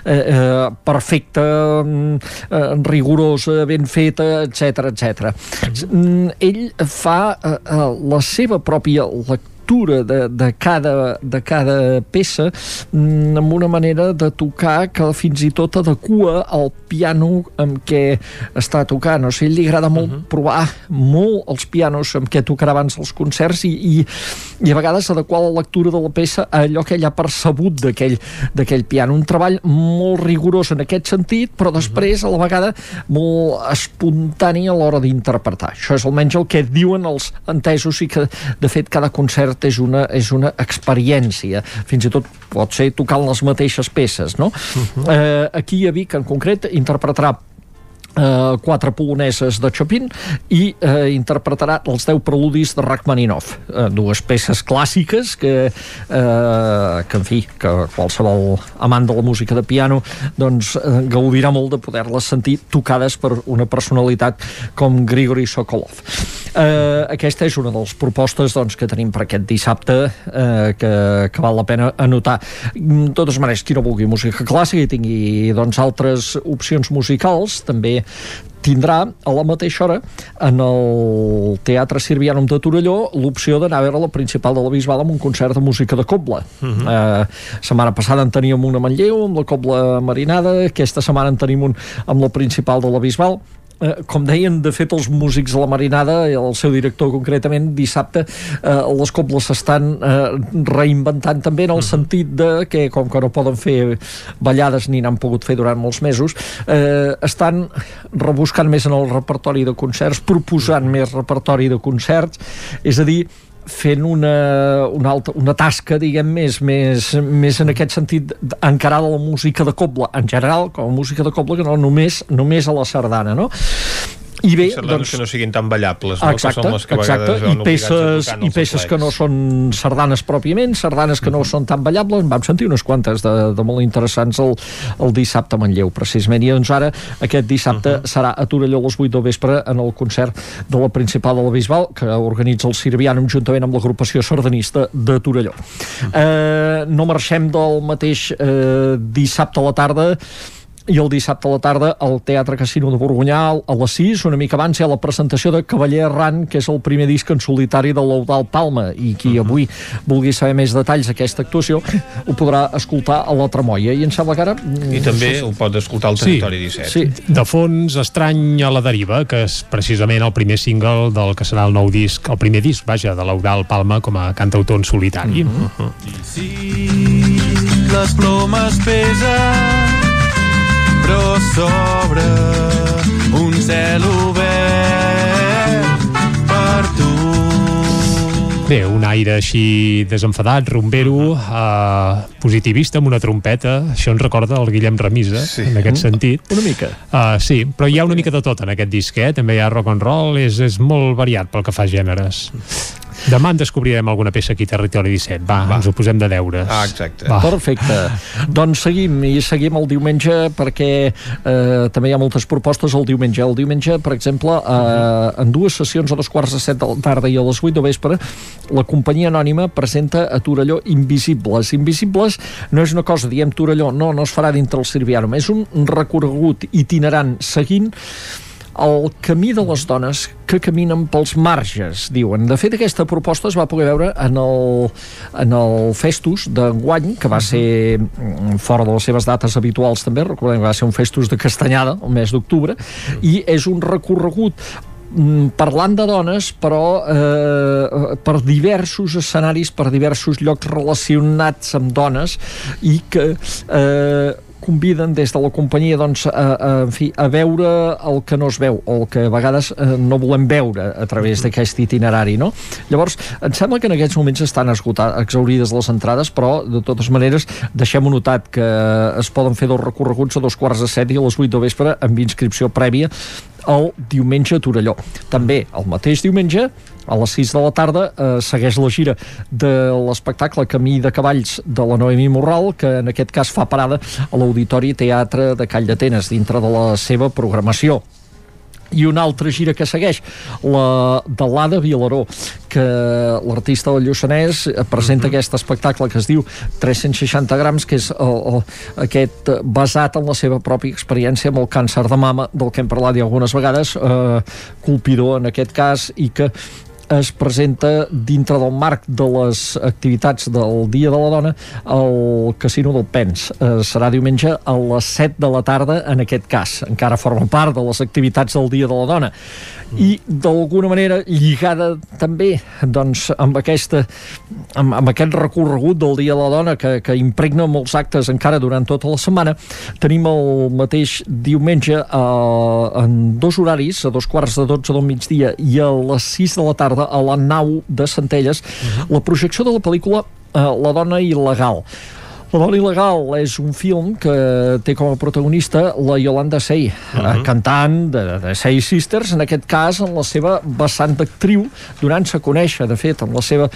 eh, eh, perfecta eh, rigorosa, ben feta, etc etc. Mm, ell fa eh, eh, la seva pròpia lectura lectura de, de, cada, de cada peça mm, amb una manera de tocar que fins i tot adequa al piano amb què està tocant. O sigui, li agrada molt uh -huh. provar molt els pianos amb què tocarà abans els concerts i, i, i a vegades adequar la lectura de la peça a allò que ell ha percebut d'aquell piano. Un treball molt rigorós en aquest sentit, però després, a la vegada, molt espontani a l'hora d'interpretar. Això és almenys el que diuen els entesos i que, de fet, cada concert concert és una, és una experiència, fins i tot pot ser tocant les mateixes peces, no? Uh -huh. eh, aquí a Vic, en concret, interpretarà eh, quatre poloneses de Chopin i eh, interpretarà els deu preludis de Rachmaninoff, eh, dues peces clàssiques que, eh, que en fi, que qualsevol amant de la música de piano doncs eh, gaudirà molt de poder-les sentir tocades per una personalitat com Grigori Sokolov. Eh, aquesta és una de les propostes doncs, que tenim per aquest dissabte eh, que, que val la pena anotar. De totes maneres, qui no vulgui música clàssica i tingui doncs, altres opcions musicals, també tindrà a la mateixa hora en el Teatre Sirvianum de Torelló l'opció d'anar a veure la principal de la Bisbal amb un concert de música de cobla. Uh -huh. uh, setmana passada en teníem una a Manlleu amb la cobla marinada, aquesta setmana en tenim un amb la principal de la Bisbal eh, com deien de fet els músics de la Marinada el seu director concretament dissabte eh, les cobles s'estan eh, reinventant també en el sentit de que com que no poden fer ballades ni n'han pogut fer durant molts mesos eh, estan rebuscant més en el repertori de concerts proposant més repertori de concerts. És a dir fent una, una, alta, una tasca, diguem, més, més, més en aquest sentit encarada a la música de coble, en general, com a música de coble, que no només, només a la sardana, no? I bé, doncs... que no siguin tan ballables, no? Exacte, que són les que exacte. I peces, i peces que no són sardanes pròpiament, sardanes que no són tan ballables, en vam sentir unes quantes de, de molt interessants el, el dissabte a Manlleu, precisament. I doncs ara, aquest dissabte, uh -huh. serà a Torelló a les 8 del vespre en el concert de la Principal de la Bisbal, que organitza el Sirvianum juntament amb l'agrupació sardanista de Torelló. Uh -huh. eh, no marxem del mateix eh, dissabte a la tarda i el dissabte a la tarda al Teatre Casino de Borgonyà a les 6, una mica abans hi ha la presentació de Cavaller Errant, que és el primer disc en solitari de l'Eudal Palma i qui -huh. avui vulgui saber més detalls d'aquesta actuació ho podrà escoltar a la Tremolla i em sembla que ara... I també ho pot escoltar al Territori sí, 17 sí. De fons, Estrany a la deriva que és precisament el primer single del que serà el nou disc, el primer disc, vaja, de l'Eudal Palma com a cantautor en solitari uh -huh. I si les plomes pesen però sobre un cel obert per tu. Bé, un aire així desenfadat, rumbero, uh, positivista, amb una trompeta. Això ens recorda el Guillem Remisa, sí. en aquest sentit. Una mica. Uh, sí, però hi ha una mica de tot en aquest disc, eh? També hi ha rock and roll, és, és molt variat pel que fa a gèneres. Demà en descobrirem alguna peça aquí a Territori 17. Va, Va. ens ho posem de deures. Ah, exacte. Va. Perfecte. doncs seguim, i seguim el diumenge perquè eh, també hi ha moltes propostes el diumenge. El diumenge, per exemple, eh, en dues sessions a dos quarts de set de la tarda i a les vuit de vespre, la companyia anònima presenta a Torelló Invisibles. Invisibles no és una cosa, diem Torelló, no, no es farà dintre el Sirvianum, és un recorregut itinerant seguint el camí de les dones que caminen pels marges, diuen. De fet, aquesta proposta es va poder veure en el, en el Festus d'enguany, que va ser mm, fora de les seves dates habituals també, recordem que va ser un Festus de Castanyada, el mes d'octubre, i és un recorregut mm, parlant de dones, però eh, per diversos escenaris, per diversos llocs relacionats amb dones, i que eh, conviden des de la companyia doncs, a, a, en fi, a veure el que no es veu o el que a vegades eh, no volem veure a través d'aquest itinerari no? llavors em sembla que en aquests moments estan esgotat, exaurides les entrades però de totes maneres deixem notat que es poden fer dos recorreguts a dos quarts de set i a les vuit de vespre amb inscripció prèvia el diumenge a Torelló. També el mateix diumenge a les 6 de la tarda eh, segueix la gira de l'espectacle Camí de Cavalls de la Noemí Morral, que en aquest cas fa parada a l'Auditori Teatre de Call d'Atenes, dintre de la seva programació i una altra gira que segueix la de l'Ada Vilaró que l'artista del Lluçanès presenta uh -huh. aquest espectacle que es diu 360 grams que és el, el, aquest basat en la seva pròpia experiència amb el càncer de mama del que hem parlat ja algunes vegades eh, colpidor en aquest cas i que es presenta dintre del marc de les activitats del Dia de la Dona al Casino del Pens. Eh, serà diumenge a les 7 de la tarda en aquest cas. Encara forma part de les activitats del Dia de la Dona. I d'alguna manera lligada també doncs, amb, aquesta, amb, amb aquest recorregut del Dia de la Dona que, que impregna molts actes encara durant tota la setmana, tenim el mateix diumenge eh, en dos horaris, a dos quarts de 12 del migdia i a les 6 de la tarda a la nau de Centelles uh -huh. la projecció de la pel·lícula eh, La dona il·legal la dona il·legal és un film que té com a protagonista la Yolanda Sey, uh -huh. cantant de, de Sey Sisters, en aquest cas en la seva vessant d'actriu, donant-se a conèixer, de fet, en la seva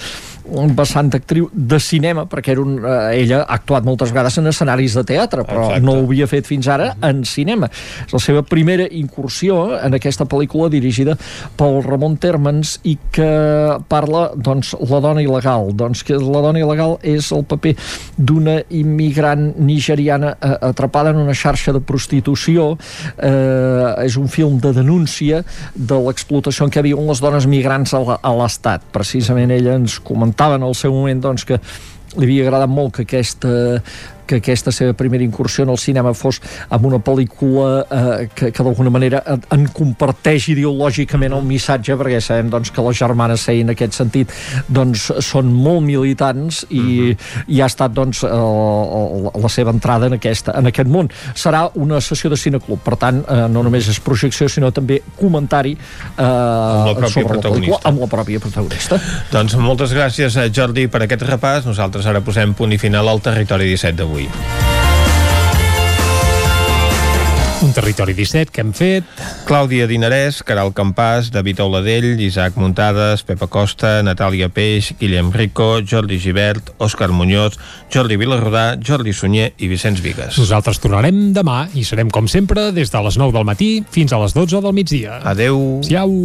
vessant d'actriu de cinema, perquè era un, eh, ella ha actuat moltes vegades en escenaris de teatre, però Exacte. no ho havia fet fins ara en cinema. És la seva primera incursió en aquesta pel·lícula dirigida pel Ramon Termens i que parla, doncs, la dona il·legal. Doncs que la dona il·legal és el paper d'una immigrant nigeriana eh, atrapada en una xarxa de prostitució. Eh, és un film de denúncia de l'explotació en què viuen les dones migrants a l'Estat. Precisament ella ens comentava comentava en el seu moment doncs, que li havia agradat molt que aquesta que aquesta seva primera incursió en el cinema fos amb una pel·lícula eh, que, que d'alguna manera en comparteix ideològicament el missatge, perquè sabem doncs, que les germanes Sei en aquest sentit doncs, són molt militants i, uh -huh. i ha estat doncs, el, la seva entrada en, aquesta, en aquest món. Serà una sessió de cineclub, per tant, eh, no només és projecció, sinó també comentari eh, amb la sobre la pel·lícula amb la pròpia protagonista. Doncs moltes gràcies, eh, Jordi, per aquest repàs. Nosaltres ara posem punt i final al territori 17 d'avui avui. Un territori 17 que hem fet. Clàudia Dinarès, Caral Campàs, David Auladell, Isaac Muntades, Pepa Costa, Natàlia Peix, Guillem Rico, Jordi Givert, Òscar Muñoz, Jordi Vilarrodà, Jordi Sunyer i Vicenç Vigues. Nosaltres tornarem demà i serem, com sempre, des de les 9 del matí fins a les 12 del migdia. Adeu. Siau.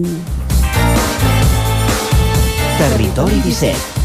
Territori 17